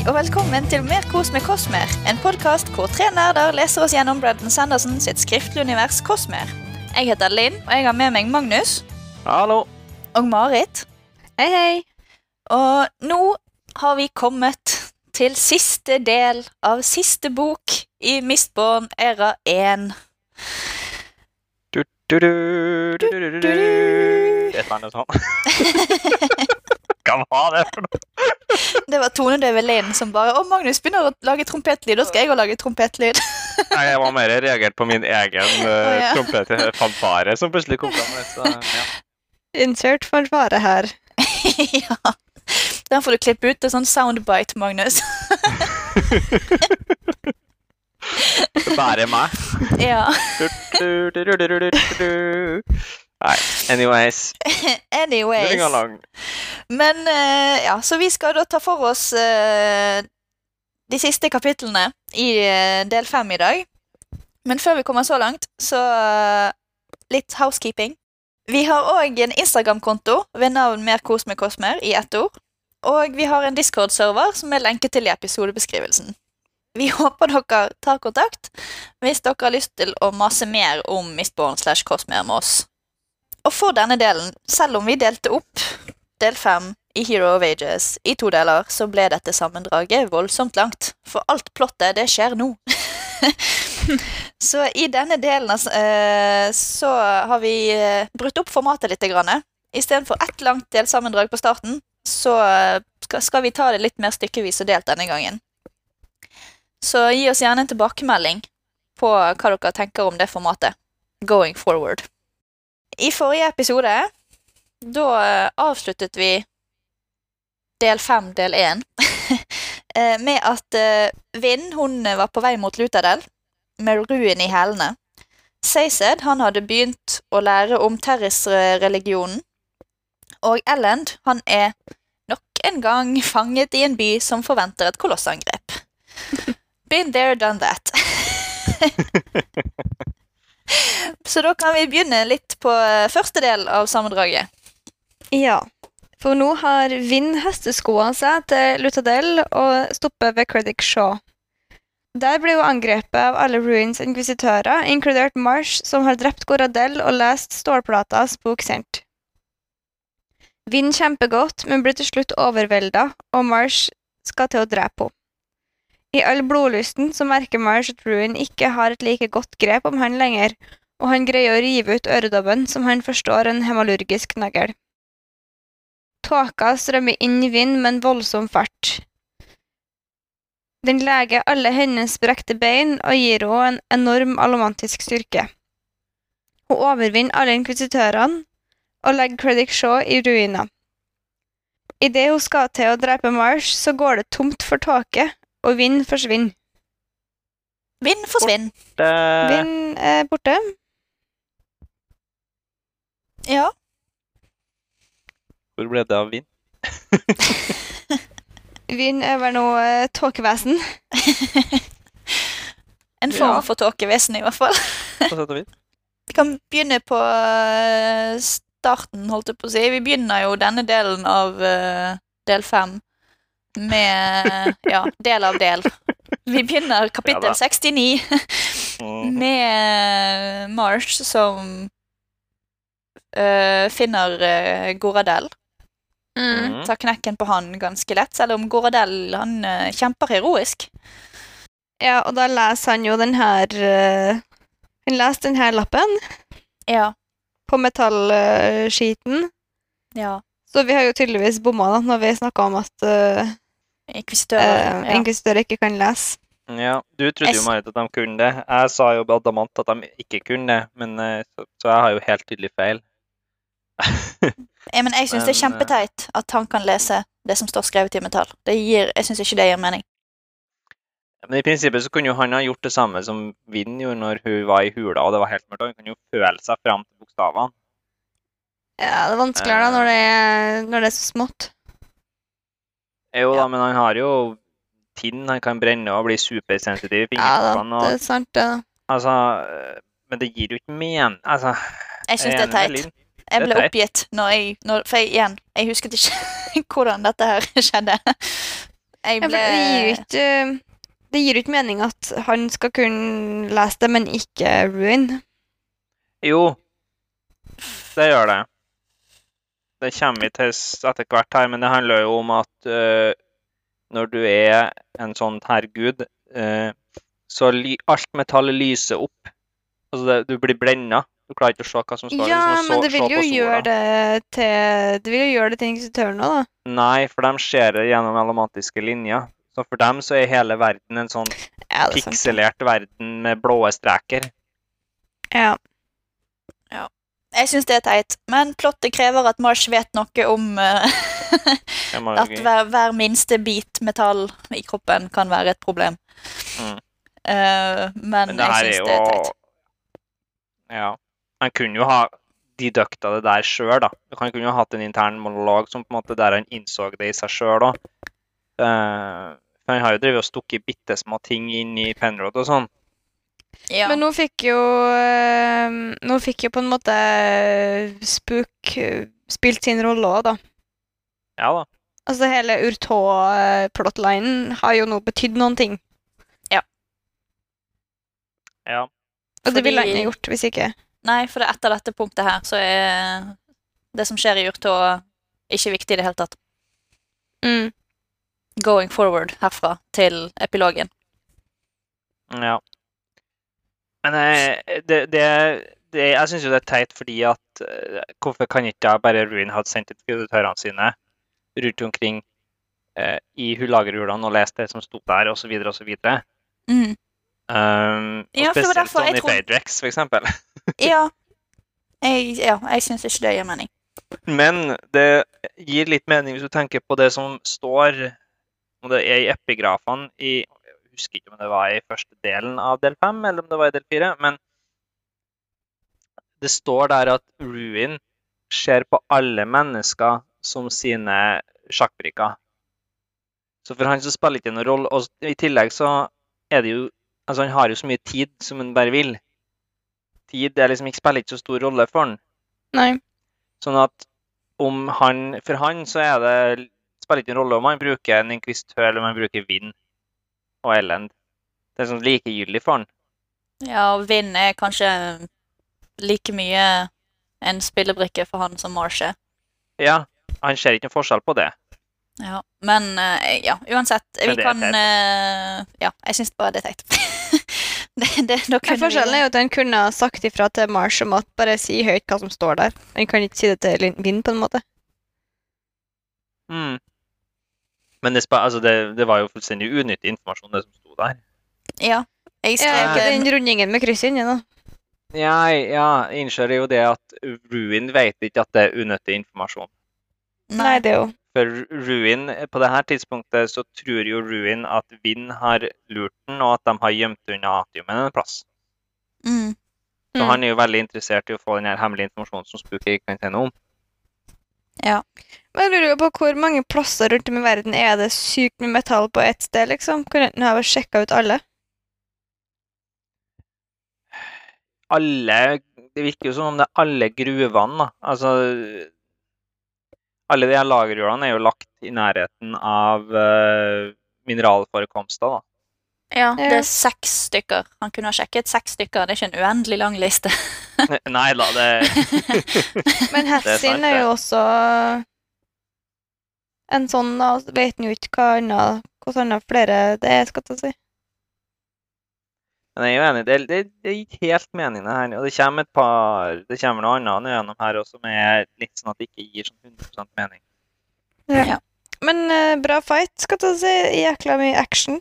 Hei og velkommen til Mer kos med Kosmer, en podkast hvor tre nerder leser oss gjennom Brandon Sanderson sitt skriftlige univers Kosmer. Jeg heter Linn, og jeg har med meg Magnus Hallo. og Marit. Hei, hei. Og nå har vi kommet til siste del av siste bok i Mistborn æra 1. Du, du, du, du, du, du, du. Et eller annet sånt. Hva var det for noe? Det var Tone Linn som bare Å, Magnus begynner å lage trompetlyd. Da skal jeg òg lage trompetlyd. Nei, Jeg var mer reagert på min egen uh, Å, ja. trompetfanfare som plutselig kom fram. Så, ja. Insert fanfare her. ja. Den får du klippe ut til sånn soundbite, Magnus. Bare meg. ja. Nei, anyways. Anyways. Men uh, ja, så vi skal da ta for oss uh, de siste kapitlene i uh, del fem i dag. Men før vi kommer så langt, så litt housekeeping. Vi har òg en Instagram-konto ved navn Mer kos med Kosmer i ett ord. Og vi har en Discord-server som er lenket til i episodebeskrivelsen. Vi håper dere tar kontakt hvis dere har lyst til å mase mer om Mistborn slash Kosmer med oss. Og for denne delen, selv om vi delte opp del fem i Hero of Ages i to deler, så ble dette sammendraget voldsomt langt. For alt plottet, det skjer nå. så i denne delen eh, så har vi eh, brutt opp formatet litt. Grann. Istedenfor ett langt delsammendrag på starten, så eh, skal vi ta det litt mer stykkevis og delt denne gangen. Så gi oss gjerne en tilbakemelding på hva dere tenker om det formatet. Going forward. I forrige episode da eh, avsluttet vi del fem, del én, eh, med at Vind Vinn hun eh, var på vei mot Lutadel med ruen i hælene. Seysed han hadde begynt å lære om Terris-religionen. Og Elland, han er nok en gang fanget i en by som forventer et kolossangrep. Been there, done that. Så da kan vi begynne litt på eh, første del av sammendraget. Ja. For nå har Vinn hesteskoene seg til Lutadel og stopper ved Credit Shaw. Der blir hun angrepet av alle Ruins inkvisitører, inkludert Marsh, som har drept Goradel og lest Stålplatas bok sendt. Vinn kjemper godt, men blir til slutt overvelda, og Marsh skal til å drepe henne. I all blodlysten så merker Marsh at Ruin ikke har et like godt grep om han lenger, og han greier å rive ut øredobben, som han forstår en hemalurgisk nagl. Tåka strømmer inn i vind med en voldsom fart. Den leger alle hennes brekte bein og gir henne en enorm alomantisk styrke. Hun overvinner alle inkvisitørene og legger Credit Shaw i ruiner. Idet hun skal til å drepe Marsh, så går det tomt for tåke, og vind forsvinner. Vind forsvinn. Borte. Vind er borte. Ja. hvor ble det av vind? Vind er vel noe uh, tåkevesen. En form Ja. for tåkevesen, i hvert fall. Vi kan begynne på eh, starten, holdt jeg på å si. Vi begynner jo denne delen av uh, del fem med Ja, del av del. Vi begynner kapittel Ja 69 Mhm. med Marsh som uh, finner uh, Goradel. Mm. Tar knekken på han ganske lett, selv om Goradel han uh, kjemper heroisk. Ja, og da leser han jo den her Han leser den her lappen Ja. på metallskiten. ja. Så vi har jo tydeligvis bomma da, når vi snakka om at uh, Inkvisitører. ja. inkvisitører ikke kan lese. Ja, du trodde jo Marit at de kunne det. Jeg sa jo på Adamant at de ikke kunne det, men eh, så, så jeg har jo helt tydelig feil. Ja, men jeg syns det er Men, kjempeteit at han kan lese det som står skrevet i metall. Det gir, jeg syns ikke det gir mening. Men i prinsippet så kunne jo han ha gjort det samme som Vinn gjorde når hun var i hula og det var helt mørkt. Hun kunne jo føle seg fram til bokstavene. Ja, det er vanskeligere da når det er, når det er så smått. Jo Ja. da, men han har jo tinn han kan brenne og bli supersensitiv i Ja, da, det er sant, det. da. Altså, øh, men det gir jo ikke men... Altså, Jeg syns det er teit. Jeg ble teit. oppgitt når jeg når, For jeg, igjen, jeg husket ikke hvordan dette her skjedde. Jeg Ja, ble det gir jo ikke Det gir jo ikke mening at han skal kunne lese det, men ikke Ruin. Jo, det gjør det. Det kommer vi til etter hvert her, men det handler jo om at uh, når du er en sånn herregud, uh, så ly alt metallet lyser opp. Altså det, du blir blenda. Du klarer ikke å se hva som står. Ja, liksom, så, men det vil jo gjøre det til Det vil jo gjøre det til inkvisitøren òg, da. Nei, for de ser det gjennom elomantiske linjer. Så for dem så er hele verden en sånn Ja, er pikselert verden med blå streker. Ja. Jeg syns det er teit, men plottet krever at Marsh vet noe om eh, at hver, hver minste bit metall i kroppen kan være et problem. Mm. Uh, men, Men jeg syns det er teit. Ja. Han kunne jo ha dedukta det der sjøl, da. Han kunne jo hatt en intern monolog som på en måte der han innså det i seg sjøl òg. Uh, han har jo drevet og stukket bitte små ting inn i Penrod og sånn. Ja. Men nå fikk jo eh, Nå fikk jo på en måte Spook eh, spilt sin rolle òg, da. Ja da. Altså hele Urtå-plotlinen har jo nå betydd noen ting. Ja. Ja Og det ville han gjort hvis ikke. Nei, for er etter dette punktet her så er det som skjer i Urtå, ikke viktig i det hele tatt. Mm. Going forward herfra til epilogen. ja. Men eh, det, det, det Jeg syns jo det er teit fordi at eh, Hvorfor kan ikke da bare Ruin hadde sendt ut kreditørene sine rundt omkring eh, i Hullagerhulene og lest det som sto der, osv., osv. Mm. Um, og Ja, spesielt derfor jeg Sonny trodde- Faidrex, for eksempel. Ja. Jeg, ja, jeg syns ikke det gir mening. Men det gir litt mening hvis du tenker på det som står og det er i epigrafene i Jeg husker ikke om det var i første delen av del fem, eller om det var i del fire. Men det står der at Ruin ser på alle mennesker som sine sjakkbrikker. Så for han så spiller det ikke noen rolle. Og i tillegg så er det jo Altså, han har jo så mye tid som han bare vil. Tid er liksom ikke spiller ikke så stor rolle for han. Nei. Sånn at om han For han så er det spiller ikke en rolle om han bruker en inkvisitør eller om han bruker Vind og Elend. Det er sånn likegyldig for han. Ja, og Vind er kanskje like mye en spillebrikke for han som Marsh er. Ja, han ser ikke noen forskjell på det. Ja. Men eh, ja, uansett. Men Vi kan eh, Ja, jeg syns bare det er teit. det, det, da kunne vi- forskjellen er jo at han kunne ha sagt ifra til Marsh om at bare si høyt hva som står der. Han kan ikke si det til Vinn, på en måte. Mm. Men det, altså det, det var jo fullstendig unyttig informasjon, det som sto der. Ja. Jeg Ja, ikke den rundingen med kryss inni, nå. Ja, ja, jeg innser jo det at Ruin vet ikke at det er unyttig informasjon. Nei, det er jo For Ruin, på det her tidspunktet så tror jo Ruin at Vind har lurt den, og at de har gjemt unna Atiumen en plass. Mm. Så Mm. han er jo veldig interessert i å få den her hemmelige informasjonen som Spooky kan om. noe om. Men jeg lurer på hvor mange plasser rundt om i verden er det sykt med metall på ett sted, liksom? Kunne du ha sjekka ut alle? Alle Det virker jo som om det er alle gruvene, da. Altså Alle de her lagerjordene er jo lagt i nærheten av uh, mineralforekomster, da. Ja, det er seks stykker. Han kunne ha sjekket seks stykker. Det er ikke en uendelig lang liste. Nei da, det Men er Hessin er jo også en sånn, da. Vet han jo ikke hva annet hvordan annet flere det er, skal jeg si. Men jeg er jo enig. Det, det, det helt mening, det her. Og det kommer et par Det kommer noe annet gjennom her også, som er litt sånn at det ikke gir sånn 100% mening. Men uh, bra fight, skal jeg si. Jækla mye action.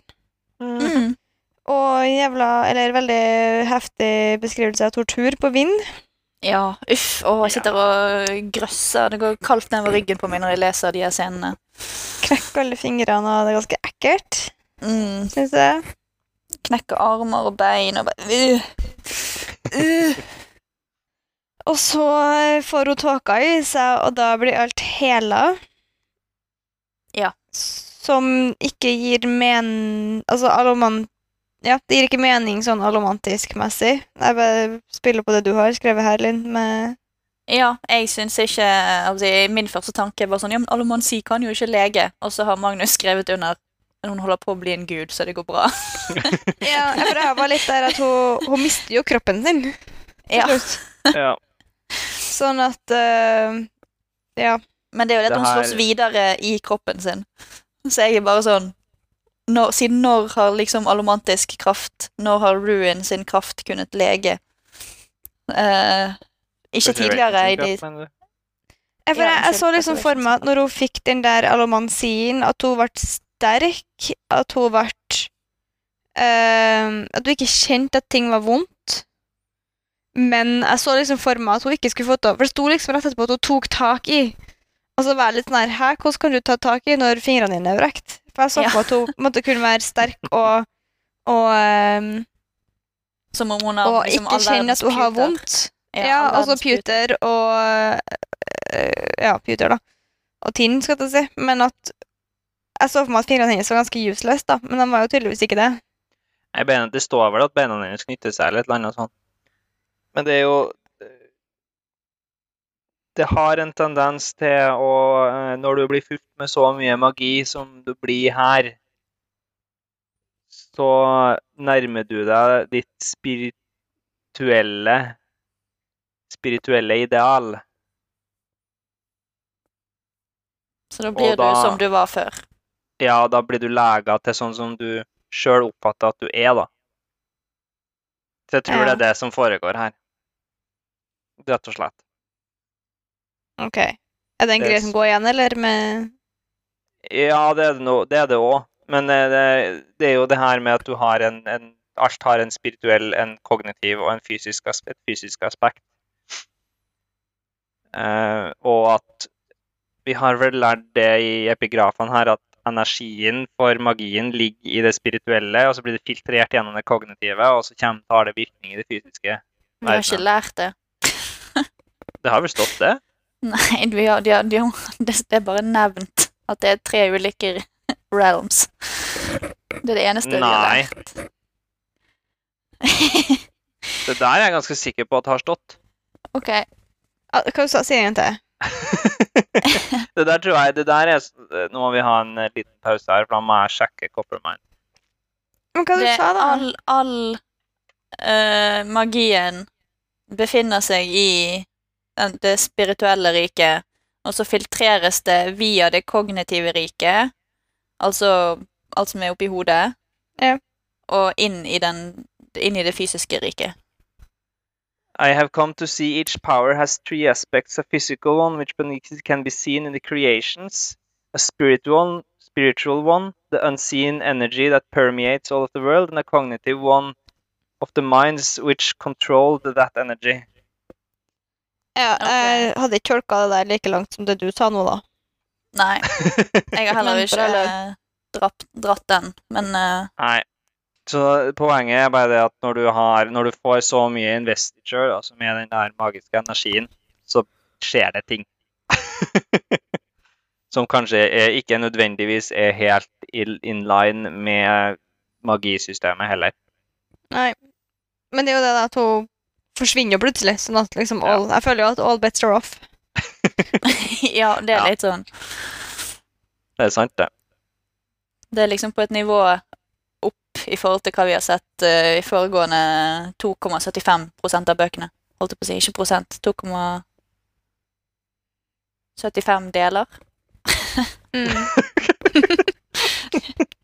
Mm. Og jævla Eller veldig heftig beskrivelse av tortur på vind. Ja, uff. Å, jeg sitter og grøsser. Det går kaldt nedover ryggen på meg når jeg leser de her scenene. Knekker alle fingrene, og det er ganske ekkelt, Mm. syns jeg. Knekker armer og bein og bare uh. Uh. Og så får hun tåka i seg, og da blir alt hela. Ja. Som ikke gir men... Altså, alloman... Ja, det gir ikke mening sånn allomantisk-messig. Jeg bare spiller på det du har skrevet her, Linn, med Ja, jeg syns ikke altså, Min første tanke var sånn Ja, men Alomansi kan jo ikke lege. Og så har Magnus skrevet under hun holder på å bli en gud, så det går bra. Ja, for det var litt der at hun, hun mister jo kroppen sin. Ja. Ja. Sånn at uh, Ja. Men det er jo det at hun slåss videre i kroppen sin. Så jeg er bare sånn når, Siden når har liksom allomantisk kraft Når har Ruin sin kraft kunnet lege? Uh, ikke tidligere i de Jeg, for jeg, jeg så liksom for meg at når hun fikk den der alomansien, at hun ble sterk, at hun ble uh, At hun ikke kjente at ting var vondt. Men jeg så liksom for meg at hun ikke skulle fått det. For det sto liksom rett etterpå at hun tok tak i. Og så være litt sånn her Hæ, hvordan kan du ta tak i når fingrene dine er vrekt? For jeg så Ja. for meg at hun måtte kunne være sterk og og, um, Som om hun har og liksom ikke kjenne at hun har vondt. Ja, all altså verdens puter. og øh, Ja, puter, da. Og tinn, skal jeg si. Men at Jeg så for meg at fingrene hennes var ganske useless, da. Men de var jo tydeligvis ikke det. Nei, det står vel at beina hennes knytter seg eller et eller annet sånt. Men det er jo Det har en tendens til å eh, Når du blir fulgt med så mye magi som du blir her, så nærmer du deg ditt spirituelle Spirituelle ideal. Så da blir da- du som du var før. Ja, da blir du lega til sånn som du sjøl oppfatter at du er, da. Så jeg tror Ja. det er det som foregår her. Rett og slett. Ok. Er det en greie som går igjen, eller med Ja, det er det er det. Men eh, det, det er jo det her med at du har en, en Alt har en spirituell, en kognitiv og en fysisk, et fysisk aspekt. Uh, og at vi har vel lært det i epigrafene her, at energien for magien ligger i det spirituelle, og så blir det filtrert gjennom det kognitive, og så kommer, tar det virkning i det fysiske. Vi har ikke lært det. Det har vel stått, det? Nei, de har, de har, de har, det, er bare nevnt at det er tre ulike realms. Det er det eneste vi har lært. Det der er jeg ganske sikker på at har stått. ok. Ah, Hva sa du? Si en gang til. det der tror jeg det der er, Nå må vi ha en eh, liten pause her, for da må jeg sjekke Coppermine. Men hva du Det, sa da? all all uh, magien befinner seg i det spirituelle riket, og så filtreres det via det kognitive riket, altså alt som er oppi hodet, Ja. og inn i, den, inn i det fysiske riket. I have come to see each power has three aspects: a physical one, which can be seen in the creations, a spiritual one, spiritual one, the unseen energy that permeates all of the world, and a cognitive one of the minds which control that energy. Ja, Ok. jeg hadde ikke tolka det der like langt som det du sa nå, da. Nei, jeg har heller ikke eh, dratt, dratt den, men uh... Nei. Så poenget er bare det at når du, har, når du får så mye investiture, altså er den der magiske energien, så skjer det ting. som kanskje er, ikke nødvendigvis er helt in in line med magisystemet heller. Nei. Men det er jo det at hun forsvinner jo plutselig. Sånn at liksom Ja. all, Jeg føler jo at all bets are off. ja, det er Ja. litt sånn Det er sant, det. Det er liksom på et nivå opp i forhold til hva vi har sett uh, i foregående 2,75% av bøkene. Holdt jeg på å si, ikke prosent. 2,75 deler. Mm.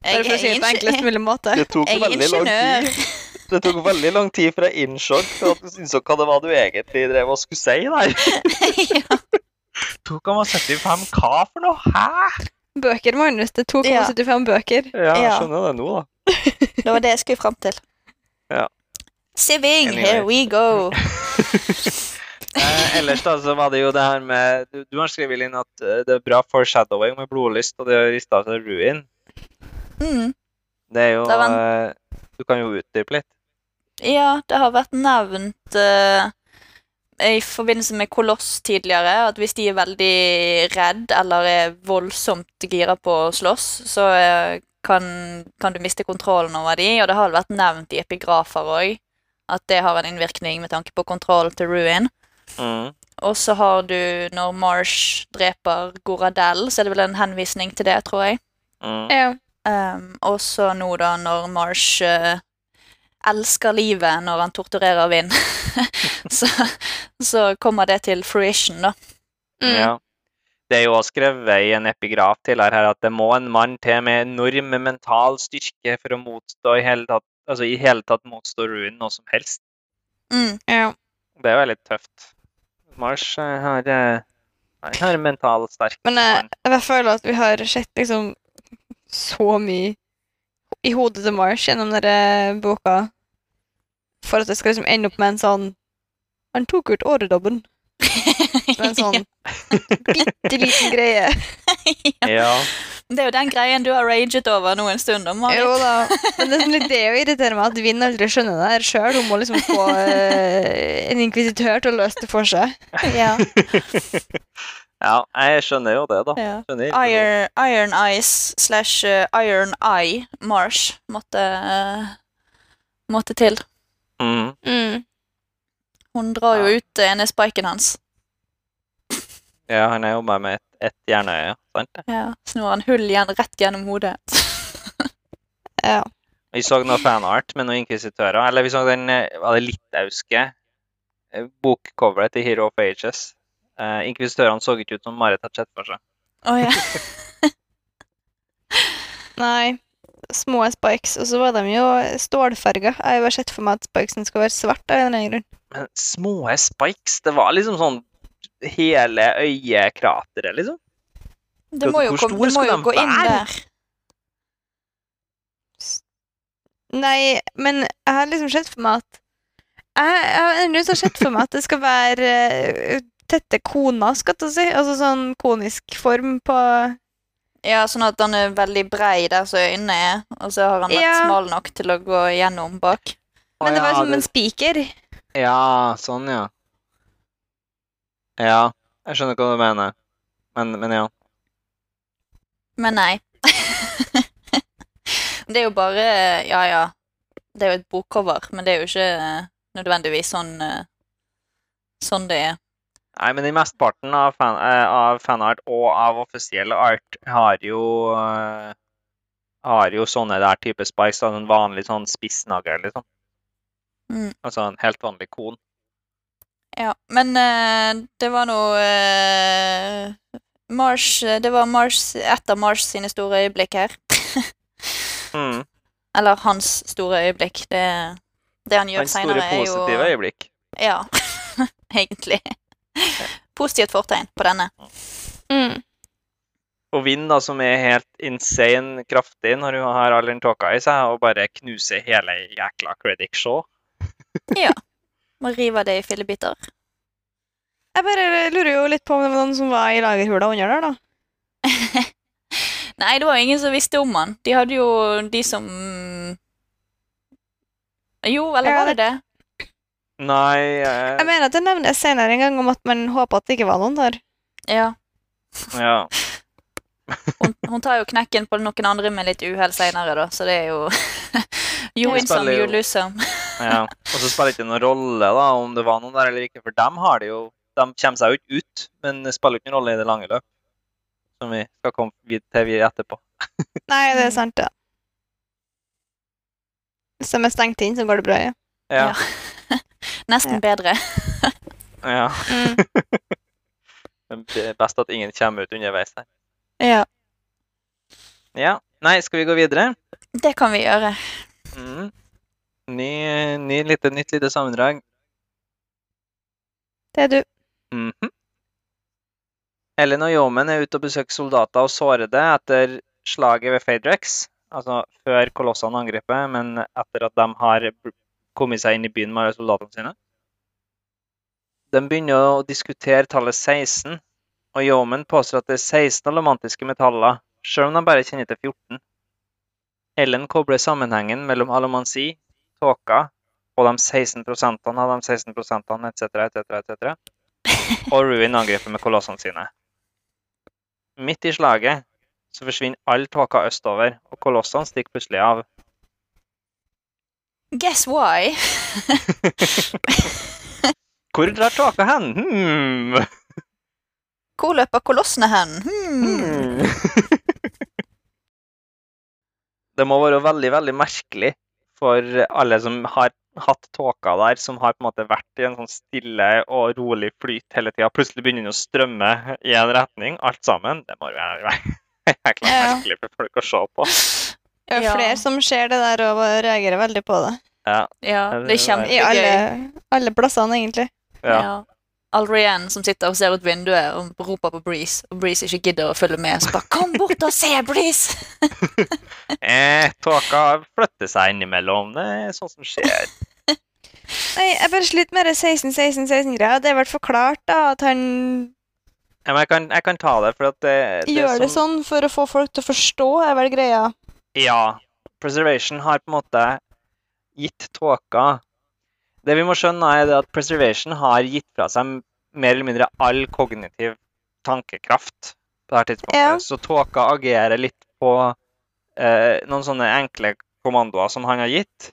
Jeg Bare for å si det på enklest mulig måte. Tok Jeg er ingeniør. Det tok veldig lang tid fra innsjokk til at du innså hva det var du egentlig drev og skulle si der. ja. 2,75 hva for noe? Hæ? Bøker, Magnus. Det er 2,75 bøker. Ja, jeg skjønner det nå, da. Det var det jeg skulle fram til. Ja. Siving, Anyway. here we go. Eh, ellers da, så var det jo det her med Du, du har skrevet inn at eh, det er bra foreshadowing med blodlyst, og det har rista stedet seg ruin. Mm. Det er jo Det var eh, Du kan jo utdype litt. Ja, det har vært nevnt uh, i forbindelse med Koloss tidligere, at hvis de er veldig redd eller er voldsomt gira på å slåss, så uh, kan, kan du miste kontrollen over de, og det har vært nevnt i epigrafer òg, at det har en innvirkning med tanke på kontroll til Ruin. Mm. Og så har du, når Marsh dreper Goradel, så er det vel en henvisning til det, tror jeg. Mm. Ja. Um, og så nå, da, når Marsh eh, elsker livet når han torturerer Vind, så, så kommer det til fruition, da. Mm. Ja. Det er jo også skrevet i en epigraf til her at det må en mann til med enorm mental styrke for å motstå i hele tatt, altså i hele tatt motstå Ruin noe som helst. Mm. Ja. Det er veldig tøft. Mars eh, har, eh, han har en mental sterk Men jeg, jeg føler at vi har sett liksom så mye i hodet til Marsh gjennom denne boka for at det skal liksom ende opp med en sånn Han tok ut åredobben. Med en sånn bitte liten greie. ja. Ja. Det er jo den greien du har raget over nå en stund. Om, Jo da. Men det er litt det å irritere meg at Vinn aldri skjønner det her sjøl. Hun må liksom få eh, en inkvisitør til å løse det for seg. Ja, ja, jeg skjønner jo det, da. ja. Iron, Iron Ice slash eh, Iron Eye Marsh måtte, eh, måtte til. Mm. Mm. Hun drar jo ut eh, ene spiken hans. Ja, han er jo bare med et, et jernøye, sant? Ja. Så nå har han hull igjen rett gjennom hodet. Ja. Vi så noe fanart med noen inkvisitører. Eller vi så den eh, var det litauiske eh, bokcoveret til Hero of Ages. Eh, Inkvisitørene så ikke ut som Marit hadde sett for seg. Oh, ja. Nei. Små spikes. Og så var de jo stålfarga. Jeg har sett for meg at spikesen skal være svart av en eller annen grunn. Men små spikes, det var liksom sånn hele øyekrateret, liksom. Det må jo, Hvor kom, det må skal jo de gå inn være? der. Nei, men jeg har liksom sett for meg at Jeg, jeg har sett for meg at det skal være eh, tette koner, skal jeg si. Altså sånn konisk form på Ja, sånn at han er veldig brei der som øynene er, og så har han vært Ja. smal nok til å gå gjennom bak. Men det var som en spiker. Ja, sånn, ja. Ja, jeg skjønner hva du mener. Men, men ja. Men nei. det er jo bare Ja, ja. Det er jo et bokcover, men det er jo ikke eh, nødvendigvis sånn eh, sånn det er. Nei, men i mesteparten av, fan, eh, av fanart og av offisiell art har jo eh, har jo sånne der type spikes, da, en vanlig sånn spissnagel, liksom. Mm. Altså en helt vanlig kon. Ja, men uh, det var nå uh, Mars Det var Mars, et av Mars sine store øyeblikk her. Mm. Eller hans store øyeblikk. Det, det han gjør Hans store seinere, er jo positive øyeblikk. Ja, egentlig. Positivt fortegn på denne. Mm. Og Vind, da, som er helt insane kraftig når hun har all den tåka i seg, og bare knuser hele jækla Credit Shaw. Må rive det i fillebiter. Jeg bare lurer jo litt på om det var noen som var i lagerhula under der, da. Nei, det var ingen som visste om han. De hadde jo de som Jo, eller var det det? Nei jeg... Jeg mener at det nevnes senere en gang om at man håper at det ikke var noen der. Ja. Ja. Hun, hun tar jo knekken på noen andre med litt uhell seinere, da, så det er jo You win some, you lose some. ja. Og så spiller det ikke noen rolle da, om det var noen der eller ikke, for dem har det jo De kommer seg jo ikke ut, men det spiller ikke noen rolle i det lange løp. Som vi skal komme vid- til vi etterpå. Nei, det er sant, det. Hvis de er stengt inn, så går det bra, ja. Ja. Nesten bedre. ja. Mm. Det er best at ingen kommer ut underveis der. Ja. Ja. Nei, skal vi gå videre? Det kan vi gjøre. Mm. Ny, ny lite, nytt lite sammendrag. Det er du. Mhm. Ellen og Yeoman er ute og besøker soldater og sårede etter slaget ved Phaedrex. Altså før kolossene angriper, men etter at de har kommet seg inn i byen med alle soldatene sine. De begynner å diskutere tallet 16, og Yeoman påstår at det er 16 alomantiske metaller, selv om de bare kjenner til 14. Ellen kobler sammenhengen mellom alomansi, tåka og de 16 prosentene av de 16 prosentene, etc., etc., etc. Og Ruin angriper med kolossene sine. Midt i slaget så forsvinner all tåka østover, og kolossene stikker plutselig av. Guess why? Hvor drar tåka hen? Hmm. Hvor løper kolossene hen? Hmm. Hmm. det må være veldig, veldig merkelig for alle som har hatt tåka der, som har på en måte vært i en sånn stille og rolig flyt hele tida. Plutselig begynner den å strømme i en retning, alt sammen. Det må være jækla Ja. merkelig for folk å se på. Det er flere som ser det der og reagerer veldig på det. Ja, Ja, det er I kjempegøy. alle, alle plassene, egentlig. ja. Ja. Aldrian som sitter og ser ut vinduet og roper på Breeze, og Breeze ikke gidder å følge med. Så bare 'Kom bort og se, Breeze!' Eh, tåka flytter seg innimellom. Det er sånt som skjer. Nei, jeg bare sliter med det 16-16-16-greia. Det er vel forklart da at han Ja, men jeg kan, jeg kan ta det, for at det, det gjør det sånn for å få folk til å forstå, er vel greia. Ja. Preservation har på en måte gitt tåka Det vi må skjønne, er at preservation har gitt fra seg mer eller mindre all kognitiv tankekraft på dette tidspunktet. Ja. Så tåka agerer litt på eh, noen sånne enkle kommandoer som han har gitt.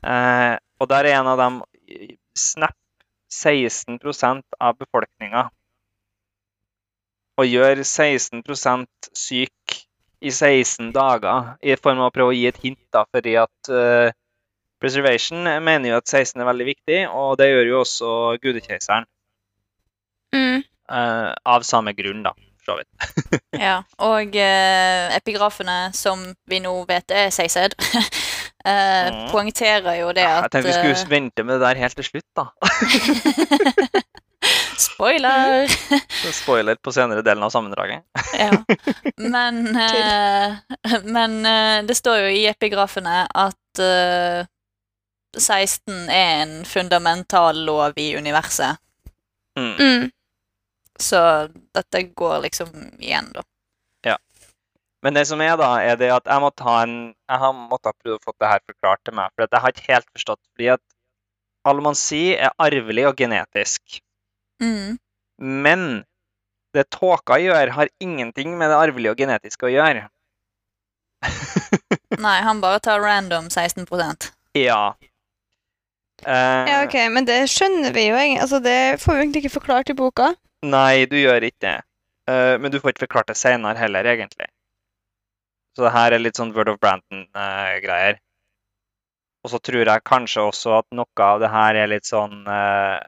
Eh, og der er en av dem Snap 16% av befolkninga. Og gjør 16% syk i 16 dager, i form av å prøve å gi et hint, da, fordi at eh, Preservation mener jo at 16 er veldig viktig, og det gjør jo også gudekeiseren. Mm. Uh, av samme grunn, da, for så vidt. Ja, og uh, epigrafene, som vi nå vet er Seised, uh, Mm. poengterer jo det at Jeg tenkte vi skulle vente med det der helt til slutt, da. Spoiler! Spoiler på senere delen av sammendraget. ja. Men, eh, men det står jo i epigrafene at eh, 16 er en fundamental lov i universet. Mm. Mm. Så dette går liksom igjen, da. Ja. Men det som er, da, er det at jeg måtte ta en Jeg har måttet prøve å få det her forklart til meg, for at jeg har ikke helt forstått. Fordi at almansi er arvelig og genetisk. Mm. Men det tåka gjør, har ingenting med det arvelige og genetiske å gjøre. Nei, han bare tar random 16% Ja. Eh, Ja, ok, men det skjønner vi jo egentlig. Altså, det får vi egentlig ikke forklart i boka. Nei, du gjør ikke det. Eh, men du får ikke forklart det senere heller, egentlig. Så det her er litt sånn Word of Brandon-greier. og så tror jeg kanskje også at noe av det her er litt sånn eh,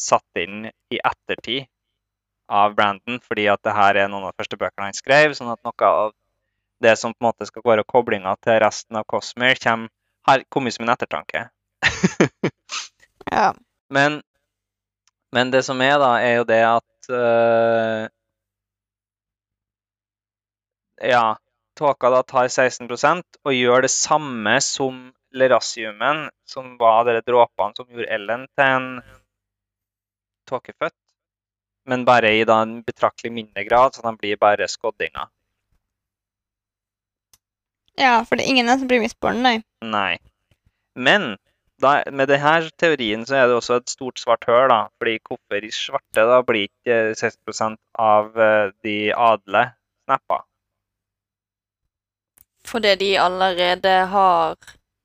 satt inn i ettertid av Brandon, fordi at det her er noen av de første bøkene han skrev, sånn at noe av det som på en måte skal være koblinga til resten av Cosmere, kommer, har kommet som en ettertanke. Ja. Men, men det som er, da, er jo det at uh, Ja, tåka da tar 16% og gjør det samme som lerasiumen, som var de dråpene som gjorde Ellen til en tåkefødt. Men bare i da en betraktelig mindre grad, så de blir bare skoddinger. ja, for det er ingen som blir misborn, nei. Nei. Men da, med denne teorien så er det også et stort svart høl, da. Fordi hvorfor i svarte da blir ikke eh, 60 av eh, de adle snappa? Fordi de allerede har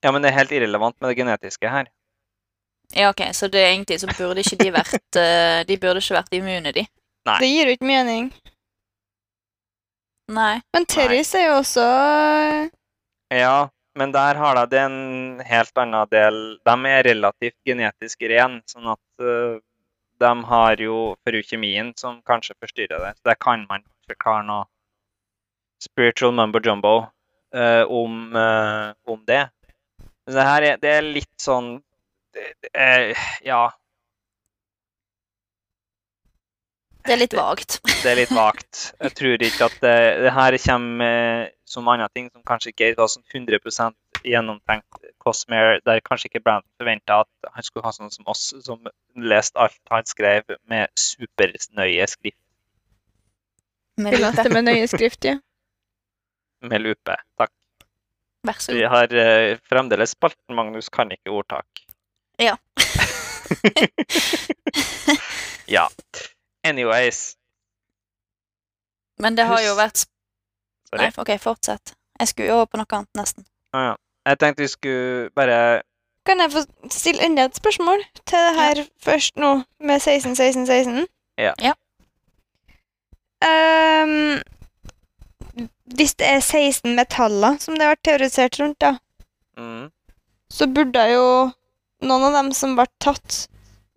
Ja, men det er helt irrelevant med det genetiske her. Ja, ok, så det er egentlig så burde ikke de vært eh, De burde ikke vært immune, de. Nei. Det gir jo ikke mening. Nei. Men Terris er jo også Ja, men der har de det en helt annen del De er relativt genetisk ren, sånn at uh, de har jo ferukemien som kanskje forstyrrer det. Så det kan man forklare noe spiritual mumbo jumbo uh, om, uh, om det. Men det her er, det er litt sånn det, det Ja, Det er litt vagt. det er litt vagt. Jeg tror ikke at det, det her kommer som andre ting som kanskje ikke var sånn 100% gjennomtenkt Cosmere, der kanskje ikke Brandon forventa at han skulle ha sånn som oss, som leste alt han skrev med supernøye skrift Med Vi leste lupe. med nøye skrift, ja. med lupe. Takk. Vær så god. Vi har uh, fremdeles spalten Magnus kan ikke ordtak. Ja. ja. Anyways. Men det har jo vært vært Sorry. Nei, OK, fortsett. Jeg skulle over på noe annet, nesten. Ah, ja. Jeg tenkte vi skulle bare Kan jeg få stille enda et spørsmål til det her først nå, med 16, 16, 16? Ja. Ja. Um, hvis det er 16 metaller som det har vært teorisert rundt, da, Mm. så burde jo noen av dem som ble tatt,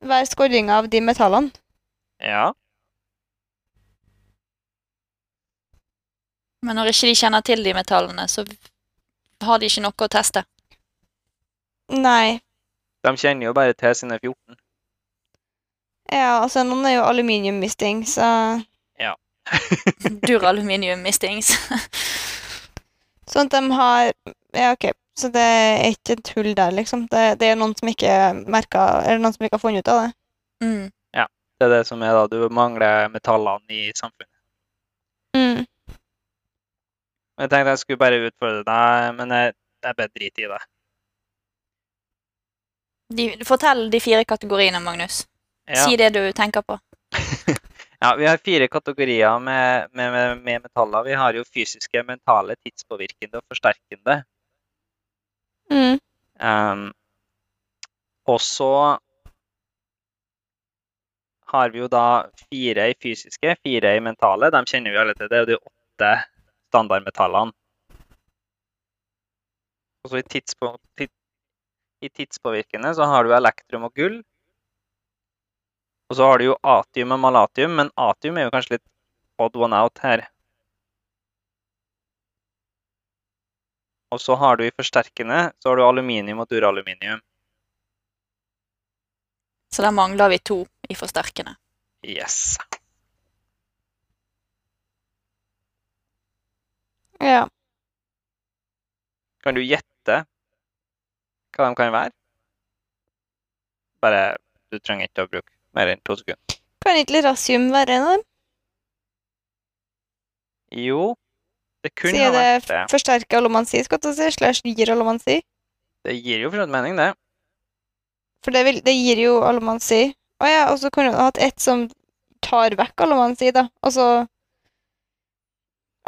være skorringer av de metallene. Ja. Men når ikke de kjenner til de metallene, så har de ikke noe å teste. Nei. De kjenner jo bare til sine 14. Ja, altså, noen er jo aluminium-misting, så Duraluminium-mistings. Sånn at de har Ja, OK. Så det er ikke et hull der, liksom. Det, det er noen som ikke merker, Eller noen som ikke har funnet ut av det. mm. Det er det som er da, du mangler metallene i samfunnet. Mm. Jeg tenkte jeg skulle bare utfordre deg, men jeg, jeg bare driter i det. De, fortell de fire kategoriene, Magnus. Ja. Si det du tenker på. ja, vi har fire kategorier med, med, med, med metaller. Vi har jo fysiske, mentale, tidspåvirkende og forsterkende. Mm. Um, og så har vi jo da fire i fysiske, fire i mentale. De kjenner vi alle til. Det er jo de åtte standardmetallene. Og i, tidspå, i tidspåvirkende så har du elektrum og gull. Og så har du jo atium og malatium, men atium er jo kanskje litt odd one out her. Og så har du i forsterkende så har du aluminium og duraluminium. Så der mangler vi to i forsterkende. Yes. Ja. Kan du gjette hva de kan være? Bare Du trenger ikke å bruke mer enn to sekunder. Kan ikke lirasium være en av dem? Jo, det kunne Sier ha det vært det. forsterker allomansi, skal jeg si, slash gir allomansi? Det gir jo for så mening, det. For det, vil, det gir jo allomansi. Å ja, og så kunne du hatt ett som tar vekk allomansi, da. Altså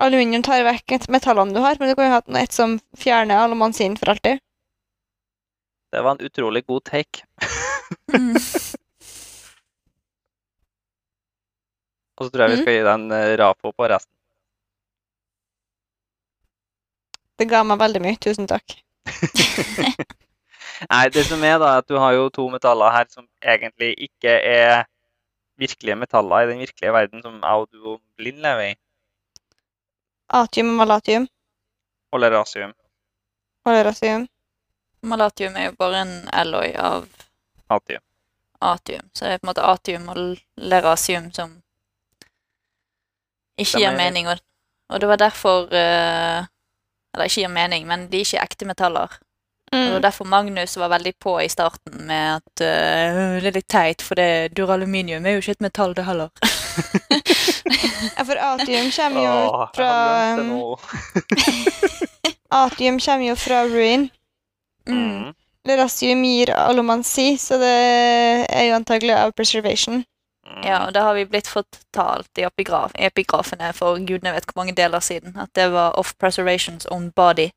Aluminium tar vekk metallene du har, men du kan jo ha et som fjerner alomansien for alltid. Det var en utrolig god take. Mm. Og så tror jeg vi Mm. skal gi deg en eh, rapo på resten. Det ga meg veldig mye. Tusen takk. Nei, det som er da, at du har jo to metaller her som egentlig ikke er virkelige metaller i den virkelige verden, som jeg og du og Blind lever i. Atium og malatium. Og lerasium. Og lerasium. Malatium er jo bare en alloy av Atium. atium. Så det er på en måte atium og lerasium som ikke gir mening. Og, og det var derfor eh, Eller ikke gir mening, men de er ikke ekte metaller. Og Mm. derfor Magnus var veldig på i starten med at uh, det er litt teit, for det duraluminium er jo ikke et metall, det heller. Ja, for atium kommer jo Åh, fra det um. Atium kommer jo fra ruin. Mm. Mm. Lirasium gir alomansi, så det er jo antagelig av preservation. Mm. Ja, og det har vi blitt fortalt i epigraf, epigrafene for gudene vet hvor mange deler siden, at det var off preservations own body.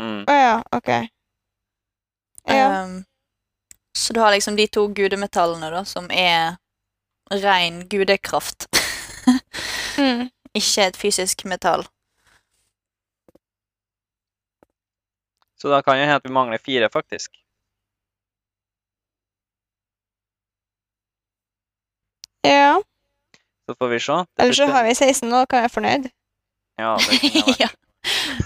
Mm. Å ja, OK. Ja. Um, så du har liksom de to gudemetallene, da, som er ren gudekraft. Mm. ikke et fysisk metall. Så da kan jo hende at vi mangler fire, faktisk. ja. Så får vi se. Eller så har vi 16 nå, kan jeg være fornøyd. Ja, det kunne jeg vært. ja.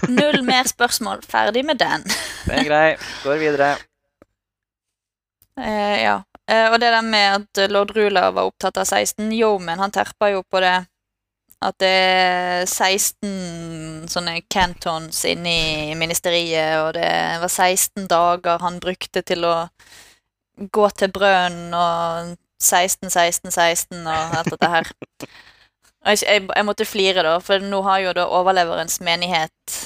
Null mer spørsmål. Ferdig med den. Det er grei. Går videre. Eh, ja. Eh, og det der med at lord Rula var opptatt av 16 Jo, men han terpa jo på det at det er 16 sånne cantons inne i ministeriet, og det var 16 dager han brukte til å gå til brønnen, og 16, 16, 16 og alt dette her. Og jeg, jeg, jeg måtte flire, da, for nå har jo da overleverens menighet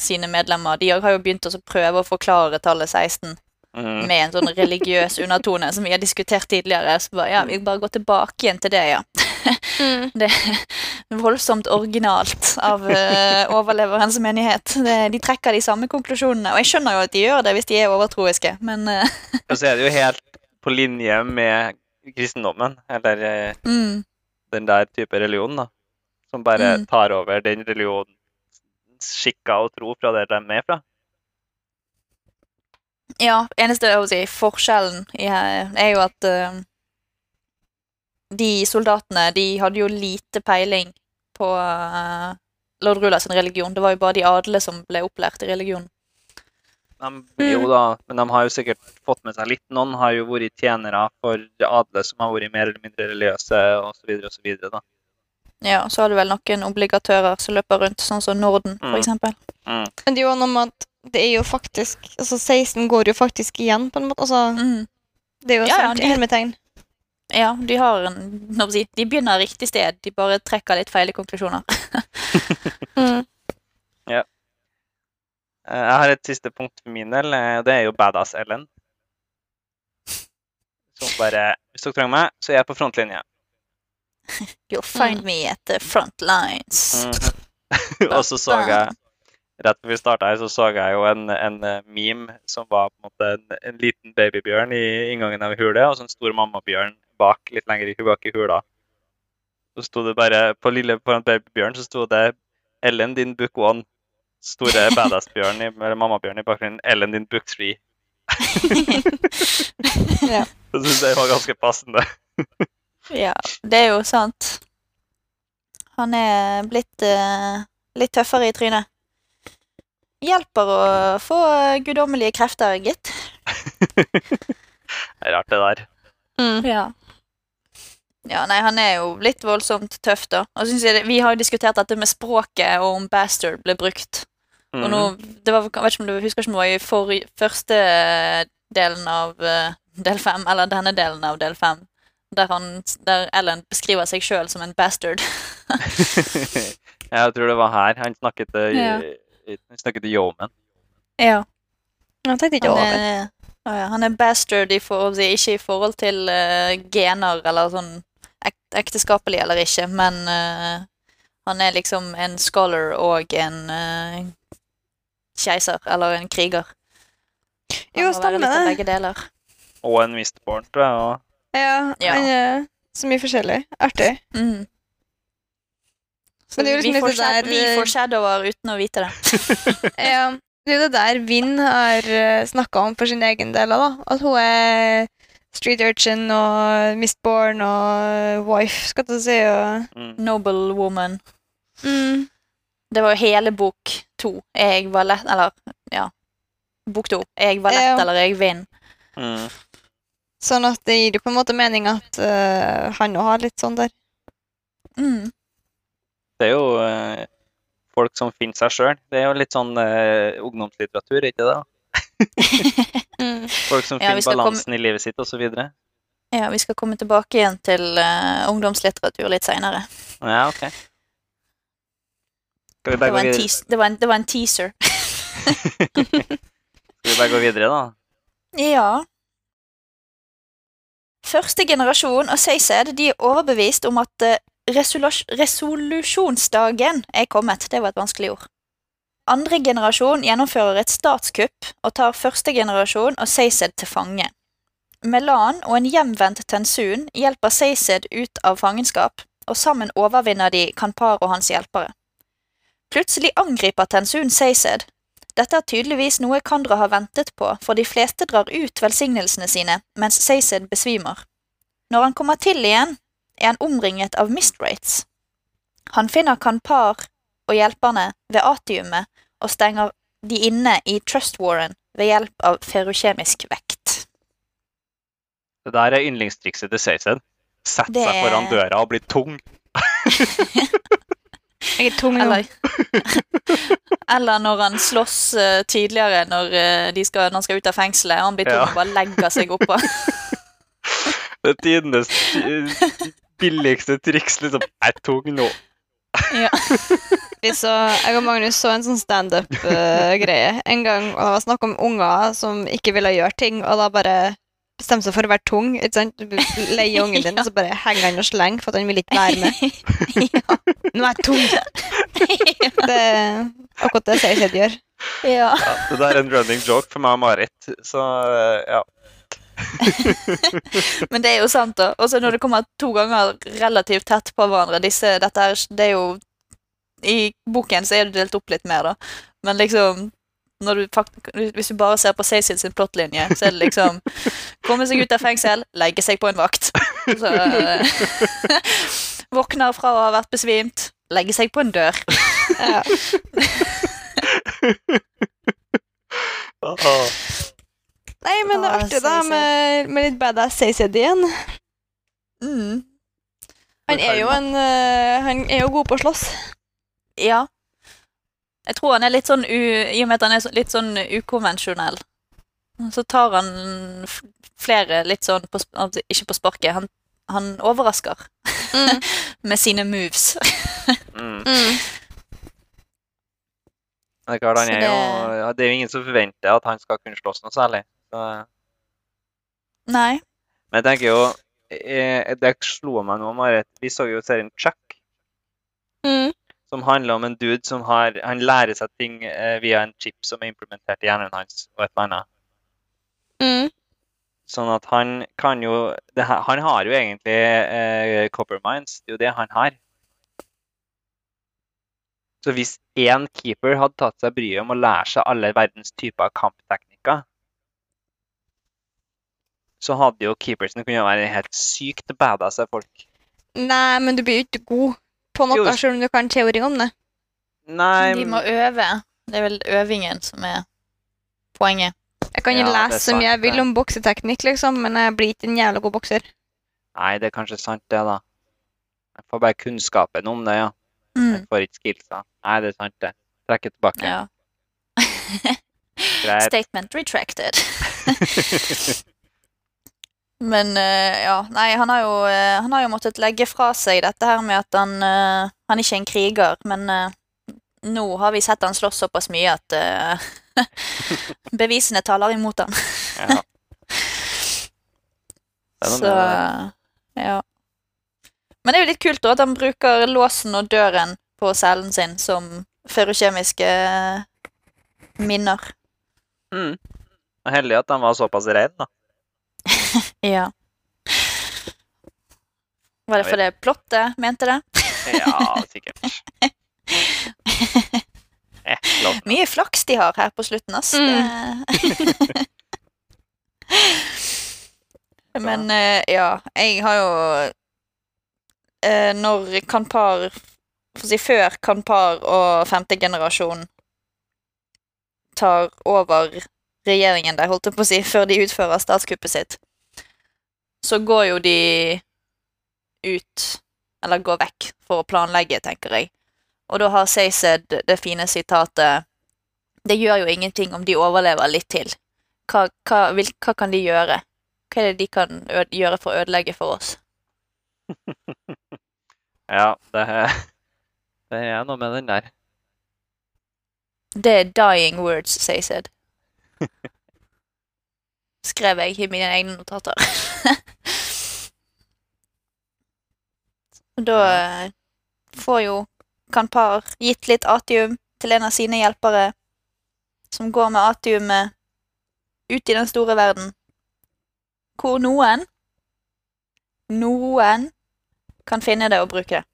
sine medlemmer De har jo begynt å prøve å forklare tallet 16 Mm. med en sånn religiøs undertone som vi har diskutert tidligere. Så bare, ja, vi bare går tilbake igjen til det, ja. Mm. Det er voldsomt originalt av uh, overleverens menighet. Det, de trekker de samme konklusjonene, og jeg skjønner jo at de gjør det hvis de er overtroiske, men uh, Og så er det jo helt på linje med kristendommen, eller eh, mm, den der type religion, da. som bare Mm. tar over den religionen, skikker og tro fra der de er fra. Ja, eneste jeg vil si, forskjellen er jo at uh, de soldatene de hadde jo lite peiling på uh, lord Rula sin religion. Det var jo bare de adle som ble opplært i religion. De, jo da, men de har jo sikkert fått med seg litt. Noen har jo vært tjenere for adle som har vært mer eller mindre religiøse, osv. osv. Ja, så har du vel noen obligatører som løper rundt, sånn som Norden, Mm. eksempel. Mm. Men det er jo noe med at det er jo faktisk Altså 16 går jo faktisk igjen, på en måte. Altså, Mm. det er jo Ja, ja, sant i hermetegn. Ja, de har en nå må jeg si, De begynner riktig sted, de bare trekker litt feile konklusjoner. Mm. Eh, Jeg har et siste punkt for min del. og Det er jo Badass Ellen. Som bare Hvis dere trenger meg, så er jeg på frontlinja. You'll find me at the front lines. Mhm. og så så jeg Rett før vi starta her, så så jeg jo en, en eh, meme som var på en måte en, en liten babybjørn i inngangen av hula, og så en stor mammabjørn bak, litt lenger bak i hula. Så sto det bare På lille foran babybjørn så sto det 'Ellen, din book one'. Store badass-bjørn, i- eller mammabjørn i bakgrunnen. 'Ellen, din book three'. Ja. Jeg syns det var ganske passende. Ja, det er jo sant. Han er blitt uh, litt tøffere i trynet. Hjelper å få guddommelige krefter, gitt. Det er rart, det der. Mm. Ja. Ja, nei, han er jo litt voldsomt tøff, da. Og synes jeg Vi har jo diskutert dette med språket, og om bastard ble brukt. Og nå, Mhm. det var, jeg vet ikke om du husker ikke om det var i for, første delen av eh, del fem, eller denne delen av del fem, der, han, der Ellen beskriver seg sjøl som en bastard. jeg tror det var her. Han snakket til, Ja. han Yeoman. Ja. Han tenkte ikke over. det. Oh ja, han er bastard i forhold, ikke i forhold til uh, gener eller sånn ek, ekteskapelig eller ikke, men uh, han er liksom en scholar og en eh, keiser, eller en kriger. Han Jo, stemmer det. Og en Mistborn, tror jeg. Og Ja, Ja. En, så mye forskjellig. Artig. Mm. Så Men det er jo liksom vi, litt det der, vi eh, foreshadower uten å vite det. Ja, det er jo det der Vinn har snakka om for sin egen del. da. At hun er street urchin og mistborn og wife, skal du si. Og, mm. Noble woman. mm, Det var jo hele bok to. Jeg var lett Eller, ja. Bok to. Jeg var lett, Ja. eller jeg vinner. Mm. sånn at det gir jo på en måte mening at eh, han òg har litt sånn der. Mm. Det er jo eh, folk som finner seg sjøl. Det er jo litt sånn eh, ungdomslitteratur, ikke det? Mm. Folk som Ja, vi finner skal komme- balansen i livet sitt, osv. Ja, vi skal komme tilbake igjen til eh, ungdomslitteratur litt seinere. Ja, OK. Det, var det, var en- det var en teaser. Skal vi bare gå videre, da? Ja. Første generasjon og Seysed de er overbevist om at eh, resolusjonsdagen er kommet. Det var et vanskelig ord. Andre generasjon gjennomfører et statskupp og tar første generasjon og Seysed til fange. Melan og en hjemvendt Tensun hjelper Seysed ut av fangenskap, og sammen overvinner de Kanpar og hans hjelpere. Plutselig angriper Tensun Seysed, dette er tydeligvis noe Kandra har ventet på, for de fleste drar ut velsignelsene sine, mens Seysed besvimer. Når han kommer til igjen, er han omringet av Mistrates. Han finner Kanpar og hjelperne ved atiumet og stenger de inne i Trust Warren ved hjelp av ferrokjemisk vekt. Det der er yndlingstrikset til Seysed. Sett Det seg foran døra og bli tung. Jeg er tung nå. Eller, eller når han slåss uh, tidligere når, uh, de skal, når han skal ut av fengselet, og han blir tung Ja. og bare legger seg oppå. Det er tidenes eh, billigste triks. liksom. Jeg er tung nå. ja. Så, jeg og Magnus så en sånn standup-greie en gang, og det var snakk om unger som ikke ville gjøre ting, og da bare bestemte seg for å være tung. ikke sant? Du leier ungen din, og så bare henger han og slenger for at han vil ikke være med. ja. Nå er jeg tung! Det er akkurat det Seysed gjør. ja. Ja, det der er en running joke for meg og Marit. Så eh, ja. Men det er jo sant, da. Og så når det kommer to ganger relativt tett på hverandre disse, dette er, det er jo I boken så er det delt opp litt mer, da. Men liksom du faktisk, Hvis du bare ser på Cecil sin plottlinje, så er det liksom Komme seg ut av fengsel, legge seg på en vakt. Så, eh, våkner fra å ha vært besvimt, legge seg på en dør. Ja. Nei, men det er Å, artig, da, med, med litt badass Cecil igjen. Mm. Han er jo en eh, Han er jo god på å slåss. Ja. Jeg tror han er litt sånn u, I og med at han er litt sånn ukonvensjonell, så tar han flere litt sånn på, altså, Ikke på sparket. Han, han overrasker Mm. med sine moves. Mm. Mm. Det er klart, han er jo Det er jo ingen som forventer at han skal kunne slåss noe særlig. Så, Nei. men jeg tenker jo eh, Det slo meg nå, Marit. Vi så jo serien Chuck, Mm. Som handler om en dude som har Han lærer seg ting eh, via en chip som er implementert i hjernen hans, og et eller annet. Mm. Sånn at han kan jo det, Han har jo egentlig eh, copper minds. Det er jo det han har. Så hvis én keeper hadde tatt seg bryet om å lære seg alle verdens typer kampteknikker, så hadde jo keepersen kunnet være helt sykt badass av folk. Nei, men du blir jo ikke god på noe, Jo. selv om du kan teori om det. Nei, De må øve. Det er vel øvingen som er poenget. Jeg kan jo Ja, lese så mye jeg vil om bokseteknikk, liksom, men jeg blir ikke en jævla god bokser. nei, det er kanskje sant, det, da. Jeg får bare kunnskapen om det, ja. Jeg Mm. får ikke skillsa. Nei, det er sant, det. Trekker tilbake. Ja. Statement retracted. Men eh, ja, nei, han har, jo, eh, han har jo måttet legge fra seg dette her med at han, eh, han ikke er en kriger, men nå har vi sett han slåss såpass mye at bevisene taler imot han. Ja. Er Så ja. Men det er jo litt kult da, at han bruker låsen og døren på cellen sin som ferrokjemiske minner. Mm. Heldig at han var såpass rene, da. Ja. Var det fordi plottet mente det? Ja, sikkert. Eh. Mye flaks de har her på slutten, ass. Mm. Men eh, ja, jeg har jo eh, Når Kanpar For å si før Kanpar og femte generasjon tar over regjeringen der, holdt jeg på å si, før de utfører statskuppet sitt, så går jo de ut Eller går vekk for å planlegge, tenker jeg. Og da har Seysed det fine sitatet Det gjør jo ingenting om de overlever litt til. Hva, hva, vil, hva kan de gjøre? Hva er det de kan gjøre for å ødelegge for oss? Ja, det er, det er noe med den der. Det er dying words, Seysed. Skrev jeg i mine egne notater. Da eh, får jo Kanpar gitt litt atium til en av sine hjelpere, som går med atiumet ut i den store verden, hvor noen noen kan finne det og bruke det.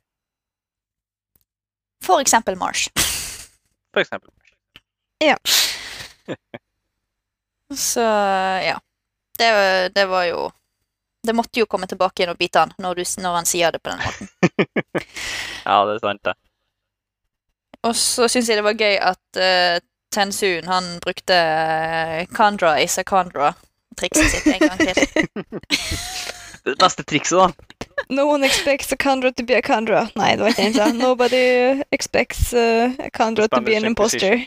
For eksempel Marsh. For eksempel. Så ja. Det, var- det var jo Det måtte jo komme tilbake igjen og bite han når, du, når han sier det på den måten. Ja, det er sant, det. Og så syns jeg det var gøy at uh, Tensun han brukte uh, Kandra is a Kandra-trikset sitt en gang til. Det beste trikset, da. No one expects a Kandra to be a Kandra. Nei, det var ikke det han sa. Nobody expects uh, a Kandra to be an imposter.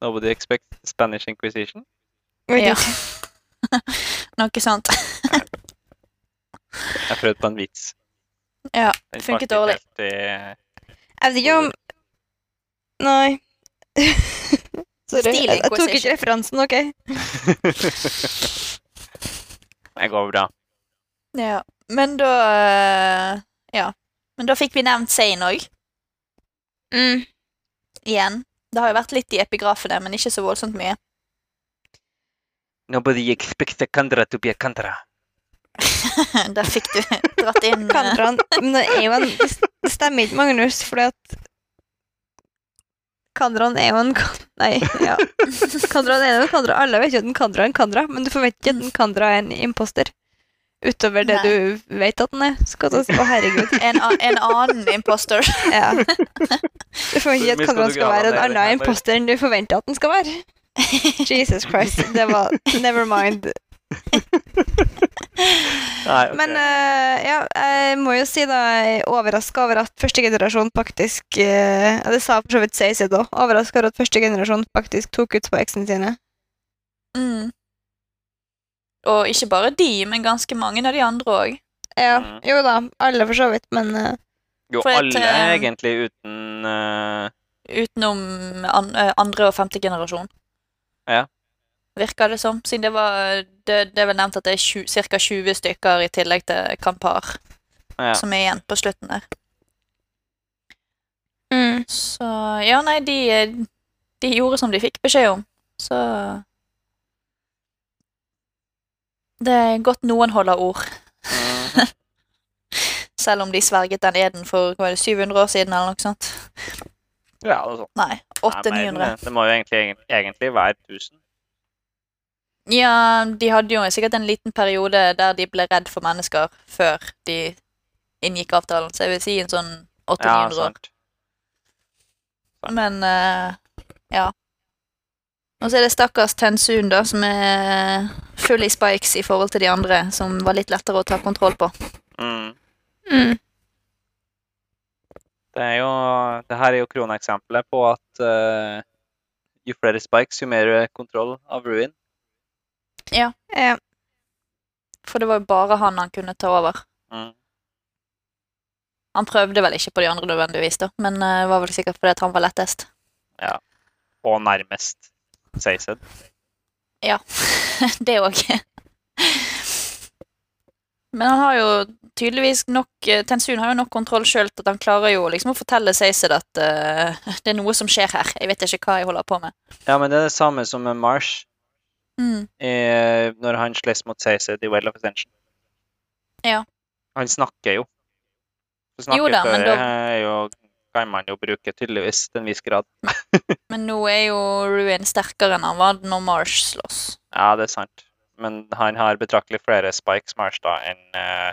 Nobody expects Spanish Inquisition. Ja. Noe sånt. Jeg prøvde på en vits. Ja, Den funket dårlig. helt Jeg vet ikke om Nei. Sorry. Jeg, jeg tok ikke referansen, OK? Det går bra. Ja. Men da eh, Ja. Men da fikk vi nevnt Zain òg, Mm. igjen. Det har jo vært litt i epigrafene, men ikke så voldsomt mye. Nobody expects a Kandra to be a Kandra. Der fikk du dratt inn eh, Kandraen Men det er jo en det stemmer ikke, Magnus, fordi at Kandraen er jo en Nei, ja. Kandraen er jo en Kandra. Alle vet jo at en Kandra er en Kandra, men du forventer ikke at en Kandra er en imposter. Utover det Nei. du vet at den er. Skal du Å, herregud. en, en annen imposter. Ja. Du får ikke at Hvor mye skal være en annen imposter enn du forventer at den skal være. Jesus Christ. Det var Never mind. Nei, okay. Men uh, ja, jeg må jo si da jeg er overraska over at første generasjon faktisk uh, Det sa for så vidt Seise da. Overraska over at første generasjon faktisk tok ut på eksene sine. Mm. Og ikke bare de, men ganske mange av de andre òg. Ja, Mhm. jo da. Alle for så vidt, men uh, jo, alle et, eh, egentlig uten uh, Utenom an, eh, andre og femte generasjon. Ja. Virker det som. Siden det var Det, det er vel nevnt at det er ca. 20 stykker i tillegg til Kampar ja. som er igjen på slutten der. mm. Så ja, nei, de, de gjorde som de fikk beskjed om. Så Det er godt noen holder ord. Mhm. Selv om de sverget den eden for hva er det, 700 år siden, eller noe sånt. ja, det er sånn. Nei, 800-900. Det må jo egentlig, egentlig være 1000. Ja, de hadde jo sikkert en liten periode der de ble redd for mennesker før de inngikk avtalen, så jeg vil si en sånn Ja, 800-900 år. sant. Men uh, ja. Og så er det stakkars Tensun, da, som er full i spikes i forhold til de andre, som var litt lettere å ta kontroll på. Mm. Mm. Det er jo Det her er jo kroneksempelet på at uh, jo flere spikes, jo mer kontroll av ruin. Ja. For det var jo bare han han kunne ta over. Mm. Han prøvde vel ikke på de andre nødvendigvis, da, men eh, det var vel sikkert fordi at han var lettest. Ja. Og nærmest Seised. det òg. Men han har jo tydeligvis nok eh, Tensun har jo nok kontroll sjøl til at han klarer jo liksom å fortelle Seised at uh, det er noe som skjer her. Jeg vet ikke hva jeg holder på med. Ja, men det er det samme som med Marsh Mm. I, når han slåss mot Seised i Well of Attention. Ja. Han snakker jo. Snakker Jo da, men snakkeføre da- er jo kan man jo bruke tydeligvis til en viss grad. Men nå er jo Ruin sterkere enn han var når Marsh slåss. Ja, det er sant. Men han har betraktelig flere spikes Marsh da enn uh,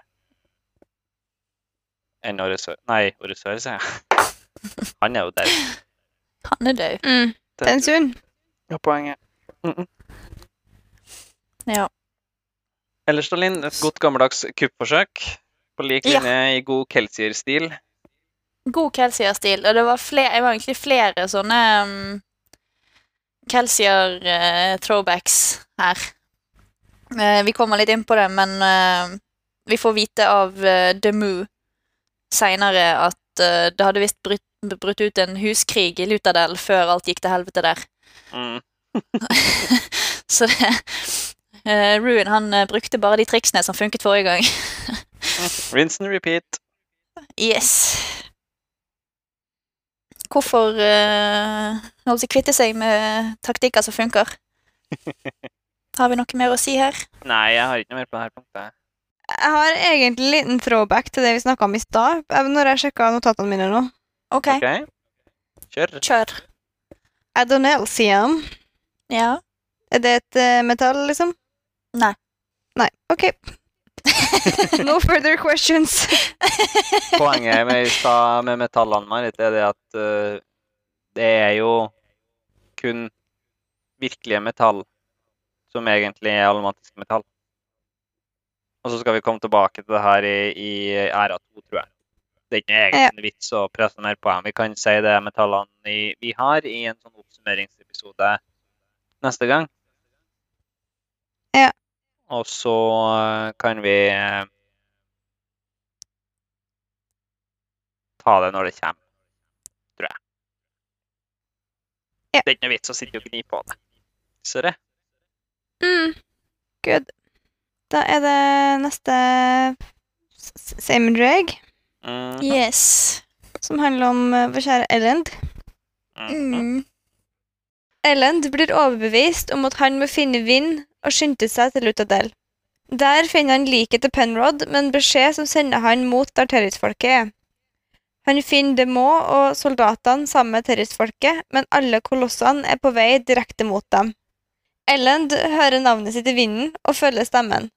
enn Orisør. Nei, Orisør, sier jeg. Han er jo død. Han er død. Mm. Tensun. Ja, poenget. Mm -mm. Ja. Ellers, Stalin, et godt gammeldags kuppforsøk. På lik Ja. linje i god Kelsier-stil. God Kelsier-stil. Og det var, flere, det var egentlig flere sånne um, Kelsier-throwbacks her. Uh, vi kommer litt inn på det, men uh, vi får vite av uh, Demu seinere at eh, det hadde visst brutt, brutt ut en huskrig i Lutadel før alt gikk til helvete der. Mm. Så det eh, Ruin han eh, brukte bare de triksene som funket forrige gang. Rinse and repeat. Yes. Hvorfor uh, kvitte seg med taktikker som funker? Har vi noe mer å si her? Nei, jeg har ikke noe mer på dette punktet. Jeg har egentlig en liten throwback til det vi snakka om i stad, når jeg sjekka notatene mine nå. OK, okay. Kjør. kjør. Adonelsium. Ja. Er det et uh, metall, liksom? Nei. Nei. OK. no further questions. Poenget med, med metallene Marit, er det at uh, det er jo kun virkelige metall som egentlig er almatiske metall. Og så skal vi komme tilbake til det her i, i æra 2, tror jeg. Det er ikke egen ja. vits å presse mer på dem. Vi kan si det metallene i, vi har i en sånn oppsummeringsepisode neste gang. Ja. Og så eh, kan vi eh, ta det når det kommer, tror jeg. Ja. Det er ikke noe vits å sitte og gni på det. Ser du? Mm. Good. Da er det neste Same drag, Mm. Yes. som handler om eh, vår kjære Elend. Mm. Mm. Ellend blir overbevist om at han må finne Vinn og skyndte seg til Lutadel. Der finner han liket til Penrod med en beskjed som sender han mot der terroristfolket er. Han finner Demo og soldatene sammen med terroristfolket, men alle kolossene er på vei direkte mot dem. Ellend hører navnet sitt i vinden og følger stemmen.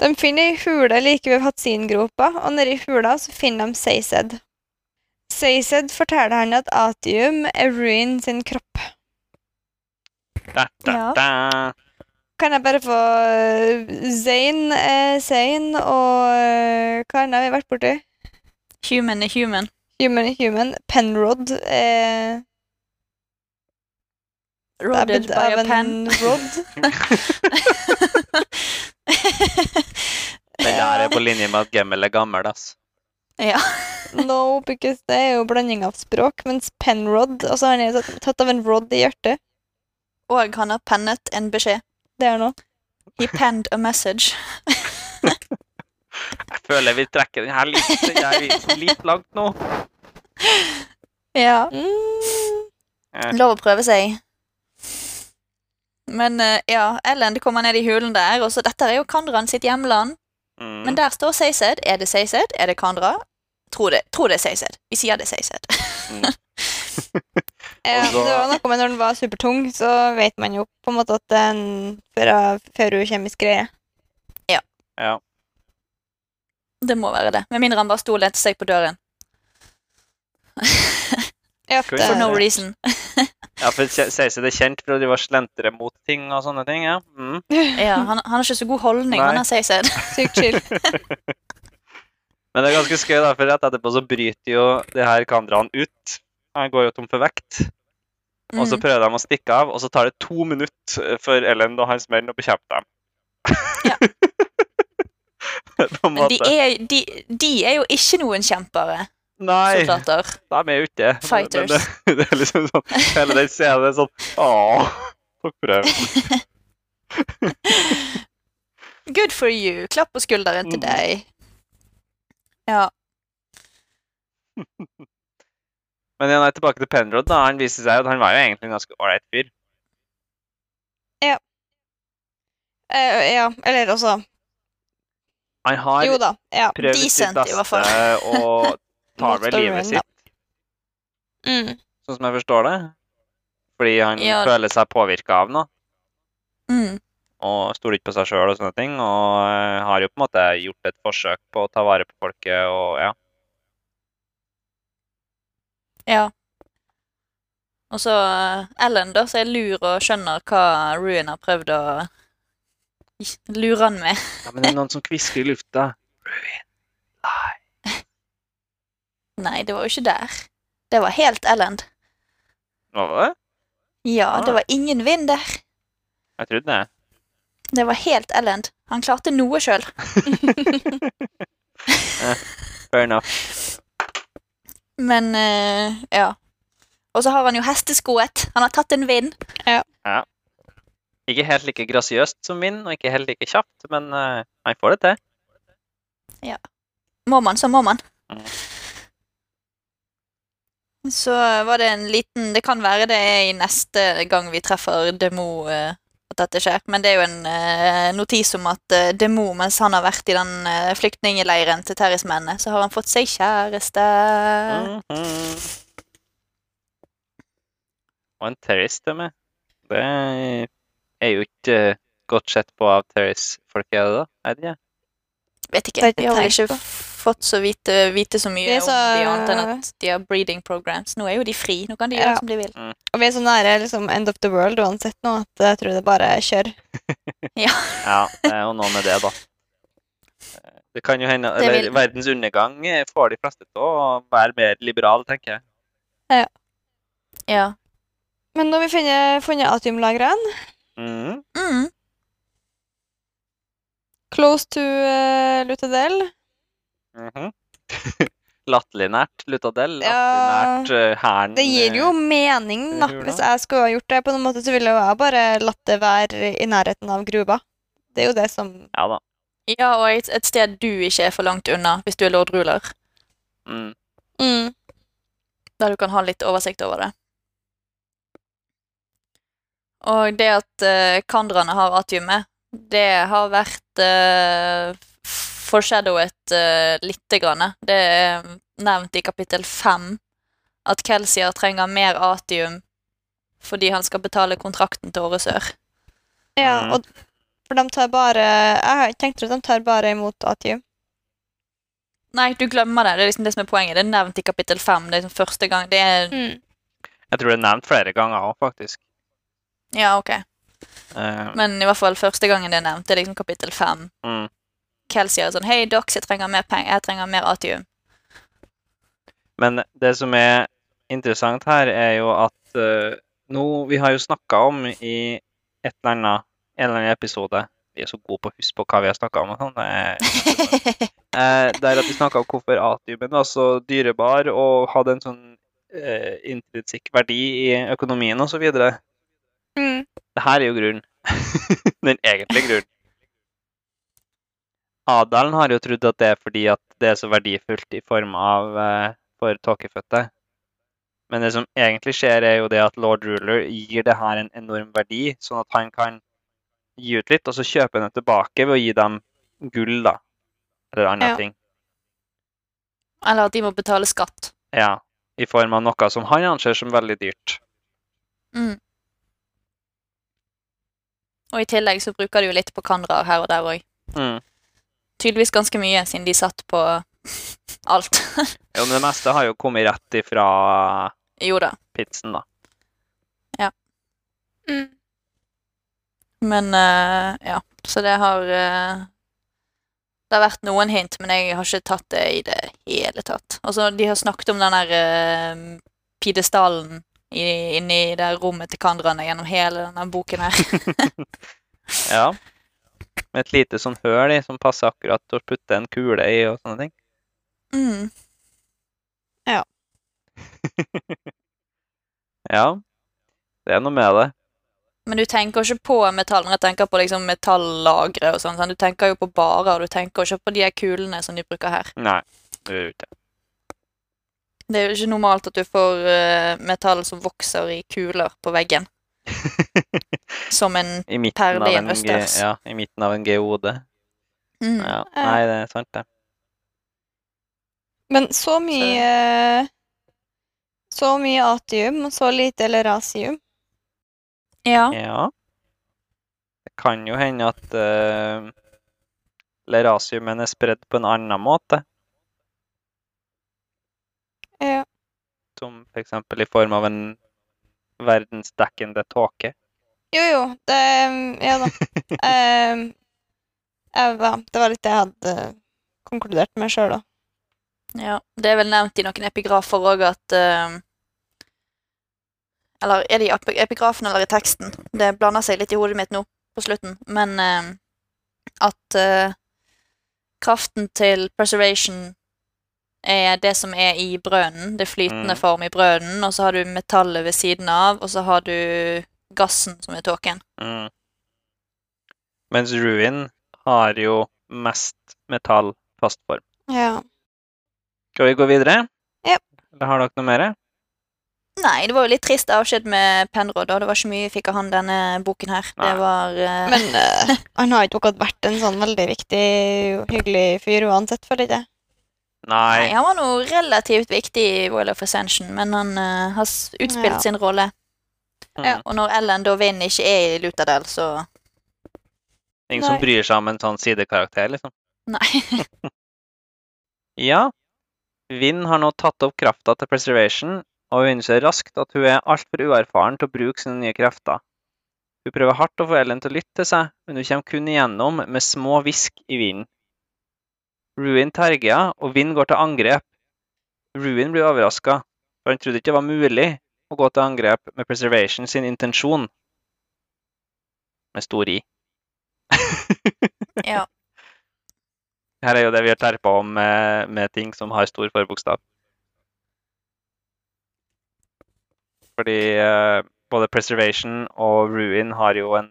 De finner ei hule like ved Hatsingropa, og nedi hula så finner de Seised. Seised forteller han at Atium er Ruin sin kropp. Da, da, Ja. Kan jeg bare få uh, Zain eh, Zain, og uh, hva annet har vi vært borti? Human er human. Human er human. Penrod er Rodded by av a pen. en rod. Den der er på linje med at Gemmel er gammel, ass. ja. No, because det er jo blanding av språk, mens Penrod Altså, han er tatt av en rod i hjertet. Og han har pennet en beskjed. Det er noe. He penned a message. Jeg føler vi trekker den her litt, den litt langt nå. Ja. Mm. Lov å prøve seg. Men eh, ja, Ellen det kommer ned i hulen der, og så dette er jo Kandran sitt hjemland. Mm. Men der står Seised. Er det Seised? Er det Kandra? Tror det, tror det er Seised. Vi sier det er Seised. Ja, Og det var noe med når den var supertung, så vet man jo på en måte at det er en ferrokjemisk greie. Ja. Det må være det. Med mindre han bare sto og lente seg på døren. Ja, det, For no reason. ja, for det er kjent for å drive og slentre mot ting og sånne ting, ja. Mm. Ja, han, han har ikke så god holdning, Nei. han har Seised. Sykt chill. Men det er ganske skøy, da, for rett etterpå så bryter jo det her kandraene ut. Han går jo tom for vekt. Og så Mm. prøver de å stikke av, og så tar det to minutter for Ellen og hans menn å bekjempe dem. Ja. de er, de, de er jo ikke noen kjempere, Nei, soldater. de er jo ikke det. Men- Fighters. Men det, det er liksom sånn Hele den scenen er sånn Åh, takk for det. Good for you. Klapp på skulderen til Mm. deg. Ja. Men igjen tilbake til Penrod. da, Han viste seg at han var jo egentlig en ganske ålreit fyr. Ja. Eh, ja, eller altså Han har Jo da. Ja. prøvd sitt decent, i hvert fall. beste og tar vel livet da. sitt, Mm. sånn som jeg forstår det. Fordi han Ja. føler seg påvirka av noe, Mm. og stoler ikke på seg sjøl og sånne ting. Og eh, har jo på en måte gjort et forsøk på å ta vare på folket og ja. Ja. Og så eh, Ellen, da, som er lur og skjønner hva Ruin har prøvd å lure han med. ja. Men det er noen som kvisker i lufta. Ruin. nei. Nei, det var jo ikke der. Det var helt Ellen. Var det? Ja, Ah. det var ingen vind der. Jeg trodde det. Det var helt Ellen. Han klarte noe sjøl. Fair enough. Men eh, ja. Og så har han jo hesteskoet. Han har tatt en vind. Ikke helt like grasiøst som min, og ikke helt like kjapt, men eh, han får det til. Må man, så må man. Mm. Så var det en liten Det kan være det er i neste gang vi treffer Demo eh, at dette skjer, men det er jo en eh, notis om at eh, Demo, mens han har vært i den uh, flyktningleiren til terrorismennene, så har han fått seg kjæreste. Mhm. Og en terrorist til meg. Det er jo ikke eh, godt sett på av terrorist-folk, er det da? Er det ikke? Vet Det ikke. er ikke Vi har ikke. Fått så vite, vite så mye så- om de annet enn at de har breeding programs. Nå er jo de fri. Nå kan de Ja. gjøre som de vil. Og vi er så nære liksom, end of the world uansett nå at jeg tror det bare er kjør. Ja, det er jo noe med det, da. Det kan jo hende Eller vil- verdens undergang får de fleste til å være mer liberale, tenker jeg. Ja. Men når vi finner funnet atiumlagrene, Mhm. Mm. close to uh, Lutadel Latterlig nært Lutadel. Ja. Latterlig nært eh, hæren. Det gir jo eh, mening, da. Hvis jeg skulle ha gjort det på noen måte, så ville jeg bare latt det være i nærheten av gruva. Det er jo det som Ja da. ja, og et, et sted du ikke er for langt unna hvis du er lord ruler. Mm. mm. Der du kan ha litt oversikt over det. Og det at uh, kandrane har atiumet, det har vært uh, foreshadowet uh, lite grann. Det er nevnt i kapittel fem at Kelsier trenger mer atium fordi han skal betale kontrakten til Åresør. Ja, Mm. og for de tar bare Jeg har ikke tenkt at de tar bare imot atium. Nei, du glemmer det. Det er liksom det som er poenget. Det er nevnt i kapittel fem. Det er liksom første gang. Det er Mm. Jeg tror det er nevnt flere ganger òg, faktisk. Ja, ok. Uh, Men i hvert fall første gangen det er nevnt, det er liksom kapittel fem. mm. Kelsier sier sånn Hei, Dox, jeg trenger mer penger. Jeg trenger mer atium. Men det som er interessant her, er jo at uh, nå Vi har jo snakka om i et eller annet, en eller annen episode Vi er så gode på å huske på hva vi har snakka om. og sånn, det Eh, der at vi snakka om hvorfor atiumen var så dyrebar og hadde en sånn uh, intrinsikk verdi i økonomien osv. Det Mm. her er jo grunnen. Den egentlige grunnen. Adelen har jo trodd at det er fordi at det er så verdifullt i form av eh, for tåkefødte. Men det som egentlig skjer, er jo det at lord ruler gir det her en enorm verdi, sånn at han kan gi ut litt, og så kjøpe det tilbake ved å gi dem gull, da. Eller andre Ja. ting. Eller at de må betale skatt. Ja. I form av noe som han anser som veldig dyrt. Mm. Og i tillegg så bruker de jo litt på kandrar her og der òg. Mm. Tydeligvis ganske mye, siden de satt på alt. Jo, men det meste har jo kommet rett ifra jo da. pizzen, da. Mm. Men uh, ja, så det har uh, Det har vært noen hint, men jeg har ikke tatt det i det hele tatt. Altså, de har snakket om den der uh, pidestallen i- inni det rommet til kandrane gjennom hele denne boken her. Ja. Med et lite sånn høl i som passer akkurat til å putte en kule i og sånne ting. Mm. Ja. ja. Det er noe med det. Men du tenker ikke på metall når jeg tenker på liksom metallagre og sånn. Du tenker jo på barer, og du tenker ikke på de kulene som de bruker her. Nei, det gjør ikke det. Det er jo ikke normalt at du får eh, metall som vokser i kuler på veggen. Som en Perle i en, østers. ja, I midten av en geode. mm. Ja. Ja. Nei, det er sant, det. Men så mye Så mye atium og så lite lerasium. Ja. Ja. Det kan jo hende at uh, lerasiumen er spredd på en annen måte, Ja. som f.eks. i form av en verdensdekkende tåke. Jo, jo, det Ja da. Em, ja, det var litt det jeg hadde konkludert med sjøl, da. ja. Det er vel nevnt i noen epigrafer òg at eh, Eller er det i epigrafen eller i teksten? Det blander seg litt i hodet mitt nå på slutten. Men eh, at eh, kraften til preservation er det som er i brønnen. Det flytende Mm. form i brønnen, og så har du metallet ved siden av, og så har du gassen som er tåken. Mm. Mens Ruin har jo mest metall fast form. Ja. Skal vi gå videre? Ja. Eller har dere noe mer? Nei, det var jo litt trist avskjed med Penrod, da. Det var ikke mye fikk av han denne boken her. Nei. Det var uh... Men uh, han har ikke akkurat vært en sånn veldig viktig, hyggelig fyr uansett, føler jeg det. Nei, Nei. han var nå relativt viktig i Royal of Ascension, men han uh, har utspilt Ja. sin rolle. Ja. Og når Ellen da Vinn ikke er i Lutadel, så Ingen som bryr seg om en sånn sidekarakter, liksom. Nei. Ja. Vinn har nå tatt opp krafta til Preservation, og hun innser raskt at hun er altfor uerfaren til å bruke sine nye krefter. Hun prøver hardt å få Ellen til å lytte til seg, men hun kommer kun igjennom med små hvisk i vinden. Ruin terger, og Vinn går til angrep. Ruin blir overraska, for han trodde ikke det var mulig å gå til angrep med Preservation sin intensjon. Med stor I. Ja. Her er jo det vi har terpa om med, med ting som har stor forbokstav. Fordi eh, både Preservation og Ruin har jo en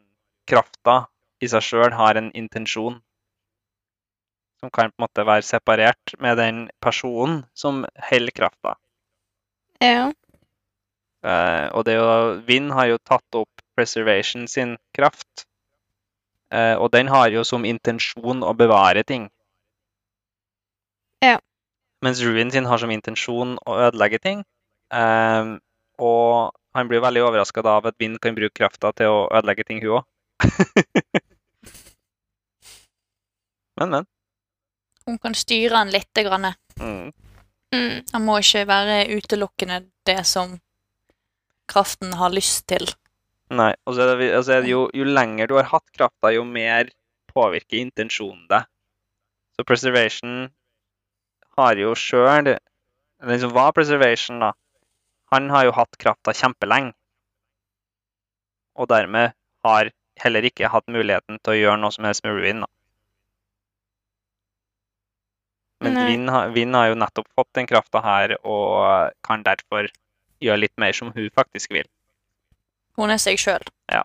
Krafta i seg sjøl har en intensjon som kan på en måte være separert med den personen som holder krafta. Ja. Uh, og det er jo, Vinn har jo tatt opp preservation sin kraft. Uh, og den har jo som intensjon å bevare ting. Ja. Mens Ruin sin har som intensjon å ødelegge ting. Eh, og han blir veldig overraska av at Vind kan bruke krafta til å ødelegge ting, hun òg. men, men. Hun kan styre han lite grann. Mm. Mm. Han må ikke være utelukkende det som kraften har lyst til. Nei. Og så er det, altså er det jo, jo lenger du har hatt krafta, jo mer påvirker intensjonen deg. Så preservation har jo sjøl Den som var preservation, da. Han har jo hatt krafta kjempelenge. Og dermed har heller ikke hatt muligheten til å gjøre noe som helst med Ruin. da. Men vind, Vin har, jo nettopp fått den krafta her, og kan derfor gjøre litt mer som hun faktisk vil. Hun er seg sjøl. Ja.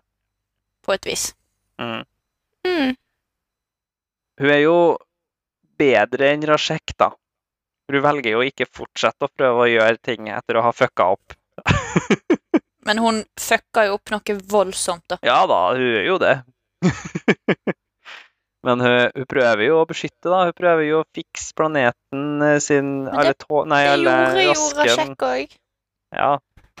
På et vis. Mm. Mm. Hun er jo bedre enn Rashek, da. Hun velger jo ikke fortsette å prøve å gjøre ting etter å ha fucka opp. Men hun fucka jo opp noe voldsomt, da. Ja da, hun gjør jo det. Men hun, hun prøver jo å beskytte, da. Hun prøver jo å fikse planeten eh, sin Men Alle tå... Nei, Det alle gjorde. Òg. Ja.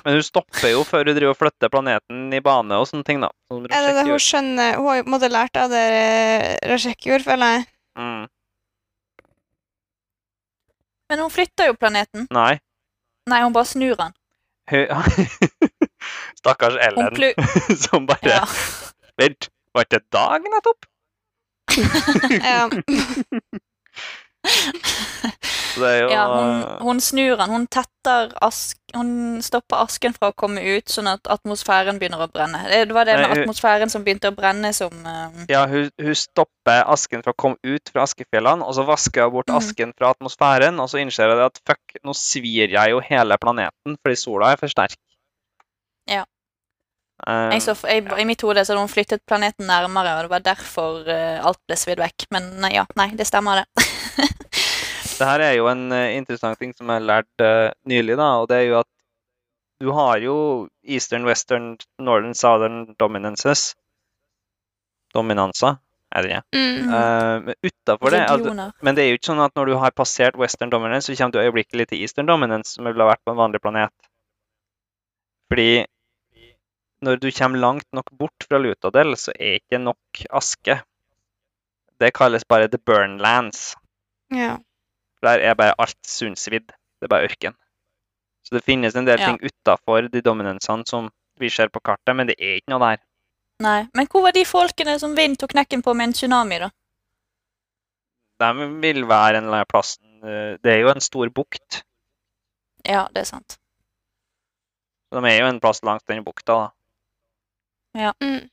Men hun stopper jo før hun driver og flytter planeten i bane og sånne ting, da. Som Er det det hun skjønner Hun har jo på en måte lært av det eh, Rashek gjorde, føler jeg. Mm. Men hun flytter jo planeten. Nei. Nei, hun bare snur den. Stakkars Ellen Hun som bare Ja. Vent, var det dagen nettopp? Ja. Så det er jo ja, hun, hun snur den. Hun tetter ask... Hun stopper asken fra å komme ut, sånn at atmosfæren begynner å brenne. Det var det med Nei, hun- atmosfæren som begynte å brenne, som uh... Ja, hun, hun stopper asken fra å komme ut fra askefjellene, og så vasker hun bort mm. asken fra atmosfæren, og så innser hun at fuck, nå svir jeg jo hele planeten fordi sola er for sterk. Ja. Eh, jeg så, jeg, I mitt hode så hadde hun flyttet planeten nærmere, og det var derfor uh, alt ble svidd vekk. Men nei, ja, nei, det stemmer, det. det her er jo en uh, interessant ting som jeg har lært eh, nylig, da, og det er jo at du har jo Eastern, Western, Northern, Southern dominances. Dominanser, er det det? Mm. Eh, men utafor det altså, Men det er jo ikke sånn at når du har passert western dominance, så kommer du øyeblikkelig til eastern dominance, som ville vært på en vanlig planet. Fordi når du kommer langt nok bort fra Lutadel, så er ikke nok aske. Det kalles bare the burn lands. Ja. Der er bare alt sunnsvidd. Det er bare ørken. Så det finnes en del Ja. ting utafor de dominansene som vi ser på kartet, men det er ikke noe der. Nei. Men hvor var de folkene som vind tok knekken på med en tsunami, da? De vil være en eller annen plass Det er jo en stor bukt. Ja, det er sant. De er jo en plass langs den bukta, da. Mm.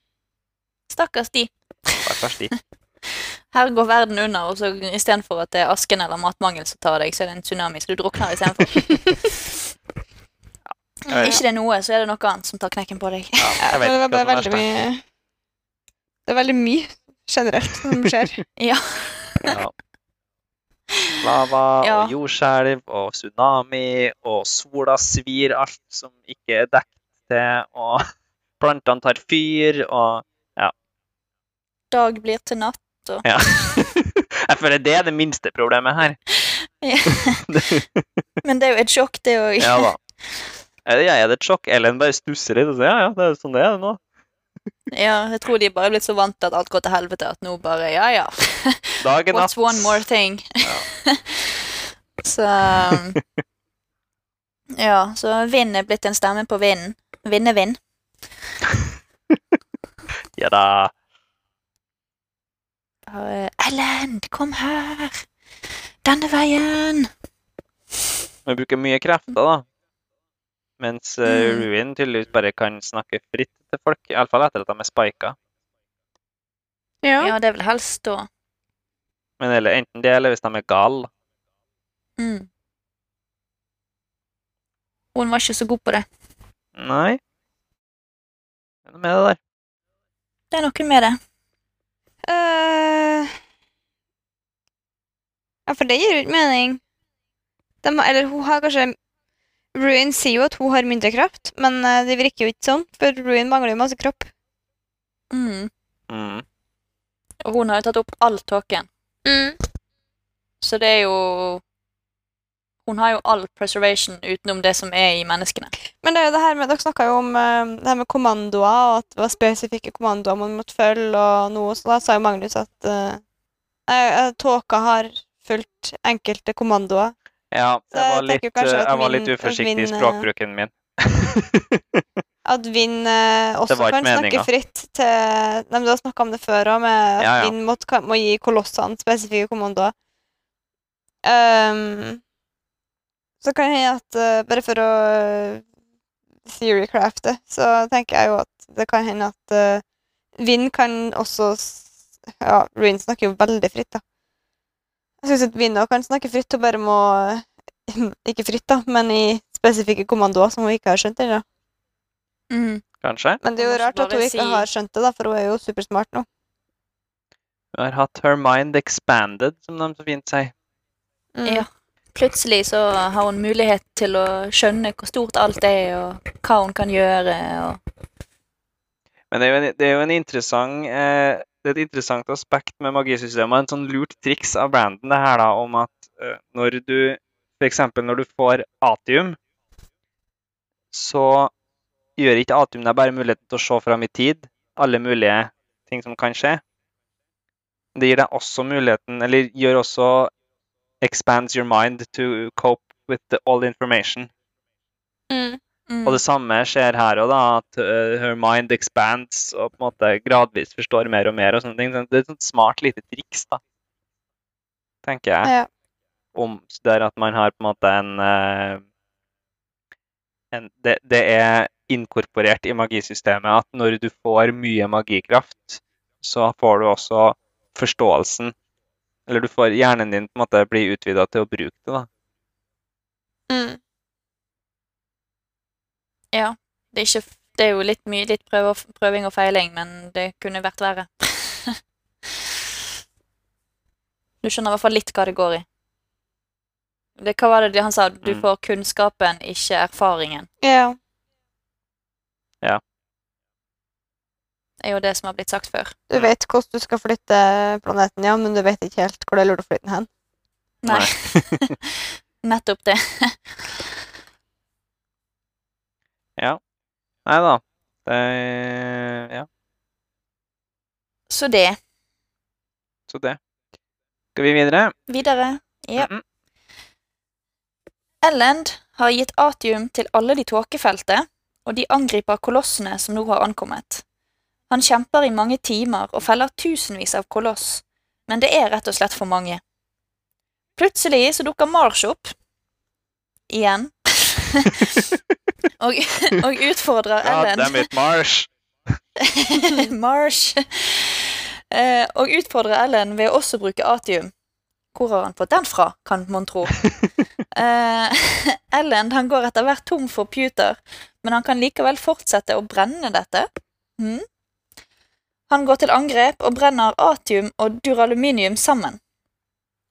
Stakkars de. Stakkars de. Her går verden under, og så istedenfor at det er asken eller matmangel som tar deg, så er det en tsunami, så du drukner istedenfor. Ja, ja. Ikke det er noe, så er det noe annet som tar knekken på deg. Ja, Ja, jeg vet det ikke er veldig mye Det er veldig mye generelt som skjer. Ja. Ja. Lava Ja. og jordskjelv og tsunami og sola svir alt som ikke er dekket til, og plantene tar fyr og ja. Dag blir til natt. Ja. Jeg føler det er det minste problemet her. Men det er jo et sjokk, det òg. Ja da. Ja, er det et sjokk? Ellen bare stusser litt og sier ja, ja, det er sånn det er nå. Ja, jeg tror de er bare blitt så vant til at alt går til helvete, at nå bare Ja, ja. Dagen natt. What's one more thing? så Ja, så vind er blitt en stemme på vinden. Vind er vind. Ja da. Og, eh, Ellen, kom her! Denne veien! Vi bruker mye krefter, da. Mens uh, Mm. Ruin tydeligvis bare kan snakke fritt til folk. Iallfall etter at de er spika. Ja. Ja, det vel helst da. Men eller enten det, eller hvis de er gale. Mm. Hun var ikke så god på det. Nei. Noe med det der. Det er noe med det. Uh... ja, for det gir jo ikke mening. De, eller hun har kanskje Ruin sier jo at hun har mindre kraft, men eh, det virker jo ikke sånn, for Ruin mangler jo masse kropp. Mm. Mm. Og hun har jo tatt opp all tåken. Så det er jo Hun har jo all preservation utenom det som er i menneskene. Men det er jo det her med, dere snakka jo om eh, det her med kommandoer, og at det var spesifikke kommandoer man måtte følge, og noe, så da sa jo Magnus at uh, tåka har fulgt enkelte kommandoer. Ja, jeg var litt, jeg jeg var litt uforsiktig i min, i språkbruken min. At Vind eh, også kan kan snakke fritt til Nei, Du har snakka om det før òg, med at Ja, ja. Vind må gi kolossene spesifikke kommandoer. Um, så kan det hende at eh, Bare for å uh, theorycrafte, så tenker jeg jo at det kan hende at uh, Vind kan også Ja, Ruin snakker jo veldig fritt, da. Jeg syns at Vind også kan snakke fritt, hun bare må Ikke fritt, da, men i spesifikke kommandoer som hun ikke har skjønt ennå. Mm. Kanskje? Men det er jo rart at hun ikke si- har skjønt det, da, for hun er jo supersmart nå. Hun har hatt her mind expanded, som de så fint sier. Mm. Ja. Plutselig så har hun mulighet til å skjønne hvor stort alt er, og hva hun kan gjøre. Og... Men det er jo en, det er jo en interessant eh, det er et interessant aspekt med magisystemet, en sånn lurt triks av Brandon det her da, om at eh, når du f.eks. når du får atium, så gjør ikke atium deg bare muligheten til å se fram i tid, alle mulige ting som kan skje. Det gir deg også muligheten, eller gjør også expands your mind to cope with the, all information. Mm. Mm. Og det samme skjer her òg. At uh, her mind expands og på en måte gradvis forstår mer og mer. og sånne ting. Så Det er et sånt smart lite triks, da. Tenker jeg. Ja. Om der at man har på en måte en, uh, en det, det er inkorporert i magisystemet at når du får mye magikraft, så får du også forståelsen Eller du får hjernen din på en måte bli utvida til å bruke det, da. Mm. Ja. Det er, ikke, det er jo litt mye litt prøve, prøving og feiling, men det kunne vært verre. du skjønner i hvert fall litt hva det går i. Det, hva var det han sa? Du Mm. får kunnskapen, ikke erfaringen. Ja. Det er jo det som har blitt sagt før. Du vet hvordan du skal flytte planeten, ja, men du vet ikke helt hvor det er lurt å flytte den hen. Nei. Nettopp det. Nei da. Det, ja, Så det. så det. Skal vi videre? Videre. Ja. Mhm. Ellend har gitt atium til alle de tåkefelte, og de angriper kolossene som nå har ankommet. Han kjemper i mange timer og feller tusenvis av koloss, men det er rett og slett for mange. Plutselig så dukker Marsh opp. Igjen. og, og utfordrer God Ellen damn it, Marsh! Marsh. Eh, og utfordrer Ellen ved å også bruke atium. Hvor har han fått den fra, kan mon tro. Eh, Ellen han går etter hvert tom for puter, men han kan likevel fortsette å brenne dette. Mhm. Han går til angrep og brenner atium og duraluminium sammen.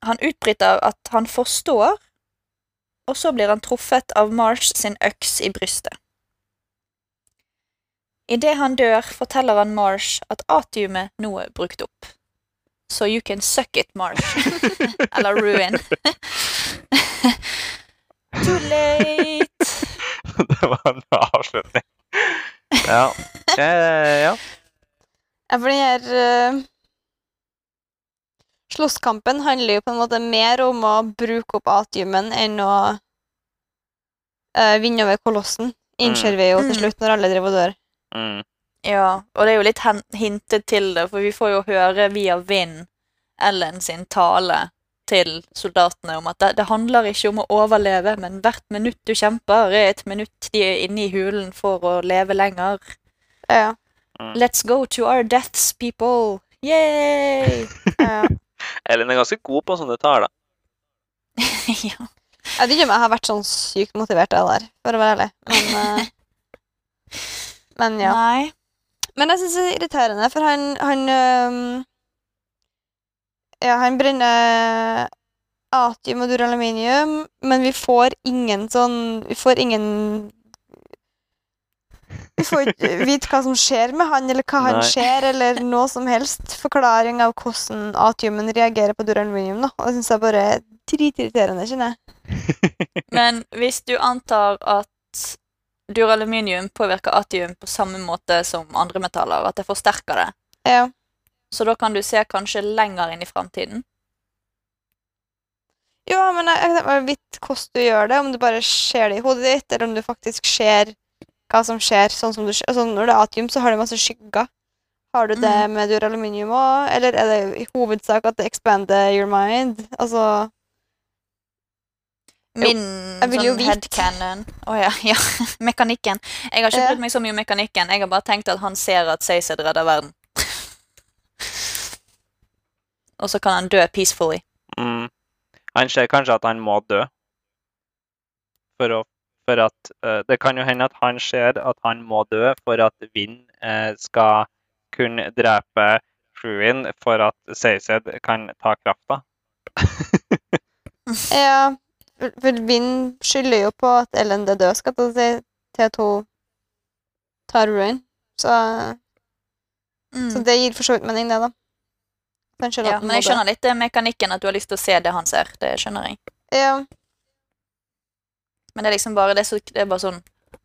Han utbryter at han forstår, og så blir han truffet av Marsh sin øks i brystet. Idet han dør, forteller han Marsh at atiumet nå er brukt opp. So you can suck it, Marsh. Eller ruin. Too late. det var en avslutning. Ja. Eh, ja. Ja, for den her eh, Slåsskampen handler jo på en måte mer om å bruke opp atiumen enn å uh, vinne over kolossen. Innser vi jo til Mm. slutt, når alle driver og dør. Mm. Ja, og det er jo litt hintet til det, for vi får jo høre via Vind Ellen sin tale til soldatene om at det, det handler ikke om å overleve, men hvert minutt du kjemper, er et minutt de er inne i hulen for å leve lenger. Ja. Let's go to our deaths, people! Yay! ja. Ellen er ganske god på sånne taler. ja. Jeg vet ikke om jeg har vært sånn sykt motivert av det der, for å være ærlig. Men, uh, men ja. Nei. Men jeg syns det er irriterende, for han Han, um, ja, han brenner atium og duraluminium, men vi får ingen sånn Vi får ingen Vi får ikke vite hva som skjer med han, eller hva han Nei. ser, eller noe som helst forklaring av hvordan atiumen reagerer på duraluminium. da. Og det syns jeg bare er dritirriterende, kjenner jeg. Men hvis du antar at duraluminium påvirker atium på samme måte som andre metaller, at det forsterker det, Ja. så da kan du se kanskje lenger inn i framtiden. Ja, men jeg, jeg kan bare hvordan du gjør det, om du bare ser det i hodet ditt, eller om du faktisk ser hva som skjer. Sånn som du, altså når det er atium, så har det masse skygger. Har du det med duraluminium òg, eller er det i hovedsak at det expander your mind? Altså Min jo sånn headcanon Å ja, ja. Mekanikken. Jeg har ikke brydd meg så mye om mekanikken. Jeg har bare tenkt at han ser at Saycid redder verden. Og så kan han dø peacefully. Mm. Han ser kanskje at han må dø. For, å, for at uh, Det kan jo hende at han ser at han må dø for at Vind uh, skal kunne drepe Fruin for at Seised kan ta krafta. Ja, for, Vind skylder jo på at Ellen er død, skal jeg si, til at hun tar ruin. Så, Mm. så det gir for så vidt mening, det, da. Ja, men jeg skjønner litt mekanikken, at du har lyst til å se det han ser. Det skjønner jeg. Ja. Men det er liksom bare det, er så, det er bare sånn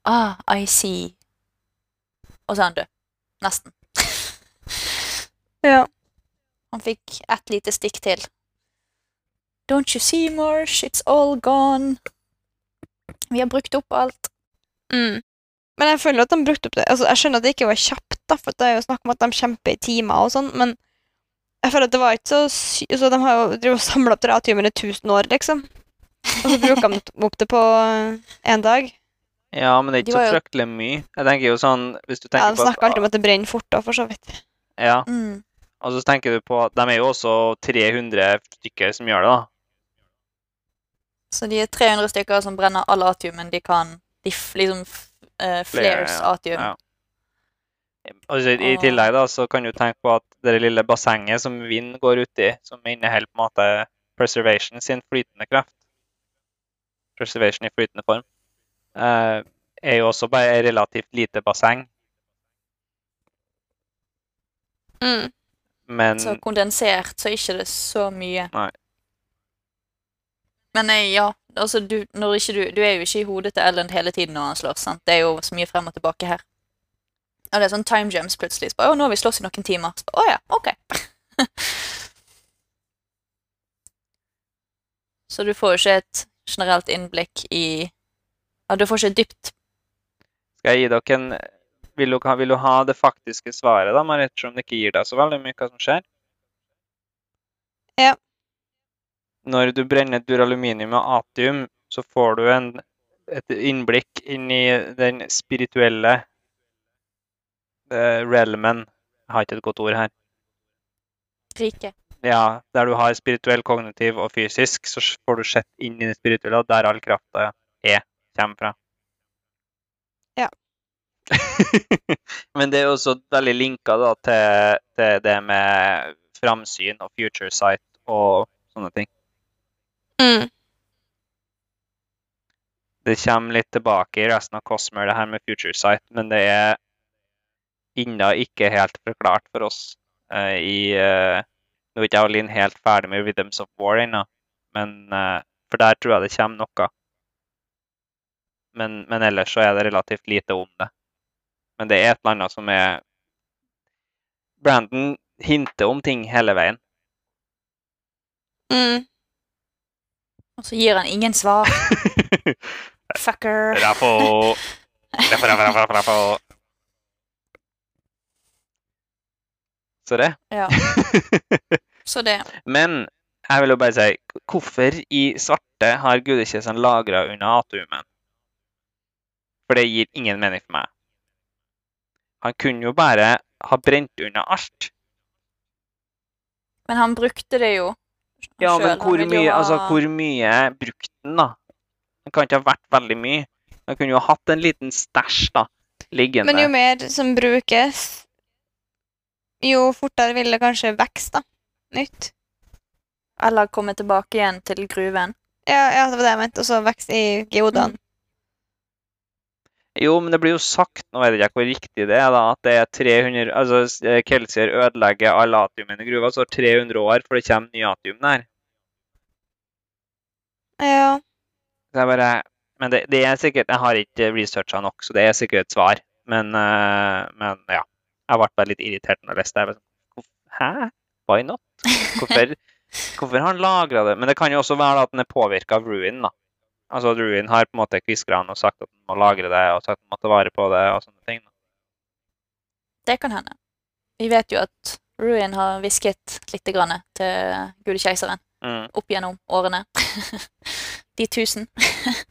Ah, I see. Og så er han død. Nesten. ja. Han fikk ett lite stikk til. Don't you see, Marsh? It's all gone. Vi har brukt opp alt. Mm. Men jeg føler at de brukte opp det Altså, Jeg skjønner at det ikke var kjapt, da, for det er jo snakk om at de kjemper i timer og sånn, men jeg føler at det var ikke så sy... Så de har jo samla opp ratiumen i 1000 år, liksom. Og så bruker de opp det på én dag. Ja, men det er ikke de så jo- fryktelig mye. Jeg tenker jo sånn Hvis du tenker Ja, De snakker alltid om at det brenner fort, da, for så vidt. Ja, Mm. og så tenker du på at De er jo også 300 stykker som gjør det, da. Så de er 300 stykker som brenner all atiumen de kan. De f liksom f eh, flares ja. atium. Ja. Og så I tillegg da, så kan du tenke på at det lille bassenget som vind går uti, som inneholder på en måte preservation sin flytende kraft Preservation i flytende form. eh, er jo også bare relativt lite basseng, Mm. men Så kondensert, så er ikke det så mye. Nei. Men nei, ja, altså du, du, du er jo ikke i hodet til Ellen hele tiden når han slåss. sant? Det er jo så mye frem og tilbake her. Og det er sånn time jumps plutselig. Så bare, å, nå har vi slåss i noen timer. Så, å ja, ok. så du får jo ikke et generelt innblikk i Ja, du får ikke dypt skal jeg gi dere en vil du, ha, vil du ha det faktiske svaret, da, Marit, selv om det ikke gir deg så veldig mye hva som skjer? Ja. Når du brenner duraluminium og atium, så får du en, et innblikk inn i den spirituelle eh, realmen Jeg har ikke et godt ord her. rike. Ja, der du har spirituell, kognitiv og fysisk, så får du sett inn i det spirituelle, og der all krafta er, kommer fra. Ja. Men det er jo også veldig linka da, til, til det med framsyn og future sight og sånne ting. Mm. Det kommer litt tilbake i resten av Cosmer, det her med future sight, men det er ennå ikke helt forklart for oss uh, i eh, Nå er ikke jeg og Linn helt ferdig med Rhythms of War ennå, men eh, for der tror jeg det kommer noe. Men, men ellers så er det relativt lite om det. Men det er et eller annet som er Brandon hinter om ting hele veien. Mm. Og så gir han ingen svar. Fucker. Rafo. Rafo, rafo, rafo, rafo. Så det. Ja, så det. Men jeg vil jo bare si, hvorfor i svarte har gudekjøsene lagra unna atomen? For det gir ingen mening for meg. Han kunne jo bare ha brent unna alt. Men han brukte det jo. Ja, selv. men hvor mye, altså, hvor mye brukte han, da? Det kan ikke ha vært veldig mye. Han kunne jo ha hatt en liten stæsj, da, liggende. Men jo mer som brukes, jo fortere vil det kanskje vokse, da. Nytt. Eller komme tilbake igjen til gruven. Ja, ja, det var det jeg mente. Og så vokse i geodene. Jo, men det blir jo sagt, nå vet jeg ikke hvor riktig det er, da, at det er 300 Altså, eh, Kelsier ødelegger alle atiumene i gruva, så er 300 år før det kommer ny atium der. Ja. Det er bare Men det, det er sikkert Jeg har ikke researcha nok, så det er sikkert et svar. Men, eh, men ja. Jeg ble bare litt irritert når jeg leste det. Sånn, "Hvorf- Hæ? Why not? Hvorfor, hvorfor har han lagra det? Men det kan jo også være at den er påvirka av Ruin. da. Altså at Ruin har på en måte kviskra han og sagt at han må lagre det, og sagt at han må ta vare på det og sånne ting. da. Det kan hende. Vi vet jo at Ruin har hvisket litt grann til gudekeiseren Mm. opp gjennom årene. De tusen.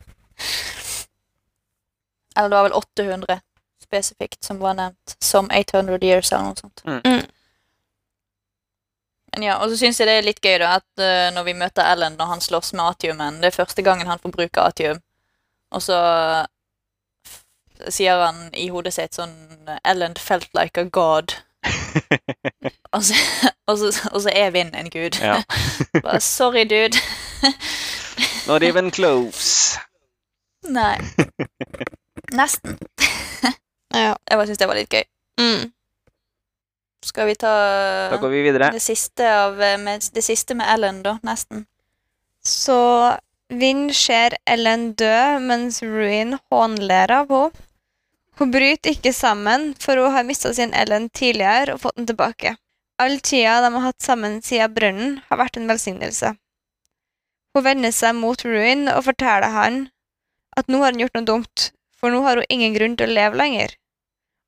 Eller det var vel 800 spesifikt som var nevnt som 800 years eller noe sånt. Mm. Mm. Men ja, Og så syns jeg det er litt gøy da, at uh, når vi møter Ellen når han slåss med atiumen Det er første gangen han får bruke atium, og så sier han i hodet sitt sånn Ellen felt like a god. Og så, og så, og så er Vind en gud. ja. Bare, Sorry, dude. Not even close. Nei. Nesten. Ja. Jeg bare syns det var litt gøy. Mm. Skal vi ta Da går vi videre. det siste, av, eh, med, det siste med Ellen, da? Nesten. Så Vinn ser Ellen dø, mens Ruin hånler av henne. Hun bryter ikke sammen, for hun har mista sin Ellen tidligere og fått den tilbake. All tida de har hatt sammen siden brønnen, har vært en velsignelse. Hun vender seg mot Ruin og forteller han at nå har han gjort noe dumt, for nå har hun ingen grunn til å leve lenger.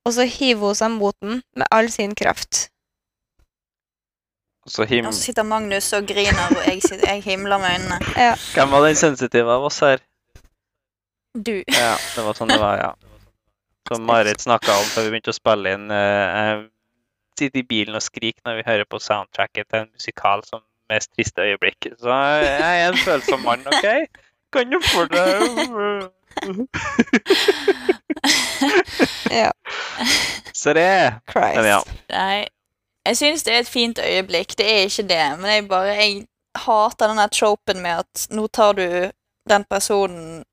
Og så hiver hun seg mot den med all sin kraft. Og så him Og så sitter Magnus og griner, og jeg, sitter, jeg himler med øynene. Ja. Hvem var den sensitive av oss her? Du. Ja, det var sånn det var, ja. Som Marit snakka om før vi begynte å spille inn. Uh, sitter i bilen og skriker når vi hører på soundtracket til en musikal som mest triste øyeblikk. Så jeg er en følsom mann, OK? Kan du få det Ja. Så det Christ. Men ja. Nei. Jeg syns det er et fint øyeblikk, det er ikke det. Men jeg bare Jeg hater den der tropen med at nå tar du den personen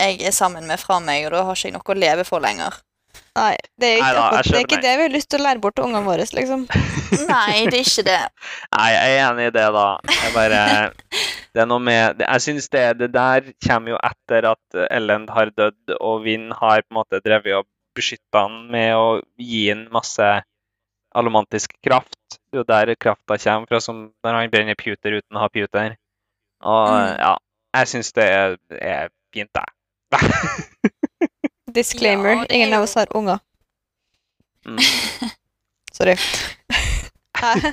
jeg er sammen med, fra meg, og da har ikke jeg noe å leve for lenger. Nei, det er, ikke, Neida, akkurat- det er ikke det vi har lyst til å lære bort til ungene våre, liksom. Nei, det er ikke det. Nei, jeg er enig i det, da. Jeg bare Det er noe med det- Jeg syns det, det der kommer jo etter at Ellen har dødd, og Vinn har på en måte drevet og beskytta han med å gi han masse alomantisk kraft. Det er jo der krafta kommer fra, som når han brenner puter uten å ha puter. Og Mm. ja, jeg syns det er, er fint, jeg. Disclaimer, Ja, ingen av oss har unger. Mm. Sorry.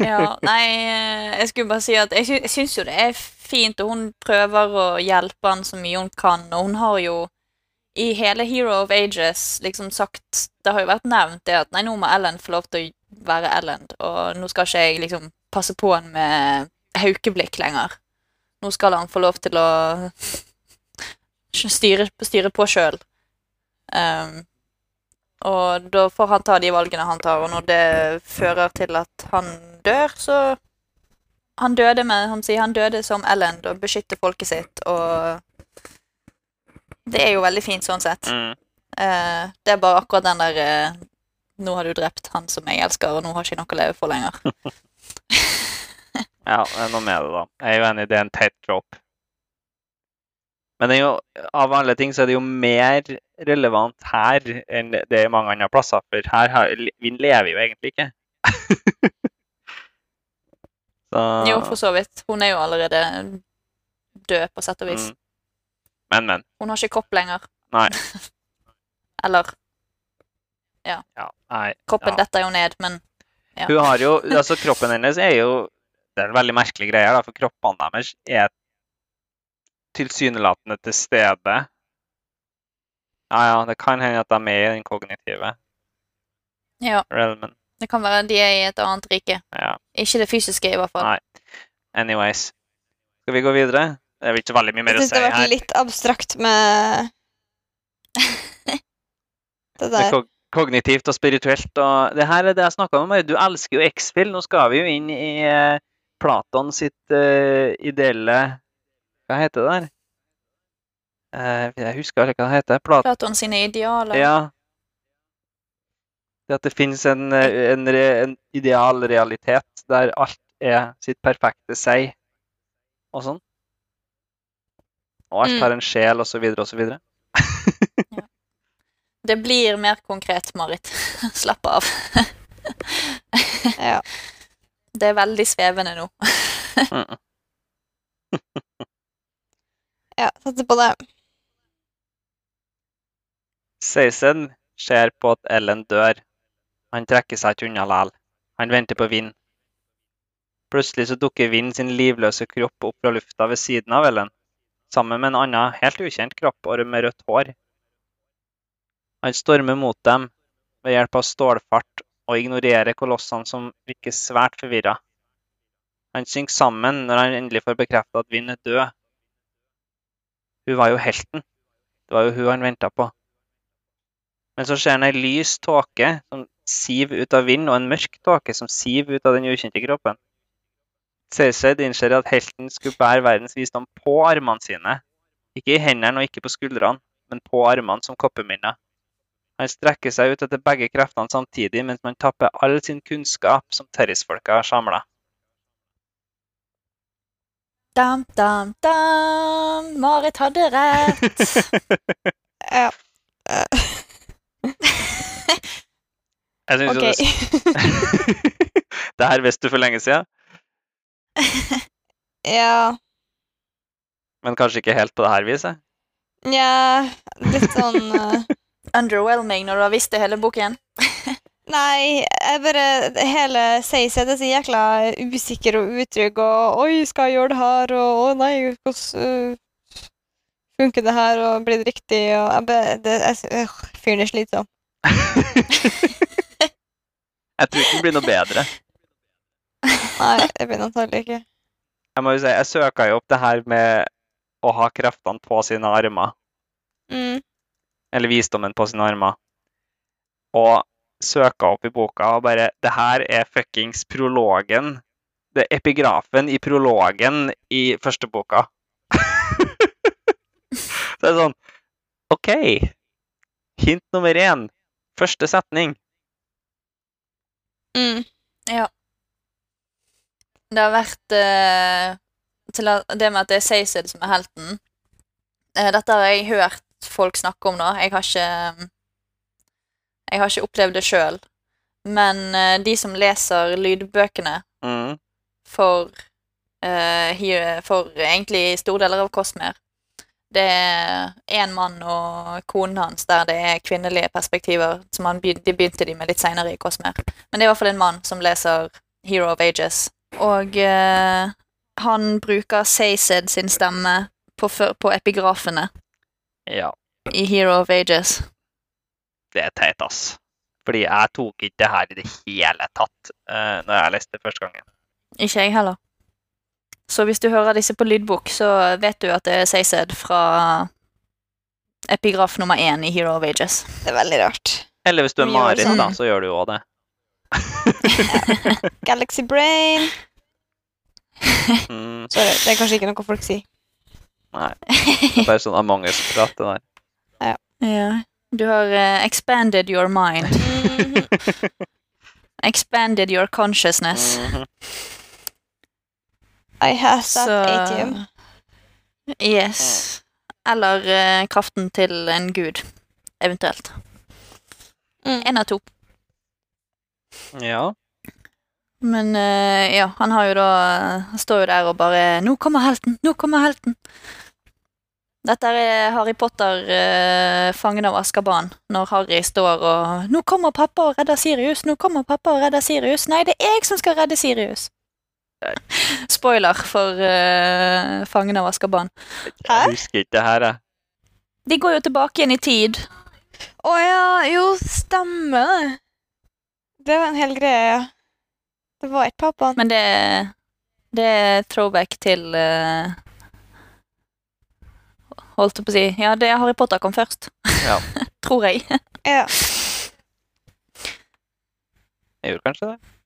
Ja, nei, eh, jeg skulle bare si at jeg, sy jeg syns jo det er fint, og hun prøver å hjelpe han så mye hun kan, og hun har jo i hele Hero of Ages liksom sagt Det har jo vært nevnt det at nei, nå må Ellen få lov til å være Ellen, og nå skal ikke jeg liksom passe på han med haukeblikk lenger. Nå skal han få lov til å styre, styre på sjøl. Um, og da får han ta de valgene han tar, og når det fører til at han dør, så Han døde med Han sier han døde som Ellen og beskytter folket sitt, og Det er jo veldig fint sånn sett. Mm. Uh, det er bare akkurat den der uh, Nå har du drept han som jeg elsker, og nå har jeg ikke noe å leve for lenger. Ja, det er noe med det, da. Jeg er jo enig, det er en teit drop. Men det er jo, av alle ting så er det jo mer relevant her enn det er mange andre plasser. For her har, vi lever jo egentlig ikke. så, Jo, for så vidt. Hun er jo allerede død, på sett og vis. mm. Men, men. Hun har ikke kropp lenger. Nei. Eller Ja, nei. kroppen ja. detter jo ned, men ja. Hun har jo, altså Kroppen hennes er jo Det er en veldig merkelig greie, da, for kroppene deres er tilsynelatende til stede. Ja, ja, det kan hende at de er med i den kognitive ja. realmen. Det kan være de er i et annet rike. Ja. Ikke det fysiske, i hvert fall. Nei. Anyways. Skal vi gå videre? Det er vel ikke veldig mye mer Jeg å syns si det har vært her. litt abstrakt med det er der. Det kognitivt og spirituelt. Og det her er det jeg snakka om. Du elsker jo X-Fill. Nå skal vi jo inn i, eh, Platon sitt uh, ideelle Hva heter det der? Eh, jeg husker ikke hva den heter. Platon Platon sine idealer. Ja. Det at det finnes en, eh, en, re- en ideal realitet der alt er sitt perfekte seg, og sånn. Og alt Mm. har en sjel, og så videre, og så videre. Det blir mer konkret, Marit. Slapp av. Ja. Det er veldig svevende nå. Ja satser på det. Seisen ser på at Ellen dør. Han trekker seg ikke unna likevel. Han venter på vind. Plutselig så dukker Vind sin livløse kropp opp fra lufta ved siden av Ellen, sammen med en annen, helt ukjent kropp og med rødt hår. Han stormer mot dem ved hjelp av stålfart og ignorerer kolossene som virker svært forvirra. Han synker sammen når han endelig får bekreftet at Vind er død. Hun var jo helten. Det var jo hun han venta på. Men så ser han ei lys tåke som siver ut av vind, og en mørk tåke som siver ut av den ukjente kroppen. Cersei innser at helten skulle bære verdens visdom på armene sine. Ikke i hendene og ikke på skuldrene, men på armene som koppeminner. Han strekker seg ut etter begge kreftene samtidig, mens man tapper all sin kunnskap som Terris-folka har samla. Dam, dam, dam. Marit hadde rett. Ja. Eh, syns okay. jo det, det her visste du for lenge siden, ja. men kanskje ikke helt på det her viset. Nja, litt sånn uh... Underwhelming når du har visst det hele boken. Nei, jeg bare Hele Seised er så jækla usikker og utrygg og Oi, skal jeg gjøre det her? Og å nei, hvordan uh, funker det her? Og blir det riktig? Og jeg bare det, jeg, øh, Fyren er slitsom. Jeg tror ikke den blir noe bedre. Nei, det blir antagelig ikke. Jeg må jo si, jeg søka jo opp det her med å ha kreftene på sine armer, Mm. eller visdommen på sine armer, og søka opp i boka og bare Det her er fuckings prologen. Det er epigrafen i prologen i første boka. Så det er sånn OK. Hint nummer én. Første setning. Mm. Det har vært eh, til Det med at det er Seised som er helten eh, Dette har jeg hørt folk snakke om, da. Jeg har ikke Jeg har ikke opplevd det sjøl. Men eh, de som leser lydbøkene Mm. for, eh, for egentlig store deler av Cosmer Det er én mann og konen hans der det er kvinnelige perspektiver. som han begynte, De begynte de med litt seinere i Cosmer. Men det er i hvert fall en mann som leser Hero of Ages. Og eh, han bruker Seised sin stemme på, på epigrafene Ja, i Hero of Ages. det er teit, ass. Fordi jeg tok ikke det her i det hele tatt uh, når jeg leste det første gangen. Ikke jeg heller. Så hvis du hører disse på lydbok, så vet du at det er Sayzed fra epigraf nummer én i Hero of Ages. Det er veldig rart. Eller hvis du er Marit, sånn. da, så gjør du jo også det. Galaxy Brain. Mm, Sorry, det er kanskje ikke noe folk sier. nei. Det er bare sånn Among us-prat, det der. Ja. Du har uh, expanded your mind. Expanded your consciousness. Mhm. I have that Så ATM. Yes. Eller eh, kraften til en gud, eventuelt. Mm. En av to. Ja. Men eh, ja, han har jo da Han står jo der og bare 'Nå kommer helten! Nå kommer helten!' Dette er Harry Potter, uh, fangen av Askaban, når Harry står og 'Nå kommer pappa og redder Sirius! Nå kommer pappa og redder Sirius!' Nei, det er jeg som skal redde Sirius! Spoiler for uh, fangen av Askaban. Jeg husker ikke det her, jeg. De går jo tilbake igjen i tid. Å ja, jo, stemmer det. Det var en hel greie, ja. Det var ikke pappaen. Men det, det er throwback til uh, Holdt jeg på å si Ja, det er Harry Potter kom først. Ja. Tror jeg. Ja. Jeg gjorde kanskje det.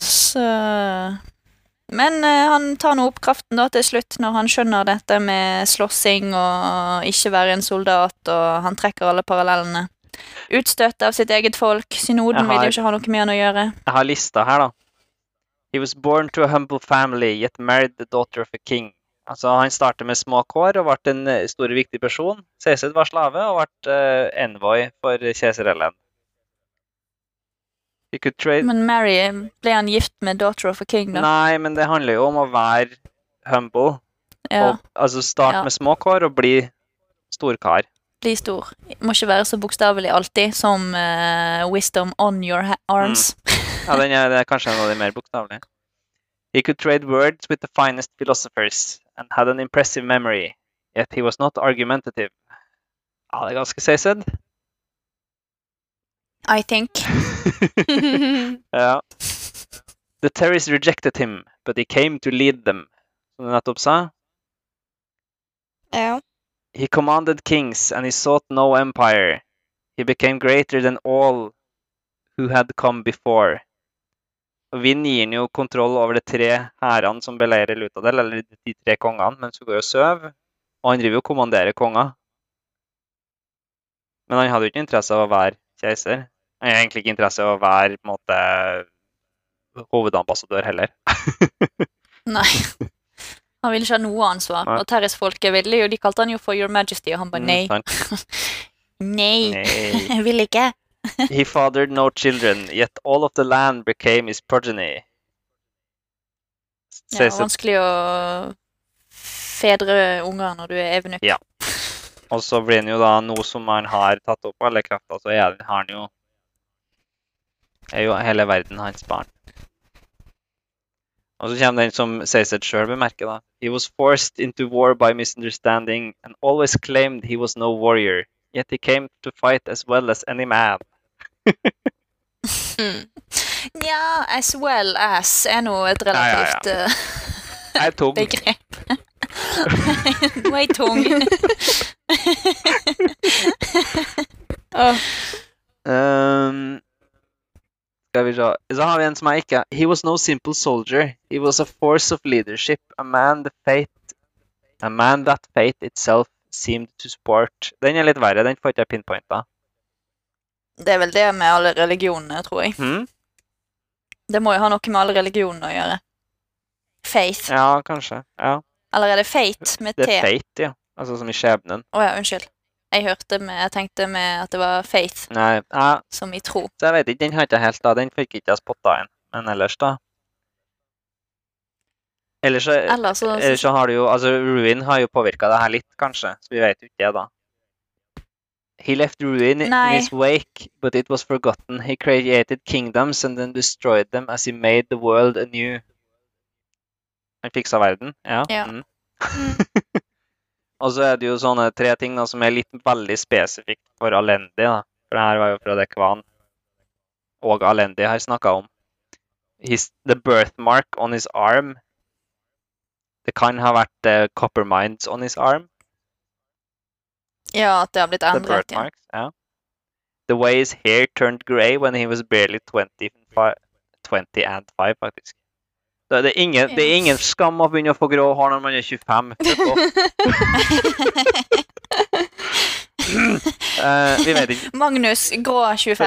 Så Men eh, han tar nå opp kraften da til slutt, når han skjønner dette med slåssing og ikke være en soldat, og han trekker alle parallellene. Utstøtt av sitt eget folk. Synoden har, vil jo ikke ha noe med han å gjøre. Jeg har lista her, da. He was born to a humble family, yet married the daughter of a king. Altså, Han startet med små kår og ble en eh, stor og viktig person. Cæsar var slave og ble eh, envoy for keiser Ellen. He could trade Men Mary, ble han gift med daughter of a king, da? Nei, men det handler jo om å være humble. Ja, Og, altså starte Ja. med små kår og bli storkar. bli stor. Må ikke være så bokstavelig alltid som uh, wisdom on your arms. Ja, den er, det er kanskje en av de mer bokstavelige. He could trade words with the finest philosophers and had an impressive memory, yet he was not argumentative. Ja, det er ganske seised. I think. ja. The Terrys rejected him, but he came to lead them. Som du nettopp sa. ja. He commanded kings, and he sought no empire. He became greater than all who had come before. Og Vind gir han jo kontroll over de tre hærene som beleirer Lutadel, eller de tre kongene, mens hun går og sover. Og han driver jo og kommanderer konger. Men han hadde jo ikke interesse av å være keiser. Han har egentlig ikke interesse av å være på en måte, hovedambassadør heller. Nei. Han ville ikke ha noe ansvar. Nei. Og Terris-folket ville jo, de kalte han jo for Your Majesty, og han bare nei. Mm. Nei, Nei. jeg vil ikke. He fathered no children, yet all of the land became his progeny. Ja, det er vanskelig å fedre unger når du er evenukk. Ja. Og så blir han jo da, nå som han har tatt opp alle krefter, så er, har han jo er jo hele verden hans barn. Og så kommer den som Cæsar sjøl bemerker, da. He was forced into war by misunderstanding and always claimed he was no warrior. Yet he came to fight as well as any man. Nja, as well as er nå et ja, ja. relativt eh, er tung. begrep. Nå er jeg tung. oh. Um, skal vi se. Så har vi en som er ikke He was no simple soldier. He was a force of leadership. A man the fate A man that fate itself seemed to support. Den er litt verre. Den får ikke jeg pinpointa. Det er vel det med alle religionene, tror jeg. Hmm? Det må jo ha noe med alle religionene å gjøre. Faith. Ja, kanskje. Ja. Eller er det fate med Det er fate, ja. Altså som i skjebnen. Å ja, unnskyld. Jeg hørte med, jeg tenkte med at det var faith, Nei, ja, som i tro. så jeg vet ikke. Den har ikke helt da. Den fikk ikke jeg spotta inn. Men ellers, da. Ellers så, Eller så, ellers så har du jo Altså, Ruin har jo påvirka det her litt, kanskje. Så vi vet jo ikke det, da. He left ruin in his wake, but it was forgotten. He created kingdoms and then destroyed them as he made the world anew. Han fiksa verden, ja. Ja. Mm. Og så er det jo sånne tre ting da, som er litt veldig spesifikt for Alendi. da. For det her var jo fra det Kvan og Alendi har snakka om. His, the birthmark on his arm. Det kan ha vært uh, copper mines on his arm. ja, at det har blitt The endret. Ja. birthmarks, ja. The way his hair turned grey when he was barely 20, 20 and 5, faktisk. Det, er ingen, det er ingen skam å begynne å få grå hår når man er 25. uh. Eh, vi vet ikke. Magnus Grå 25.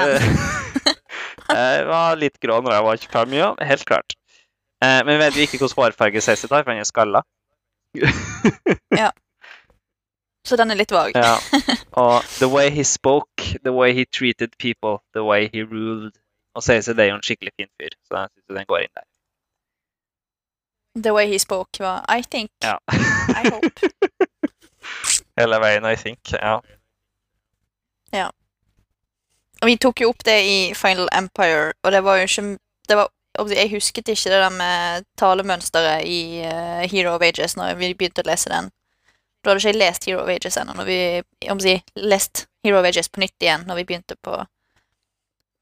jeg var litt grå når jeg var 25, ja. Helt klart. Uh, men vi vet vi ikke hvilken hårfarge Cæsar tar, for han er skalla. ja. Så den er litt vag. Ja. Og the way he spoke, the way he treated people, the way he ruled. Og Cæsar det er jo en skikkelig fin fyr, så jeg syns den går inn der. The way he spoke var I think. Ja. I hope. Hele veien, I think. Ja. Ja. Og vi tok jo opp det i Final Empire, og det var jo ikke det var, Jeg husket ikke det der med talemønsteret i uh, Hero of Ages når vi begynte å lese den. Da hadde ikke jeg lest Hero of Ages ennå. Når vi om å si, lest Hero of Ages på nytt igjen når vi begynte på,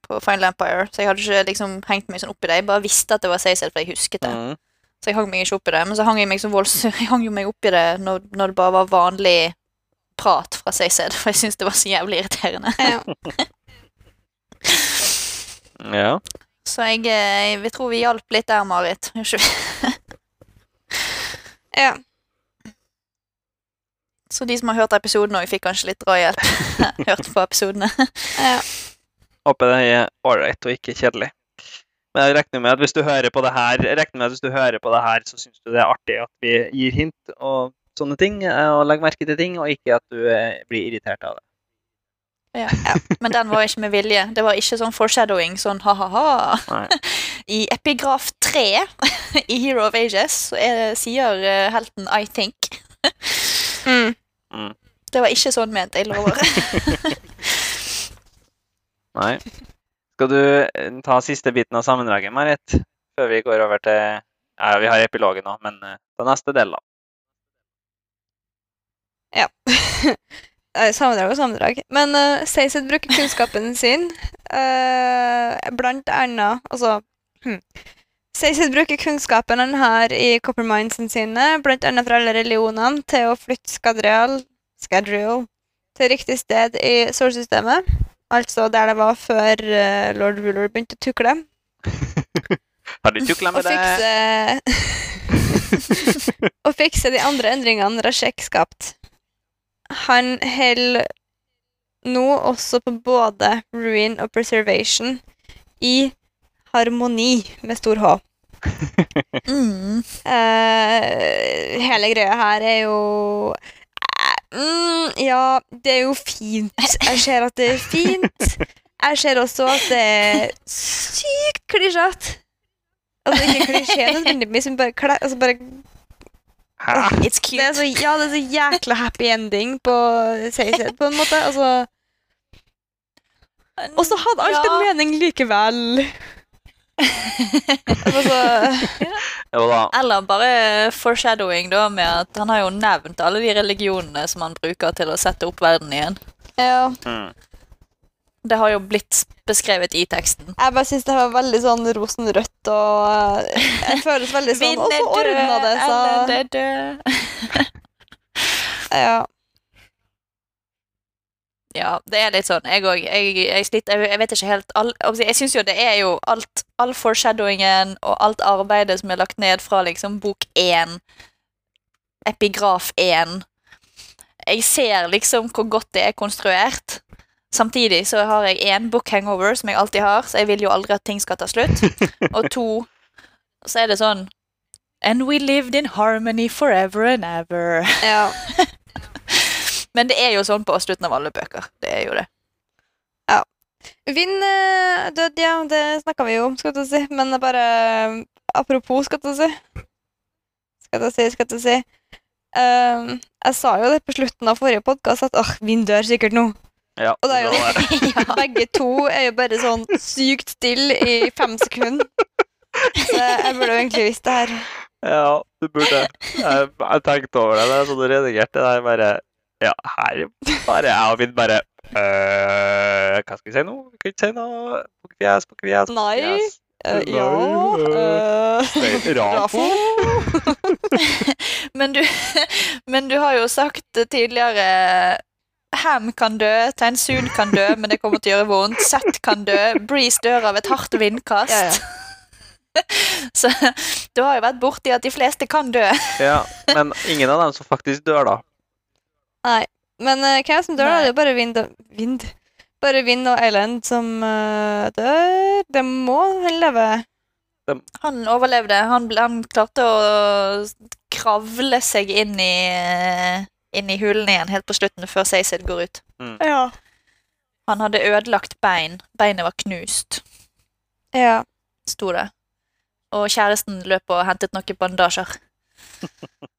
på Final Empire. Så jeg hadde ikke liksom hengt meg sånn opp i det. Jeg bare visste at det var Cecil, for jeg husket det. Mm. Så jeg hang meg ikke opp i det. Men så hang jeg meg så voldsomt Jeg hang jo meg opp i det når, når det bare var vanlig prat fra CZ, for jeg syntes det var så jævlig irriterende. Ja. ja. Så jeg, eh, jeg tror vi hjalp litt der, Marit. Vi? Ja. Så de som har hørt episoden òg, fikk kanskje litt drahjelp. Hørt på episodene. ja. Håper det er ålreit og ikke kjedelig. Men jeg regner med at hvis du hører på det her, regner med at hvis du hører på det her, så syns du det er artig at vi gir hint og sånne ting, eh, og legger merke til ting, og ikke at du eh, blir irritert av det. Ja. ja. Men den var ikke med vilje. Det var ikke sånn foreshadowing, sånn ha-ha-ha. I epigraf 3 i Hero of Ages så er, sier eh, helten I think. Mm. Det var ikke sånn ment, jeg lover. Nei. Skal du eh, ta siste biten av sammendraget, Marit? Før vi går over til Ja, vi har epilogen nå, men eh, ta neste del, da. Ja. Sammendrag og sammendrag. Men uh, Seised bruker kunnskapen sin uh, blant annet Altså hm. Seised bruker kunnskapen han har i Copperminesen sine, blant annet fra alle religionene, til å flytte Skadrial til riktig sted i solsystemet. Altså der det var før uh, lord Ruler begynte å tukle. Har du tukla med det? fikse Og fikse de andre endringene Rashek skapte. Han holder nå også på både ruin og preservation i harmoni med stor H. Mm. Uh, hele greia her er jo mm, Ja, det er jo fint. Jeg ser at det er fint. Jeg ser også at det er sykt klisjete. Altså ikke klisjé nødvendigvis, men bare, altså bare? It's det er så, Ja, det er så jækla happy ending på Sayset, på en måte. Altså, og så hadde alt en mening likevel. altså, ja. da. Eller bare foreshadowing, da, med at han har jo nevnt alle de religionene som han bruker til å sette opp verden igjen. ja. Mm. Det har jo blitt beskrevet i teksten. Jeg bare syns det var veldig sånn rosenrødt, og eh, det føles veldig sånn Og så ordna det seg. død. Ja. Ja, det er litt sånn. Jeg òg. Jeg, jeg sliter Jeg vet ikke helt all, Jeg syns jo det er jo alt All foreshadowingen og alt arbeidet som er lagt ned fra liksom bok én, epigraf én Jeg ser liksom hvor godt det er konstruert. Samtidig så har jeg én book hangover, som jeg alltid har, så jeg vil jo aldri at ting skal ta slutt. Og to, så er det sånn And we lived in harmony forever and ever. ja. Men det er jo sånn på slutten av alle bøker. Det er jo det. Vind eh, død, ja, det snakka vi jo om, skal du si. Men er bare eh, Apropos, skal du si. Skal du si, skal du si. Um, jeg sa jo det på slutten av forrige podkast, at åh, Vind dør sikkert nå. Ja, Og det er jo det. Ja. Begge to er jo bare sånn sykt stille i fem sekunder. Så jeg burde jo egentlig visst det her. Ja, du burde. Jeg, jeg tenkte over det da jeg sånn redigerte det er bare Ja, her bare jeg og Finn bare øh, Hva skal vi si nå? Vi kan ikke si noe. Pokkefjes, pokkefjes. Nei. Eh, ja uh, Rafo. Men du, men du har jo sagt tidligere Ham kan dø, Tensun kan dø, men det kommer til å gjøre vondt. Seth kan dø, Breeze dør av et hardt vindkast. Ja, ja. Så du har jo vært borti at de fleste kan dø. Ja, men ingen av dem som faktisk dør, da. Nei. Men uh, hvem som dør, da? Det er bare Vind og Vind. Bare Vind og Eiland som uh, dør. Det må han leve. Han overlevde. Han, han klarte å kravle seg inn i, inn i hulen igjen helt på slutten, før Seysid går ut. Ja. Han hadde ødelagt bein. Beinet var knust, Ja. sto det. Og kjæresten løp og hentet noen bandasjer.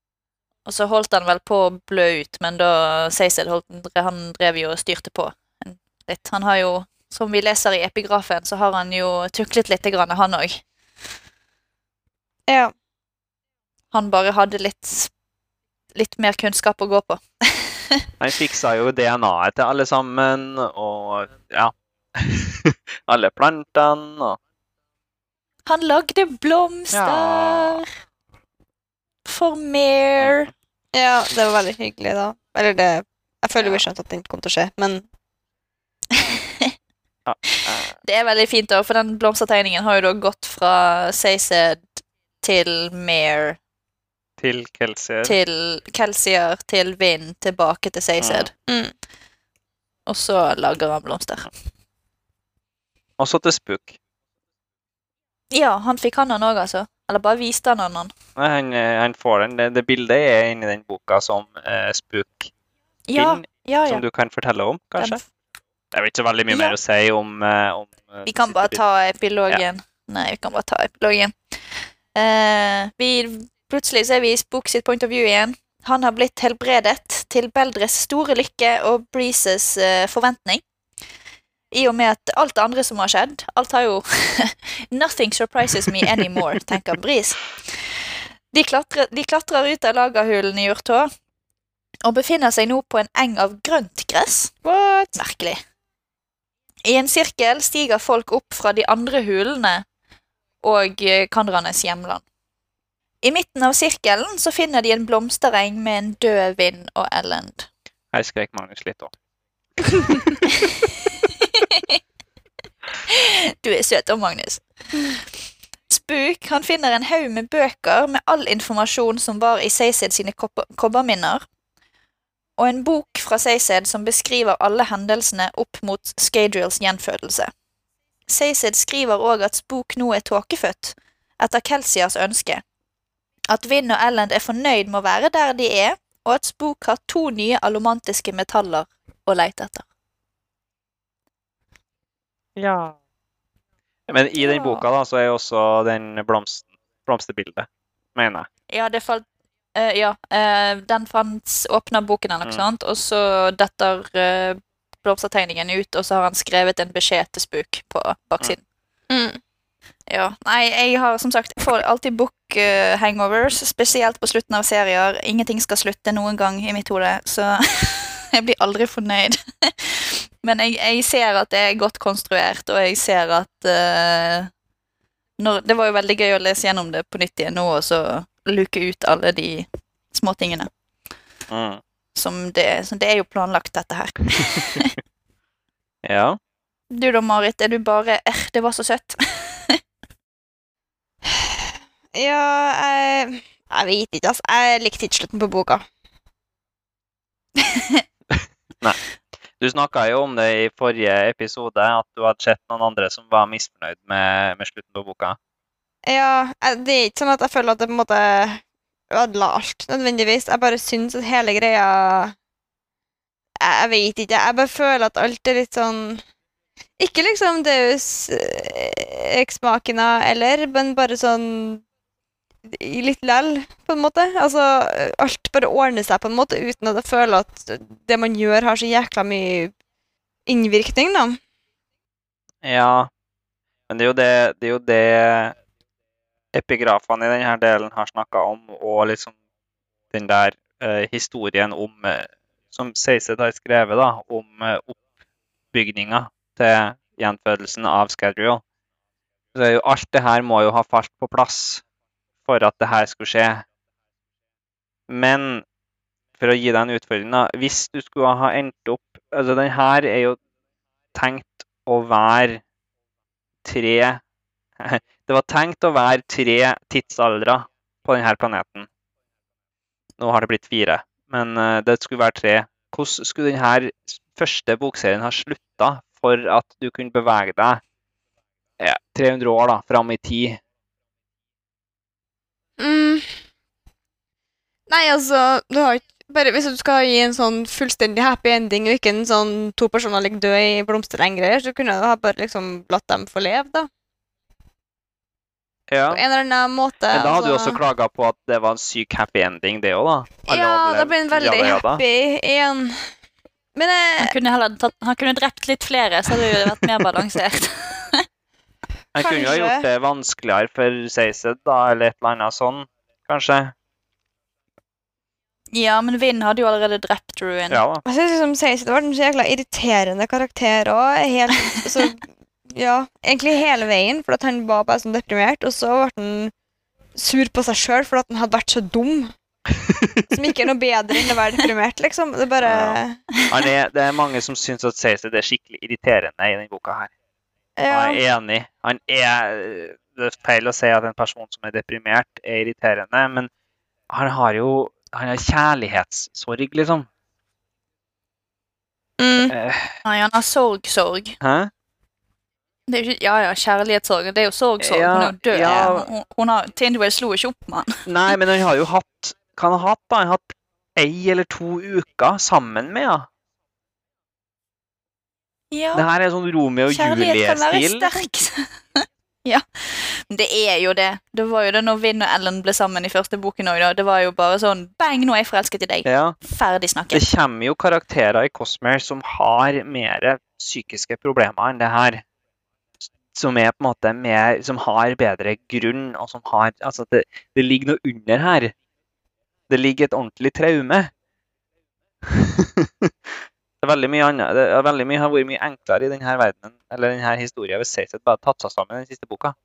og så holdt han vel på å blø ut, men da Cecil holdt, han drev jo og styrte på litt. Han har jo, som vi leser i epigrafen, så har han jo tuklet litt, grann, han òg. ja. Han bare hadde litt, litt mer kunnskap å gå på. Han fiksa jo DNA-et til alle sammen, og ja Alle plantene og Han lagde blomster for mer. ja, det var veldig hyggelig, da. Eller det Jeg føler vi skjønte at det ikke kom til å skje, men eh, Det er veldig fint, da, for den blomstertegningen har jo da gått fra Seysed til Mare Til Kelsier. til Kelsier, til Vind, tilbake til Seysed. Mm. Og så lager han blomster. Og så til Spook. Ja, han fikk han han òg, altså. Eller bare vis den annen. han. Nei, Han, eh, han får den. Det, det bildet er inni den boka som eh, Spook Ja, finner, ja, ja. som du kan fortelle om, kanskje? Den- Det er vel ikke så veldig mye mer å si om, eh, om eh, Vi kan bare ta epilogen. Nei, vi kan bare ta epilogen. Eh, vi, plutselig så er vi i Spook sitt point of view igjen. Han har blitt helbredet til Beldres store lykke og Breezes eh, forventning. I og med at alt det andre som har skjedd Alt har jo Nothing surprises me anymore, tenker Bris. De klatrer, de klatrer ut av lagerhulen i Urtå og befinner seg nå på en eng av grønt gress. What? Merkelig. I en sirkel stiger folk opp fra de andre hulene og eh, Kandranes hjemland. I midten av sirkelen så finner de en blomstereng med en død vind og Ellend. Her skrek Magnus litt òg. Du er søt òg, Magnus. Spook han finner en haug med bøker med all informasjon som var i Seised sine kobberminner, og en bok fra Seised som beskriver alle hendelsene opp mot Skadriels gjenfødelse. Seised skriver òg at Spook nå er tåkefødt, etter Kelsias ønske. At Vind og Elland er fornøyd med å være der de er, og at Spook har to nye alomantiske metaller å leite etter. Ja. Men i den Ja. boka da, så er jo også den blomsten, blomsterbildet, mener jeg. Ja, det falt uh, Ja, Uh, den fantes Åpna boken eller noe Mm. sånt, og så detter uh, blomstertegningen ut, og så har han skrevet en beskjed til Spook på baksiden. Mm. Ja, nei, jeg har som sagt jeg får alltid book hangovers, spesielt på slutten av serier. Ingenting skal slutte noen gang i mitt hode, så jeg blir aldri fornøyd. Men jeg, jeg ser at det er godt konstruert, og jeg ser at uh, når, Det var jo veldig gøy å lese gjennom det på nytt igjen nå, og så luke ut alle de småtingene. Mm. Som det, så det er jo planlagt, dette her. Ja. Du da, Marit, er du bare Er, det var så søtt? Ja, jeg, jeg vet ikke, altså. Jeg likte ikke slutten på boka. Du snakka jo om det i forrige episode, at du hadde sett noen andre som var misfornøyd med, med slutten på boka. Ja, det er ikke sånn at jeg føler at det på en måte ødela alt, nødvendigvis. Jeg bare syns at hele greia jeg, jeg vet ikke. Jeg bare føler at alt er litt sånn Ikke liksom Deus eh, ex machina eller, men bare sånn litt lell, på en måte. Altså, alt bare ordner seg på en måte uten at jeg føler at det man gjør, har så jækla mye innvirkning, da. Ja, men det er jo det, det, er jo det epigrafene i denne delen har snakka om, og liksom den der eh, historien om eh, Som Seiset har skrevet, da, om eh, oppbygninga til gjenfødelsen av Scadrial. Så alt det her må jo ha falt på plass for at det her skulle skje. Men for å gi deg en utfordring, da. Hvis du skulle ha endt opp Altså, den her er jo tenkt å være tre Det var tenkt å være tre tidsaldre på denne planeten. Nå har det blitt fire, men eh, det skulle være tre. Hvordan skulle denne første bokserien ha slutta for at du kunne bevege deg 300 år da, fram i tid? Mm. Nei, altså du har ikke bare, Hvis du skal gi en sånn fullstendig happy ending, og ikke en sånn to personer ligger døde i blomsterengreier, så kunne du ha bare liksom latt dem få leve, da. Ja. På en eller annen måte. Men da hadde du altså. også klaga på at det var en syk happy ending, det òg, da. Alle Ja, da blir en veldig ja, da. happy igjen. Men Han eh, kunne heller tatt, han kunne drept litt flere, så hadde det vært mer balansert. Han kunne jo ha gjort det vanskeligere for Seised, da, eller et eller annet sånn, kanskje. Ja, men Vind hadde jo allerede drept Ruin. Ja da. jeg synes liksom Seis det var en så jækla irriterende karakter òg. Altså, Ja, egentlig hele veien, for at han var bare sånn deprimert, og så ble han sur på seg sjøl for at han hadde vært så dum. Som ikke er noe bedre enn å være deprimert, liksom. Det er bare Ja. Han er, det er mange som syns at Seised er skikkelig irriterende i denne boka her. Ja. Jeg er enig. Han er Det er feil å si at en person som er deprimert, er irriterende, men Han har jo Han har kjærlighetssorg, liksom. Mm. Eh, Nei, han har sorg-sorg. hæ? Det er jo ikke, ja, ja, kjærlighetssorg. Det er jo sorg-sorg. Ja, hun er jo død. ja. Hun, hun har, Tindwell slo ikke opp med han. Nei, men han har jo hatt Hva han har hatt, da? Han har hatt ei eller to uker sammen med henne. Ja, Det her er sånn Romeo og kjærlighet kan være Julie-stil. sterkt. ja, men det er jo det. Det var jo det når Vinn og Ellen ble sammen i første boken òg. Det var jo bare sånn Bang, nå er jeg forelsket i deg. Ja. Ferdig Det kommer jo karakterer i Cosmere som har mer psykiske problemer enn det her. Som er på en måte mer, som har bedre grunn, og som har Altså, det, det ligger noe under her. Det ligger et ordentlig traume. det er veldig mye annet. Det er veldig mye, har vært mye enklere i denne verdenen, eller denne historien hvis Seiset bare tatt seg sammen i den siste boka.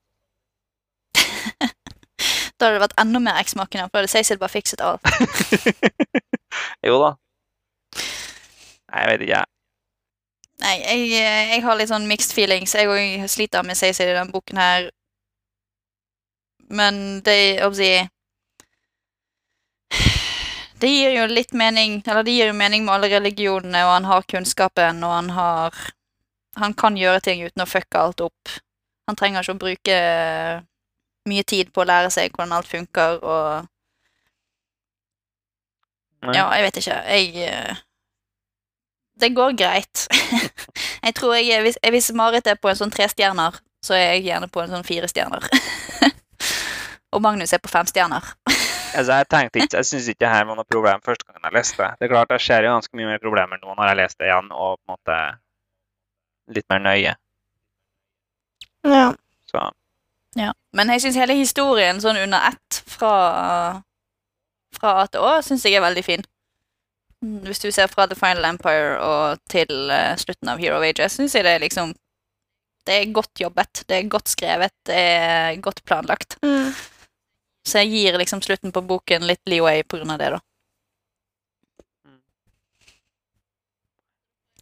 Da hadde det vært enda mer eksmakende, for da hadde Cecil bare fikset alt. jo da. Nei, jeg vet ikke, jeg. Nei, jeg, jeg har litt sånn mixed feelings. Jeg òg sliter med Cecil i denne boken her. Men det jeg Det gir jo litt mening Eller det gir jo mening med alle religionene, og han har kunnskapen, og han har Han kan gjøre ting uten å fucke alt opp. Han trenger ikke å bruke mye tid på å lære seg hvordan alt funker, og. Ja, jeg vet ikke. Jeg eh, Det går greit. jeg tror jeg Hvis, hvis Marit er på en sånn tre stjerner, så er jeg gjerne på en sånn fire stjerner. og Magnus er på fem stjerner. Altså, jeg tenkte ikke, jeg syns ikke det her var noe problem første gangen jeg leste det. Det er klart, Jeg ser jo ganske mye mer problemer nå når jeg leser det igjen, og på en måte litt mer nøye. Ja. Så Ja. Men jeg syns hele historien sånn under ett fra, fra A til Å syns jeg er veldig fin. Hvis du ser fra The Final Empire og til uh, slutten av Hero of Ages, syns jeg det er liksom Det er godt jobbet, det er godt skrevet, det er godt planlagt. Mm. Så jeg gir liksom slutten på boken litt leeway på grunn av det, da.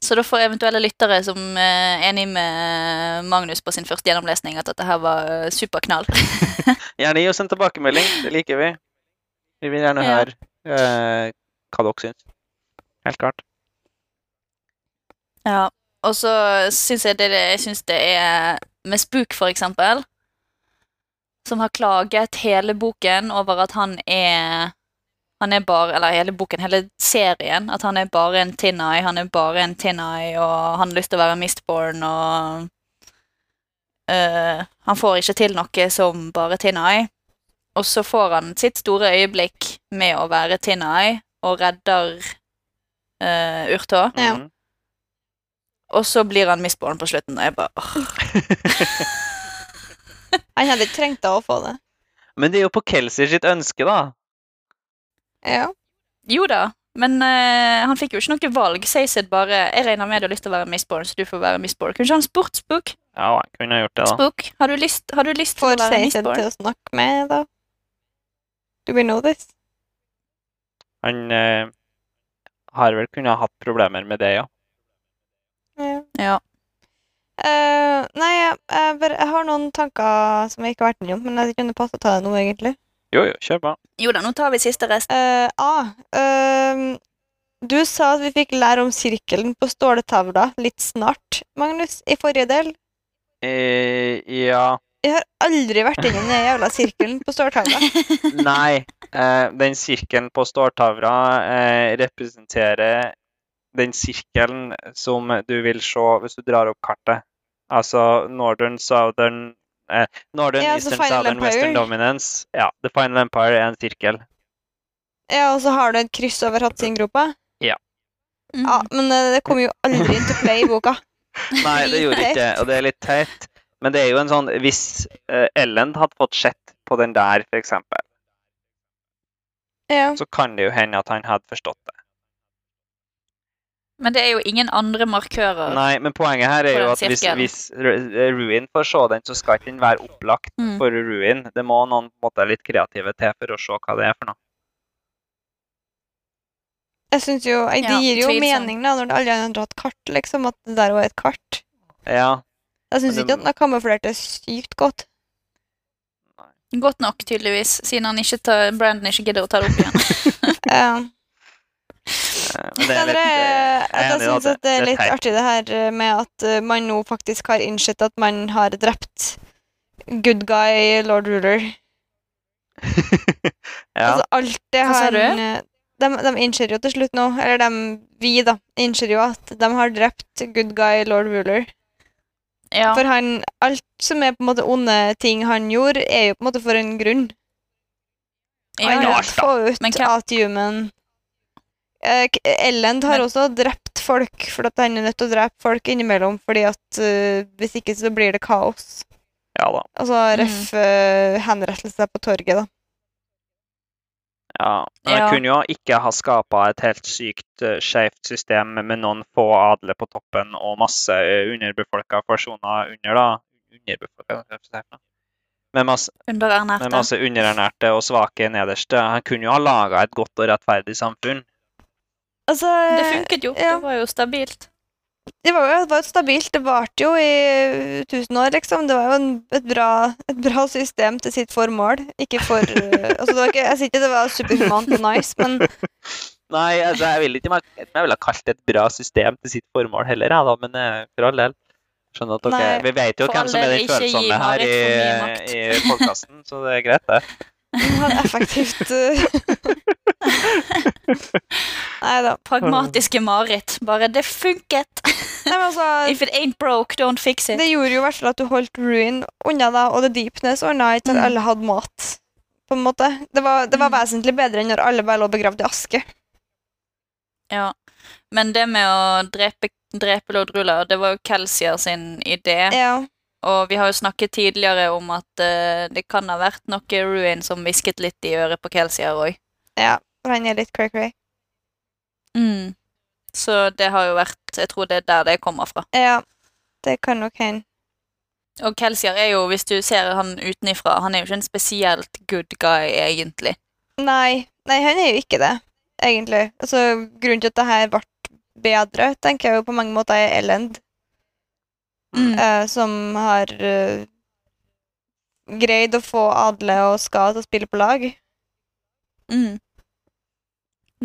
Så da får eventuelle lyttere som er enig med Magnus på sin første gjennomlesning, at dette her var eh, superknall. gjerne gi oss en tilbakemelding. Det liker vi. Vi vil gjerne Ja. høre eh, hva dere syns. Helt klart. Ja, og så syns jeg det, jeg synes det er med Spook, for eksempel, som har klaget hele boken over at han er Han er bare Eller hele boken, hele serien. At han er bare en Tin-Eye. Han er bare en Tin-Eye, og han har lyst til å være Mistborn, og uh, Han får ikke til noe som bare Tin-Eye. Og så får han sitt store øyeblikk med å være Tin-Eye, og redder uh, Urtå. Ja. Mhm. Og så blir han Mistborn på slutten. Og jeg bare. Han hadde ikke trengt å få det. Men det er jo på Kelsey sitt ønske, da. Ja. Jo da, men uh, han fikk jo ikke noe valg. Saysid bare 'Jeg regner med du har lyst til å være misborn, så du får være misborn. Kunne ikke han spurt Spook? Ja, han kunne ha gjort det, da. Spook, har du lyst, har du lyst til å være Seisen Mistborn? til å snakke med, da. Do we know this? Han uh, har vel kunnet ha hatt problemer med det, ja. Ja. Ja. Eh, nei, jeg, jeg, bare, jeg har noen tanker som jeg ikke har vært innom, men jeg kunne passe å ta det nå, egentlig. Jo, jo, kjør på. Jo da, nå tar vi siste rest. Uh, ah, uh, du sa at vi fikk lære om sirkelen på ståletavla litt snart, Magnus, i forrige del. Eh, ja Jeg har aldri vært innom den jævla sirkelen på ståltavla. Nei. Eh, den sirkelen på ståltavla representerer den sirkelen som du vil se hvis du drar opp kartet. Altså Northern, Southern eh, Northern, Ja, altså Eastern, Southern, Empire. Western Dominance. Ja, The Final Empire er en sirkel. Ja, og så har du et kryss over Hatsinggropa. Mm. Ja, men eh, det kom jo aldri til play i boka. Nei, det gjorde ikke det, og det er litt teit. Men det er jo en sånn Hvis eh, Ellen hadde fått sett på den der, eksempel, Ja. så kan det jo hende at han hadde forstått det. Men det er jo ingen andre markører. Nei, men poenget her er jo at hvis, hvis Ruin får se den, så skal ikke den være opplagt Mm. for Ruin. Det må noen på en måte litt kreative til for å se hva det er for noe. Jeg synes jo, Det Ja, gir jo mening da, når alle andre har hatt kart, liksom, at det der var et kart. Ja. Jeg syns ikke at den har kamuflert det sykt godt. Godt nok, tydeligvis, siden han ikke tar, Brandon ikke gidder å ta det opp igjen. Ja. Eh, Men Det er litt, eh, jeg syns det er litt artig det her eh, med at man nå faktisk har innsett at man har drept good guy lord ruler. ja. Altså alt det Hva sa du? eh, de, de innser jo til slutt nå, eller de, vi da, innser jo at de har drept good guy lord ruler. Ja. For han, alt som er på en måte onde ting han gjorde, er jo på en måte for en grunn. ja, Han ja. vil få ut Men hvem- at human Eh, Ellend har Men- også drept folk, for at han er nødt til å drepe folk innimellom, fordi at uh, hvis ikke så blir det kaos. ja da. Altså Mm. ref uh, henrettelse på torget, da. Ja. Men Ja. kunne jo ikke ha skapa et helt sykt uh, skeivt system med noen få adle på toppen og masse uh, underbefolka personer under, da. Underbefolka? Med masse, med masse underernærte og svake nederste. Han kunne jo ha laga et godt og rettferdig samfunn. Altså, Det funket jo. ja. Det var jo stabilt. Det var jo det var jo stabilt. Det varte jo i tusen år, liksom. Det var jo en, et, bra, et bra system til sitt formål. Ikke for altså, det var ikke, Jeg sier ikke det var superhumant og nice, men Nei, altså, jeg vil ikke jeg ville ha kalt det et bra system til sitt formål heller, jeg, da, men eh, for all del. Skjønner at dere, Nei, Vi vet jo hvem som er den følsomme her i, i podkasten, så det er greit, det. Han hadde effektivt uh, Nei da. Pragmatiske Marit. Bare 'det funket'. Nei, men altså, If it ain't broke, don't fix it. Det gjorde jo i hvert fall at du holdt ruin unna deg, og The Deepness ordna ikke at Mm. alle hadde mat. På en måte. Det var, det var Mm. vesentlig bedre enn når alle bare lå begravd i aske. Ja. Men det med å drepe, drepe Lord det var jo Kelsier sin idé. Ja. Og vi har jo snakket tidligere om at uh, det kan ha vært noe Ruin som hvisket litt i øret på Kelsier òg. ja. Han er litt cray-cray. Mm. Så det har jo vært Jeg tror det er der det kommer fra. Ja. Det kan nok hende. Og Kelsier er jo, hvis du ser han utenifra, han er jo ikke en spesielt good guy, egentlig. Nei. Nei, han er jo ikke det, egentlig. Altså, grunnen til at det her ble bedre, tenker jeg jo på mange måter er Elend, Mm. eh, som har eh, greid å få Adle og Ska til å spille på lag. Mm.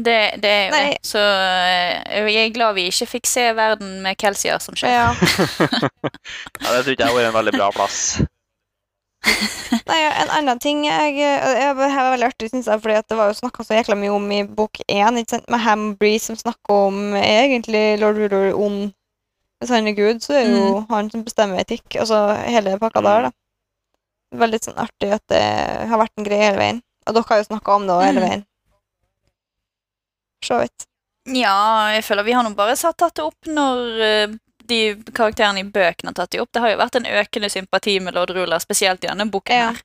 Det, det er jo Nei. det. Så eh, jeg er glad vi ikke fikk se verden med Kelsier som sjef. Ja. Ja, det tror ikke jeg har vært en veldig bra plass. Nei, en annen ting jeg, jeg, var veldig artig, synes jeg, fordi at det var jo snakka så jækla mye om i bok én, med Ham Breeze, som snakker om egentlig lord Ruler ond. Hvis han er gud, så er det jo han som bestemmer etikk. Altså hele pakka der, da. Veldig sånn artig at det har vært en greie hele veien. Og dere har jo snakka om det også hele veien. veien. Så vidt. Ja, jeg føler vi har nå bare satt tatt det opp når eh, de karakterene i bøkene har tatt det opp. Det har jo vært en økende sympati med Lord Ruler, spesielt i denne boken Ja. her.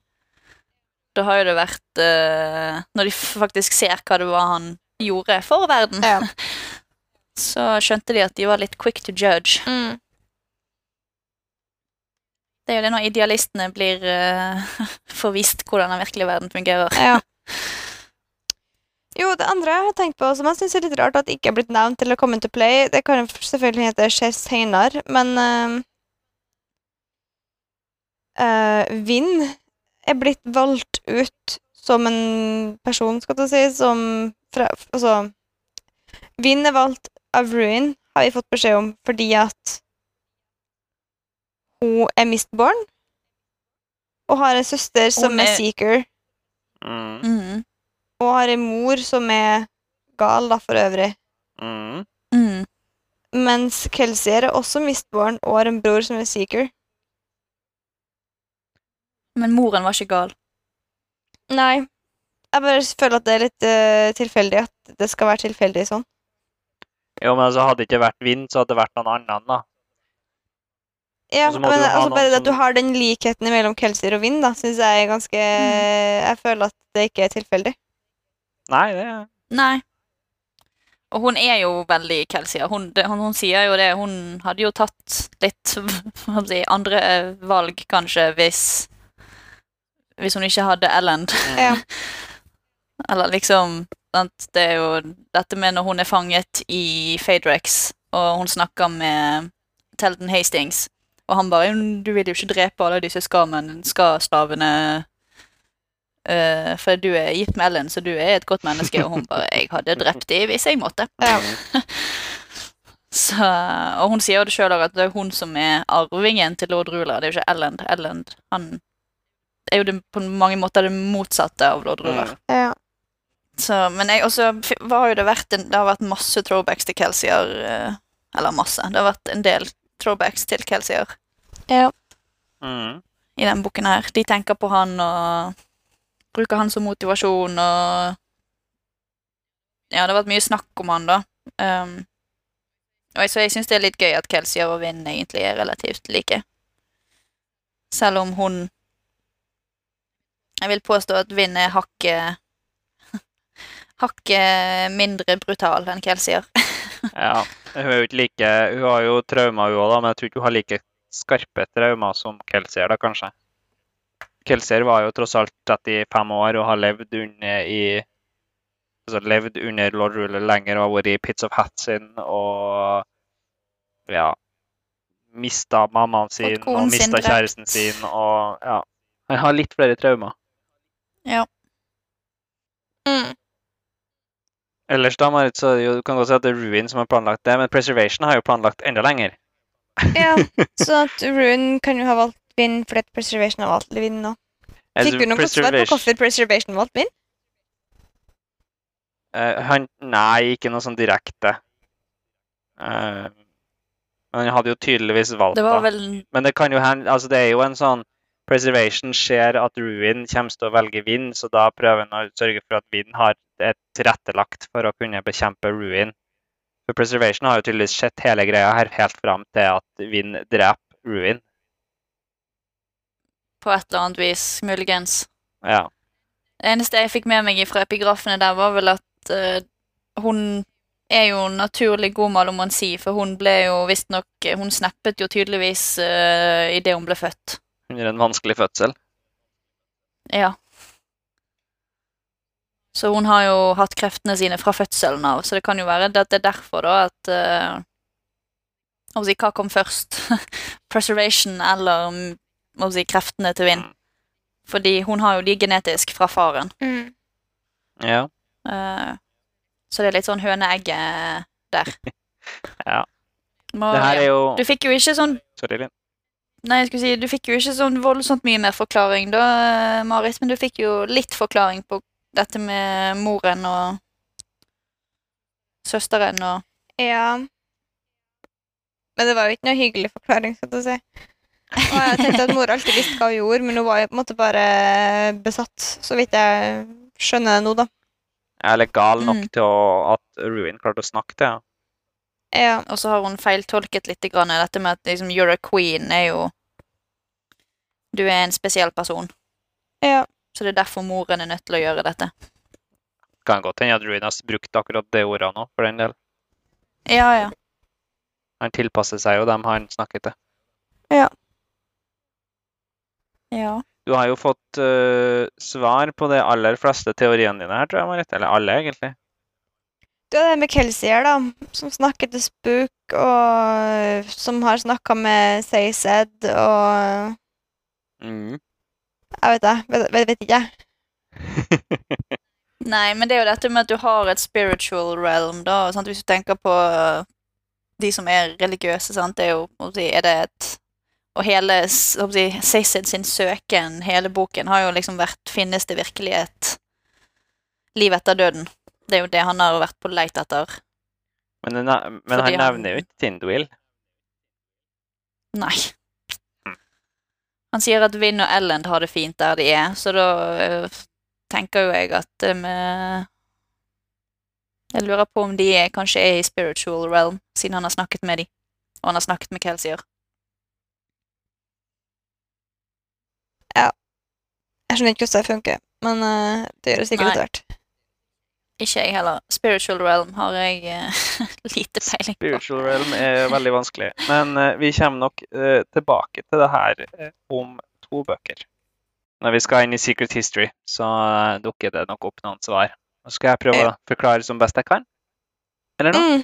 Da har jo det vært uh, Når de faktisk ser hva det var han gjorde for verden, Ja. så skjønte de at de var litt quick to judge. Mm. Det er jo det når idealistene blir uh, forvist hvordan den virkelige verden fungerer. Ja. Jo, det andre jeg har tenkt på, som jeg syns er litt rart at ikke er blitt nevnt eller kommet til play, det kan selvfølgelig hete skje senere, men uh, Vind er blitt valgt ut som en person, skal du si, som fra, Altså Vind er valgt av Ruin, har vi fått beskjed om, fordi at hun er mistborn og har en søster som er er- seeker. Mm, Mm. Og har en mor som er gal, da, for øvrig. mm. Mm. Mens Kelsier er også mistborn og har en bror som er seeker. Men moren var ikke gal. Nei. Jeg bare føler at det er litt uh, tilfeldig at det skal være tilfeldig sånn. Jo, men altså, hadde det ikke vært vind, så hadde det vært noen annen, da. Ja, men altså bare det at du har den likheten mellom Kelsier og Vind, da, syns jeg er ganske Jeg føler at det ikke er tilfeldig. Nei, det er Nei. Og hun er jo veldig Kelsier. Hun, hun, hun sier jo det. Hun hadde jo tatt litt andre valg, kanskje, hvis Hvis hun ikke hadde Ellen. mm. Ja. Eller liksom sant? Det er jo dette med når hun er fanget i Faderex, og hun snakker med Telton Hastings, og han bare 'Du vil jo ikke drepe alle disse ska-stavene' Uh, for du er gitt med Ellen, så du er et godt menneske. Og hun bare 'Jeg hadde drept dem hvis jeg måtte'. Ja. Så, og hun sier jo det sjøl at det er hun som er arvingen til lord Ruler. Det er jo ikke Ellen. Ellen han er jo det, på mange måter det motsatte av lord Ruler. Mm. Ja. Så, men jeg også det en, Det har vært masse throwbacks til Kelsier. eh, Eller masse. Det har vært en del throwbacks til Kelsier ja. Mm. i den boken her. De tenker på han og bruker han som motivasjon og Ja, det har vært mye snakk om han, da. Um, og jeg, så jeg syns det er litt gøy at Kelsier og Vinn egentlig er relativt like. Selv om hun Jeg vil påstå at Vinn er hakket Hakket mindre brutal enn Kelsier. Ja. Hun er jo ikke like Hun har jo traumer, hun òg, da, men jeg tror ikke hun har like skarpe traumer som Kelsier, da, kanskje. Kelsier var jo tross alt 35 år og har levd under i altså levd under lord Ruler lenger og har vært i Pits of Hat sin og ja Mista mammaen sin og konen mista kjæresten sin og ja. Han har litt flere traumer. Ja. Mm. Ellers da, Marit, så jo, du kan godt si at det er Ruin som har planlagt det, men Preservation har jo planlagt enda lenger. ja. Så at Ruin kan jo ha valgt Vinn fordi at Preservation har valgt Vinn nå. Altså, Fikk du noe svar på hvorfor Preservation valgte Vinn? Uh, han, nei, ikke noe sånn direkte. Uh, men han hadde jo tydeligvis valgt Det var vel Men det kan jo hende Altså, det er jo en sånn Preservation ser at Ruin kommer til å velge Vinn, så da prøver han å sørge for at Vinn har et tilrettelagt for å kunne bekjempe Ruin. For Preservation har jo tydeligvis sett hele greia her helt fram til at Vind dreper Ruin. på et eller annet vis, muligens. Ja. Det eneste jeg fikk med meg fra epigrafene der, var vel at uh, hun er jo naturlig god malomansi, for hun ble jo visstnok Hun snappet jo tydeligvis uh, idet hun ble født. Under en vanskelig fødsel. Ja. Så hun har jo hatt kreftene sine fra fødselen av, så det kan jo være at det er derfor, da, at uh, si, Hva kom først? Preservation eller mm, si, kreftene til Vind? Fordi hun har jo de genetisk fra faren. Mm. Ja. Uh, så det er litt sånn høne-egget der. Ja. Må, Det her er jo Du fikk jo ikke sånn Sorry, Linn. Nei, jeg skulle si, du fikk jo ikke sånn voldsomt mye mer forklaring da, eh, Marit, men du fikk jo litt forklaring på dette med moren og søsteren og Ja. Men det var jo ikke noe hyggelig forklaring, skal du si. Og jeg tenkte at mor alltid visste hva hun gjorde, men hun var jo på en måte bare besatt, så vidt jeg skjønner det nå, da. Eller gal nok Mm. til å, at Ruin klarte å snakke til henne. Ja. Og så har hun feiltolket litt grann, dette med at liksom, you're a queen er jo Du er en spesiell person. Ja. Så det er derfor moren er nødt til å gjøre dette. Kan godt hende at Ruinas brukte brukt akkurat det ordet nå, for den del. Ja, ja. Han tilpasser seg jo dem han snakker til. Ja. Ja. Du har jo fått uh, svar på de aller fleste teoriene dine her, tror jeg, Marit. Eller alle, egentlig. Du har det med Kelsier, da, som snakker til Spook, og som har snakka med Sayzed, og Mm. Jeg vet det. Vet, vet, vet ikke. Nei, men det er jo dette med at du har et spiritual realm, da. Sant? Hvis du tenker på uh, de som er religiøse, sant? det er jo Er det et Og hele s- hva skal jeg si, Seysid sin søken, hele boken, har jo liksom vært Finnes det virkelighet? liv etter døden? Det er jo det han har vært på leit etter. Men, men han han- nevner jo ikke Tindwill. Nei. Han sier at Vinn og Ellen har det fint der de er, så da øh, tenker jo jeg at med Jeg lurer på om de er, kanskje er i spiritual realm, siden han har snakket med de. Og han har snakket med Kelsier. Ja. Jeg skjønner ikke hvordan det funker, men eh, det gjør det sikkert etter hvert. Ikke jeg heller. Spiritual realm har jeg uh, lite peiling på. Spiritual realm er veldig vanskelig. Men uh, vi kommer nok uh, tilbake til det her om to bøker. Når vi skal inn i Secret History, så dukker det nok opp noen svar. Nå skal jeg prøve å forklare som best jeg kan. Eller noe? Mm.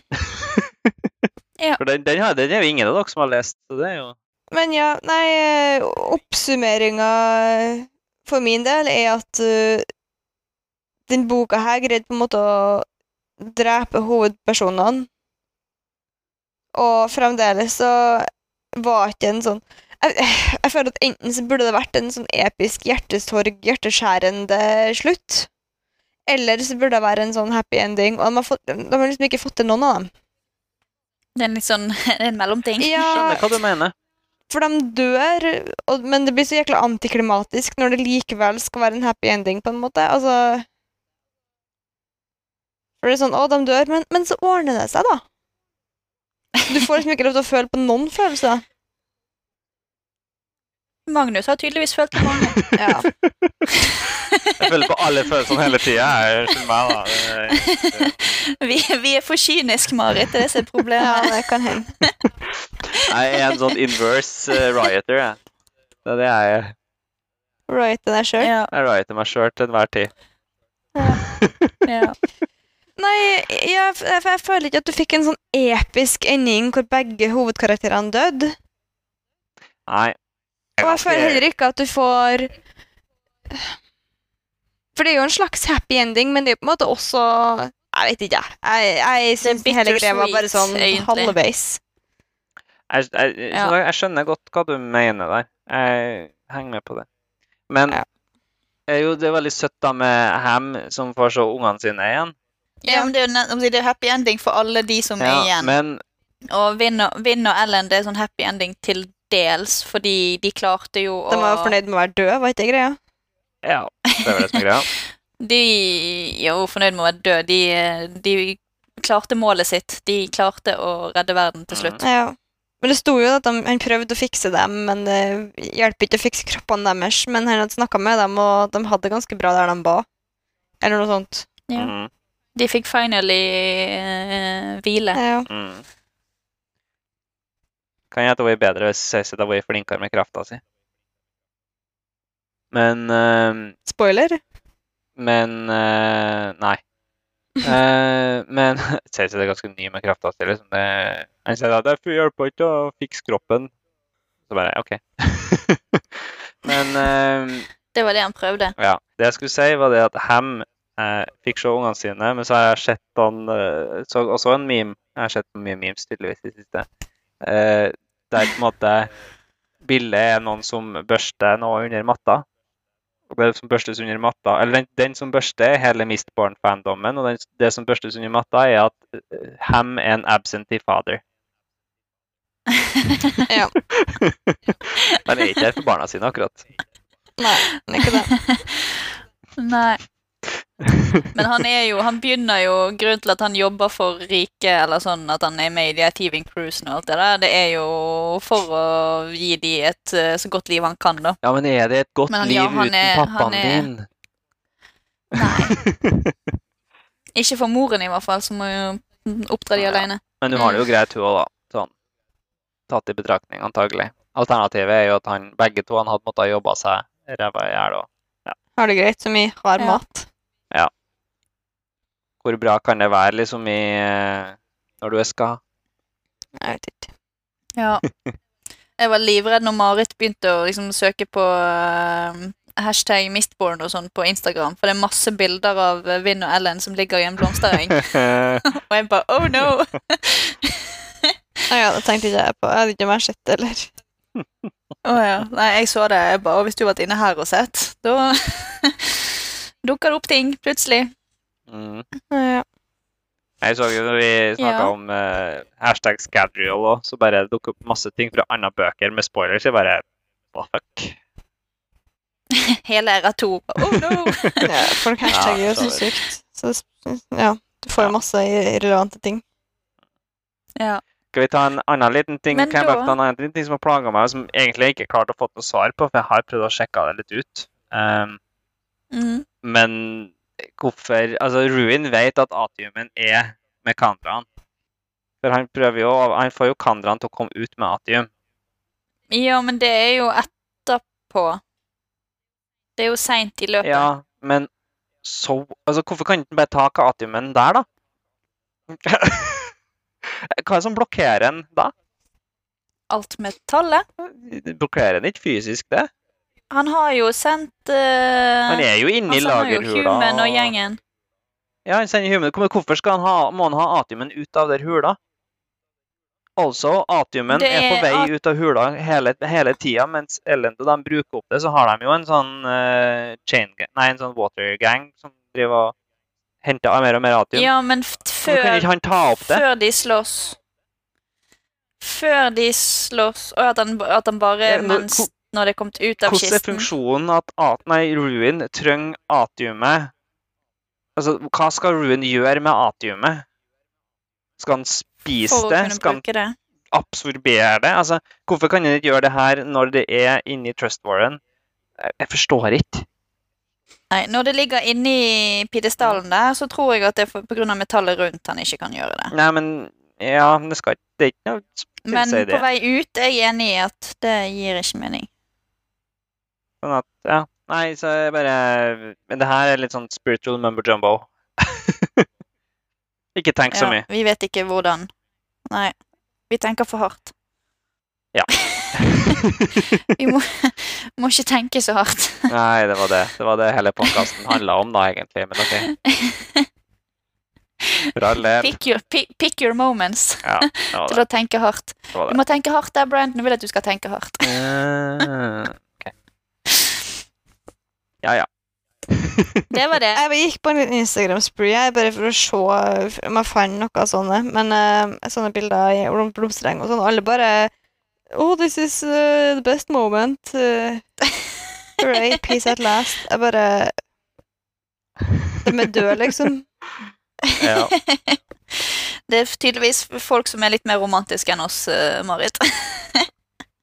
For den, den, har, den er jo ingen av dere som har lest, så det er jo Men ja, nei, oppsummeringa for min del, er at den boka her greide på en måte å drepe hovedpersonene. Og fremdeles så var ikke en sånn jeg, jeg føler at enten så burde det vært en sånn episk hjertesorg, hjerteskjærende slutt. Eller så burde det være en sånn happy ending. Og de har, fått, de har liksom ikke fått til noen av dem. Det er en litt sånn det er en mellomting. Ja, Skjønner hva du mener. For de dør, og, men det blir så jækla antiklimatisk når det likevel skal være en happy ending, på en måte. Altså For det er sånn Å, de dør, men, men så ordner det seg, da. Du får liksom ikke lov til å føle på noen følelser. Magnus har tydeligvis følt på mange. Ja. Jeg føler på alle følelsene hele tida. Unnskyld meg, da. Vi, vi er for kyniske, Marit. Det er det som er ja, det kan hende. Jeg er en sånn inverse uh, rioter, jeg. Det er det jeg er. Rioter deg sjøl. Ja, Jeg rioter meg sjøl til enhver tid. Ja. ja. Nei, jeg, jeg, jeg føler ikke at du fikk en sånn episk ending hvor begge hovedkarakterene døde. Nei. Jeg Og jeg føler heller ikke at du får For det er jo en slags happy ending, men det er jo på en måte også Jeg vet ikke, jeg. Jeg, jeg syns hele greia var bare sånn egentlig. halvveis. Jeg, jeg, jeg, Ja. jeg skjønner godt hva du mener der. Jeg henger med på det. Men Ja. det jo det er veldig søtt da med Ham som får se ungene sine igjen. Ja, men det er jo det er happy ending for alle de som er igjen. men Og Vinn og, Ellen det er sånn happy ending til dels, fordi de klarte jo å De var fornøyd med å være død, var ikke det greia? ja, det var det som er greia. De er jo fornøyd med å være død. De, de klarte målet sitt. De klarte å redde verden til slutt. Ja. Men det sto jo at de, han prøvde å fikse dem, men det hjelper ikke å fikse kroppene deres. Men han hadde snakka med dem, og de hadde det ganske bra der de var. Eller noe sånt. Ja. Mm, De fikk finally uh, hvile. Ja. mm. Kan det hun er bedre hvis Cecy hadde var flinkere med krafta si. Men uh, Spoiler. Men uh, Nei. uh, men Cecy er ganske ny med krafta si. Liksom. Det- Han sier at 'det hjelper ikke å fikse kroppen'. Så bare OK. men eh, Det var det han prøvde. Ja. Det jeg skulle si, var det at Ham eh, fikk se ungene sine, men så har jeg sett han eh, så, også en meme. Jeg har sett mye memes tydeligvis i det siste. Eh, der på en måte bildet er noen som børster noe under matta. Og det som børstes under matta, eller den, den som børster, er hele Mistborn-fandommen, og den, det som børstes under matta, er at uh, Ham er en absentee father. Ja. Han er ikke her for barna sine, akkurat. Nei, han er ikke det. Nei. Men han er jo Han begynner jo Grunnen til at han jobber for rike, eller sånn at han er med i de Thieving Cruisene og alt det der, det er jo for å gi de et eh, så godt liv han kan, da. Ja, men er det et godt han- liv ja, uten er- pappaen er- din? Nei. Ikke for moren, i hvert fall, som må jo oppdra de Ja. alene. Men hun har det jo greit, hun òg, da. Sånn. Tatt i betraktning, antagelig. Alternativet er jo at han, begge to han hadde måttet jobbe seg ræva i hjel. og Har det greit som i har Ja. Hvor bra kan det være liksom i eh, Når du er ska? Jeg vet ikke. Ja. Jeg var livredd når Marit begynte å liksom søke på uh, hashtag Mistborn og sånn på Instagram, for det er masse bilder av eh, Vinn og Ellen som ligger i en blomstereng. og jeg bare oh no! Ja, det tenkte ikke jeg på. Jeg hadde ikke mer sett det, eller. Å ja. Nei, jeg så det. Jeg bare, Hvis du hadde vært inne her og sett, da dukker det opp ting plutselig. mm. Ja. Jeg så jo når vi snakka Ja. om uh, hashtag schedule òg, så bare dukker opp masse ting fra andre bøker med spoilers. Jeg bare fuck? Hele æra to. Oh no! ja folk hashtagger jo Ja, så så sykt. Så ja, du får jo masse irrelevante ting. ja. Skal vi ta en annen liten ting Men kan jeg bare ta en annen liten ting som har plaga meg, og som egentlig jeg ikke klarte å få noe svar på, for jeg har prøvd å sjekke det litt ut. Um, Mm. Men hvorfor Altså, Ruin vet at atiumen er med Kandraen. For han prøver jo Han får jo Kandraen til å komme ut med atium. ja, men det er jo etterpå. Det er jo seint i løpet. Ja, men så Altså, hvorfor kan han ikke bare ta atiumen der, da? Hva er det som blokkerer en da? Alt metallet. Blokkerer en ikke fysisk, det? Han har jo sendt uh, Han er jo inne i han sender jo lagerhula. Human og gjengen. Ja, han sender human. Hvorfor han ha, må han ha atiumen ut av der hula? Altså, atiumen er, er på vei at- ut av hula hele, hele tida, mens Ellen og de bruker opp det, så har de jo en sånn uh, chain gang, nei, en sånn water gang som driver og henter mer og mer atium. Ja, men før, før de slåss Før de slåss Og at han, at han bare Ja, men, mens Når det er kommet ut av Hvordan er funksjonen at at, nei, Ruin trenger atiumet? Altså, hva skal Ruin gjøre med atiumet? Skal han spise for det? Skal han det. absorbere det? Altså, hvorfor kan han ikke gjøre det her når det er inni Trust Warren? Jeg, forstår ikke. Nei, Når det ligger inni pidestallen der, så tror jeg at det er pga. metallet rundt han ikke kan gjøre det. Nei, men Ja, det skal ikke Det er ikke noe Men på vei ut er jeg enig i at det gir ikke mening. Sånn at, ja. Nei, så jeg bare Men det her er litt sånn spiritual mumbo jumbo. ikke tenk så Ja, mye. vi vet ikke hvordan. Nei. Vi tenker for hardt. Ja. Vi må, må ikke tenke så hardt. Nei, det var det. Det var det hele podkasten handla om, da, egentlig. Men OK. Pick your, pick, pick your moments Ja, til å tenke hardt. Du må tenke hardt der Brandon vil at du skal tenke hardt. Ja, ja. Det var det. Jeg gikk på en liten Instagram-spree bare for å se om jeg fant noe sånne. Men uh, sånne bilder i blomstereng og sånn. Alle bare Oh, this is uh, the best moment. Uh, hooray, peace at last. Jeg bare De er døde, liksom. ja. Det er tydeligvis folk som er litt mer romantiske enn oss, uh, Marit.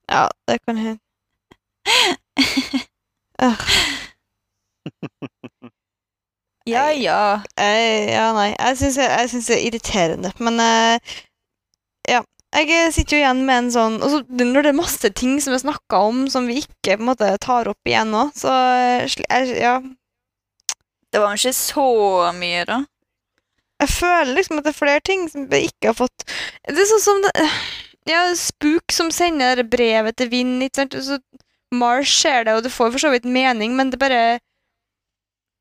Ja, det kan hende. Øh, Ja, ja. jeg- ja, nei. Jeg syns det er irriterende. Men uh, ja. Jeg sitter jo igjen med en sånn og så Når det er masse ting som er snakka om som vi ikke på en måte tar opp igjen nå, så eh, jeg, ja. Det var ikke så mye, da. Jeg føler liksom at det er flere ting som vi ikke har fått Det er sånn som det, Ja, Spook som sender brevet til Vind, ikke sant. Så Mars ser det, og det får for så vidt mening, men det bare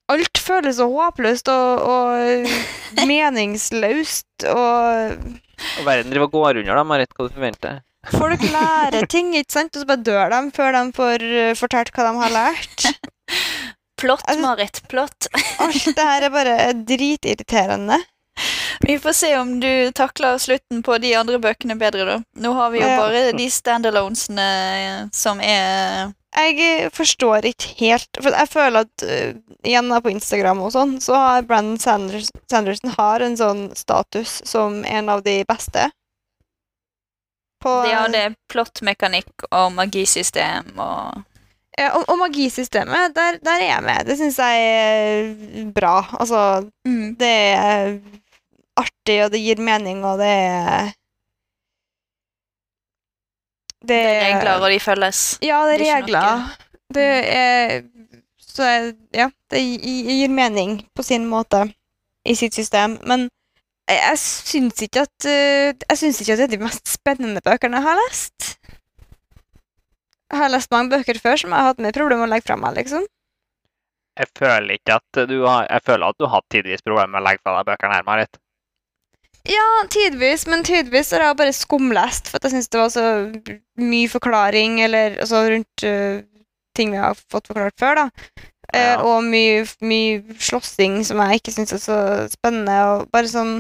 Alt føles så håpløst og, og meningsløst, og Og verden driver og går under, da, Marit. Hva du forventer folk lærer ting, ikke sant, og så bare dør de før de får eh, fortalt hva de har lært. Plott, Altså- Marit. Plott. Alt det her er bare dritirriterende. Vi får se om du takler slutten på de andre bøkene bedre, da. Nå har vi jo bare de standalonesene eh, som er Jeg forstår ikke helt For jeg føler at uh, igjen på Instagram og sånn, så har Brandon Sanders, Sanderson har en sånn status som en av de beste. På, De har det plottmekanikk og magisystem og Ja, og, og magisystemet, der, der er jeg med. Det syns jeg er bra. Altså, mm. det er artig, og det gir mening, og det er Det Det er regler, og de følges. Ja, det er Det er regler. Det er Så er- ja, det gir mening på sin måte i sitt system. Men jeg, syns ikke at eh, Jeg syns ikke at det er de mest spennende bøkene jeg har lest. Jeg har lest mange bøker før som jeg har hatt mer problemer med å legge fra meg, liksom. Jeg føler ikke at du har Jeg føler at du har hatt tidvis problemer med å legge fra deg bøkene her, Marit. Ja, tidvis, men tidvis har jeg bare skumlest for jeg syns det var så mye forklaring eller altså rundt uh, ting vi har fått forklart før, da. Ja. Uh, og mye, mye slåssing som jeg ikke syns er så spennende. Og bare sånn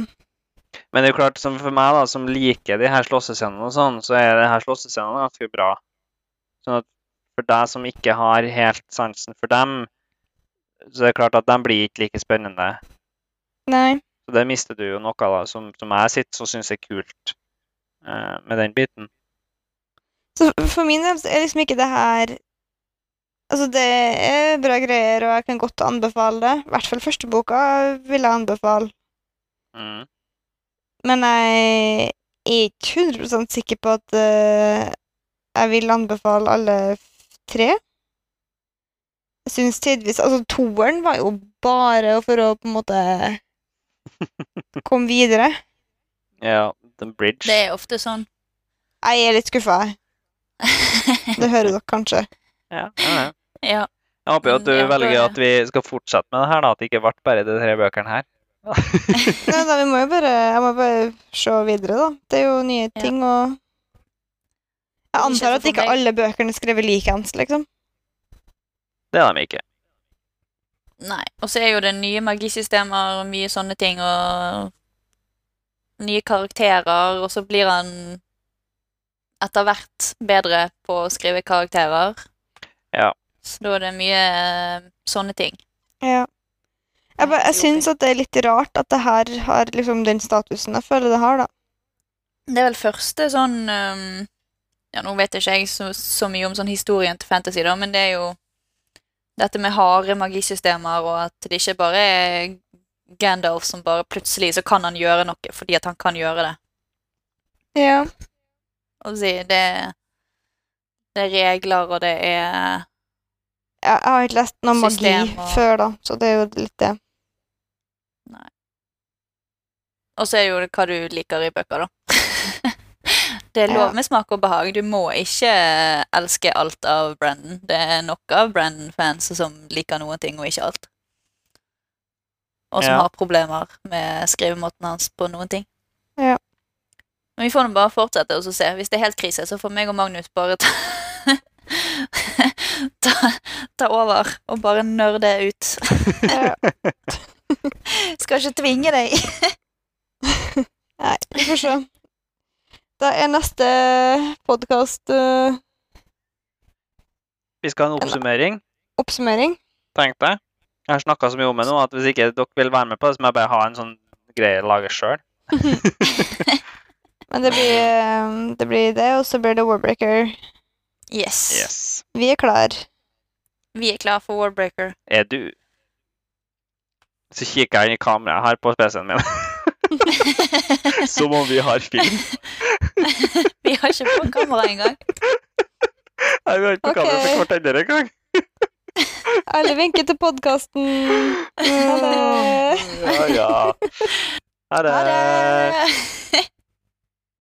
Men det er jo klart, som for meg, da, som liker de her slåssescenene og sånn, så er de her slåssescenene ganske bra. Sånn at for deg som ikke har helt sansen for dem, så er det klart at de blir ikke like spennende. Nei. Så der mister du jo noe da, som, som jeg sitter så syns er kult eh, med den biten. Så for min del er liksom ikke det her Altså, det er bra greier, og jeg kan godt anbefale det. I hvert fall første boka vil jeg anbefale. Mm. Men jeg er ikke 100% sikker på at uh, jeg vil anbefale alle tre. Jeg syns tidvis Altså, toeren var jo bare for å på en måte komme videre. Ja, den Bridge. Det er ofte sånn. Jeg er litt skuffa. Det hører dere kanskje. Ja, ja, ja. Ja. Jeg håper jo at du ja, velger at vi skal fortsette med det her, da. At det ikke ble bare de tre bøkene her. Nei, da, vi må jo bare, jeg må bare se videre, da. Det er jo nye ting, og Jeg antar at ikke alle bøkene er skrevet likeens, liksom. Det er de ikke. Nei. Og så er jo det nye magisystemer og mye sånne ting, og nye karakterer, og så blir han etter hvert bedre på å skrive karakterer. Ja. Så da er det mye eh, sånne ting. Ja. Jeg, bare, jeg syns at det er litt rart at det her har liksom den statusen jeg føler det har, da. Det er vel første sånn um, Ja, nå vet ikke jeg så, så mye om sånn historien til fantasy, da, men det er jo dette med harde magisystemer, og at det ikke bare er Gandalf som bare plutselig så kan han gjøre noe fordi at han kan gjøre det. Ja. Og si, det, det er regler, og det er Jeg, jeg har ikke lest noe magi og- før, da, så det er jo litt det. Nei. Og så er det jo hva du liker i bøker, da. det er lov med smak og behag. Du må ikke elske alt av Brandon. Det er nok av Brandon-fans som liker noen ting, og ikke alt. Og som Ja. har problemer med skrivemåten hans på noen ting. Ja. Men vi får nå bare fortsette og se. Hvis det er helt krise, så får meg og Magnus bare ta, ta, ta over og bare nerde ut. Skal ikke tvinge deg. Nei, vi får se. Da er neste podkast Vi skal ha en oppsummering, oppsummering. tenkte jeg. Jeg har snakka så mye om det nå at hvis ikke dere vil være med på det, så må jeg bare ha en sånn greie lage sjøl. Men det blir eh, det, blir det og så blir det Warbreaker. Yes. Yes. Vi er klar. Vi er klar for Warbreaker. Er du Så kikker jeg inn i kameraet her på PC-en min. Som om vi har film. Vi har ikke på kamera engang. Nei, vi har ikke på okay. kamera for hverandre engang. Alle vinker til podkasten. Ha det. Ja, ja. Ha det. Ha det!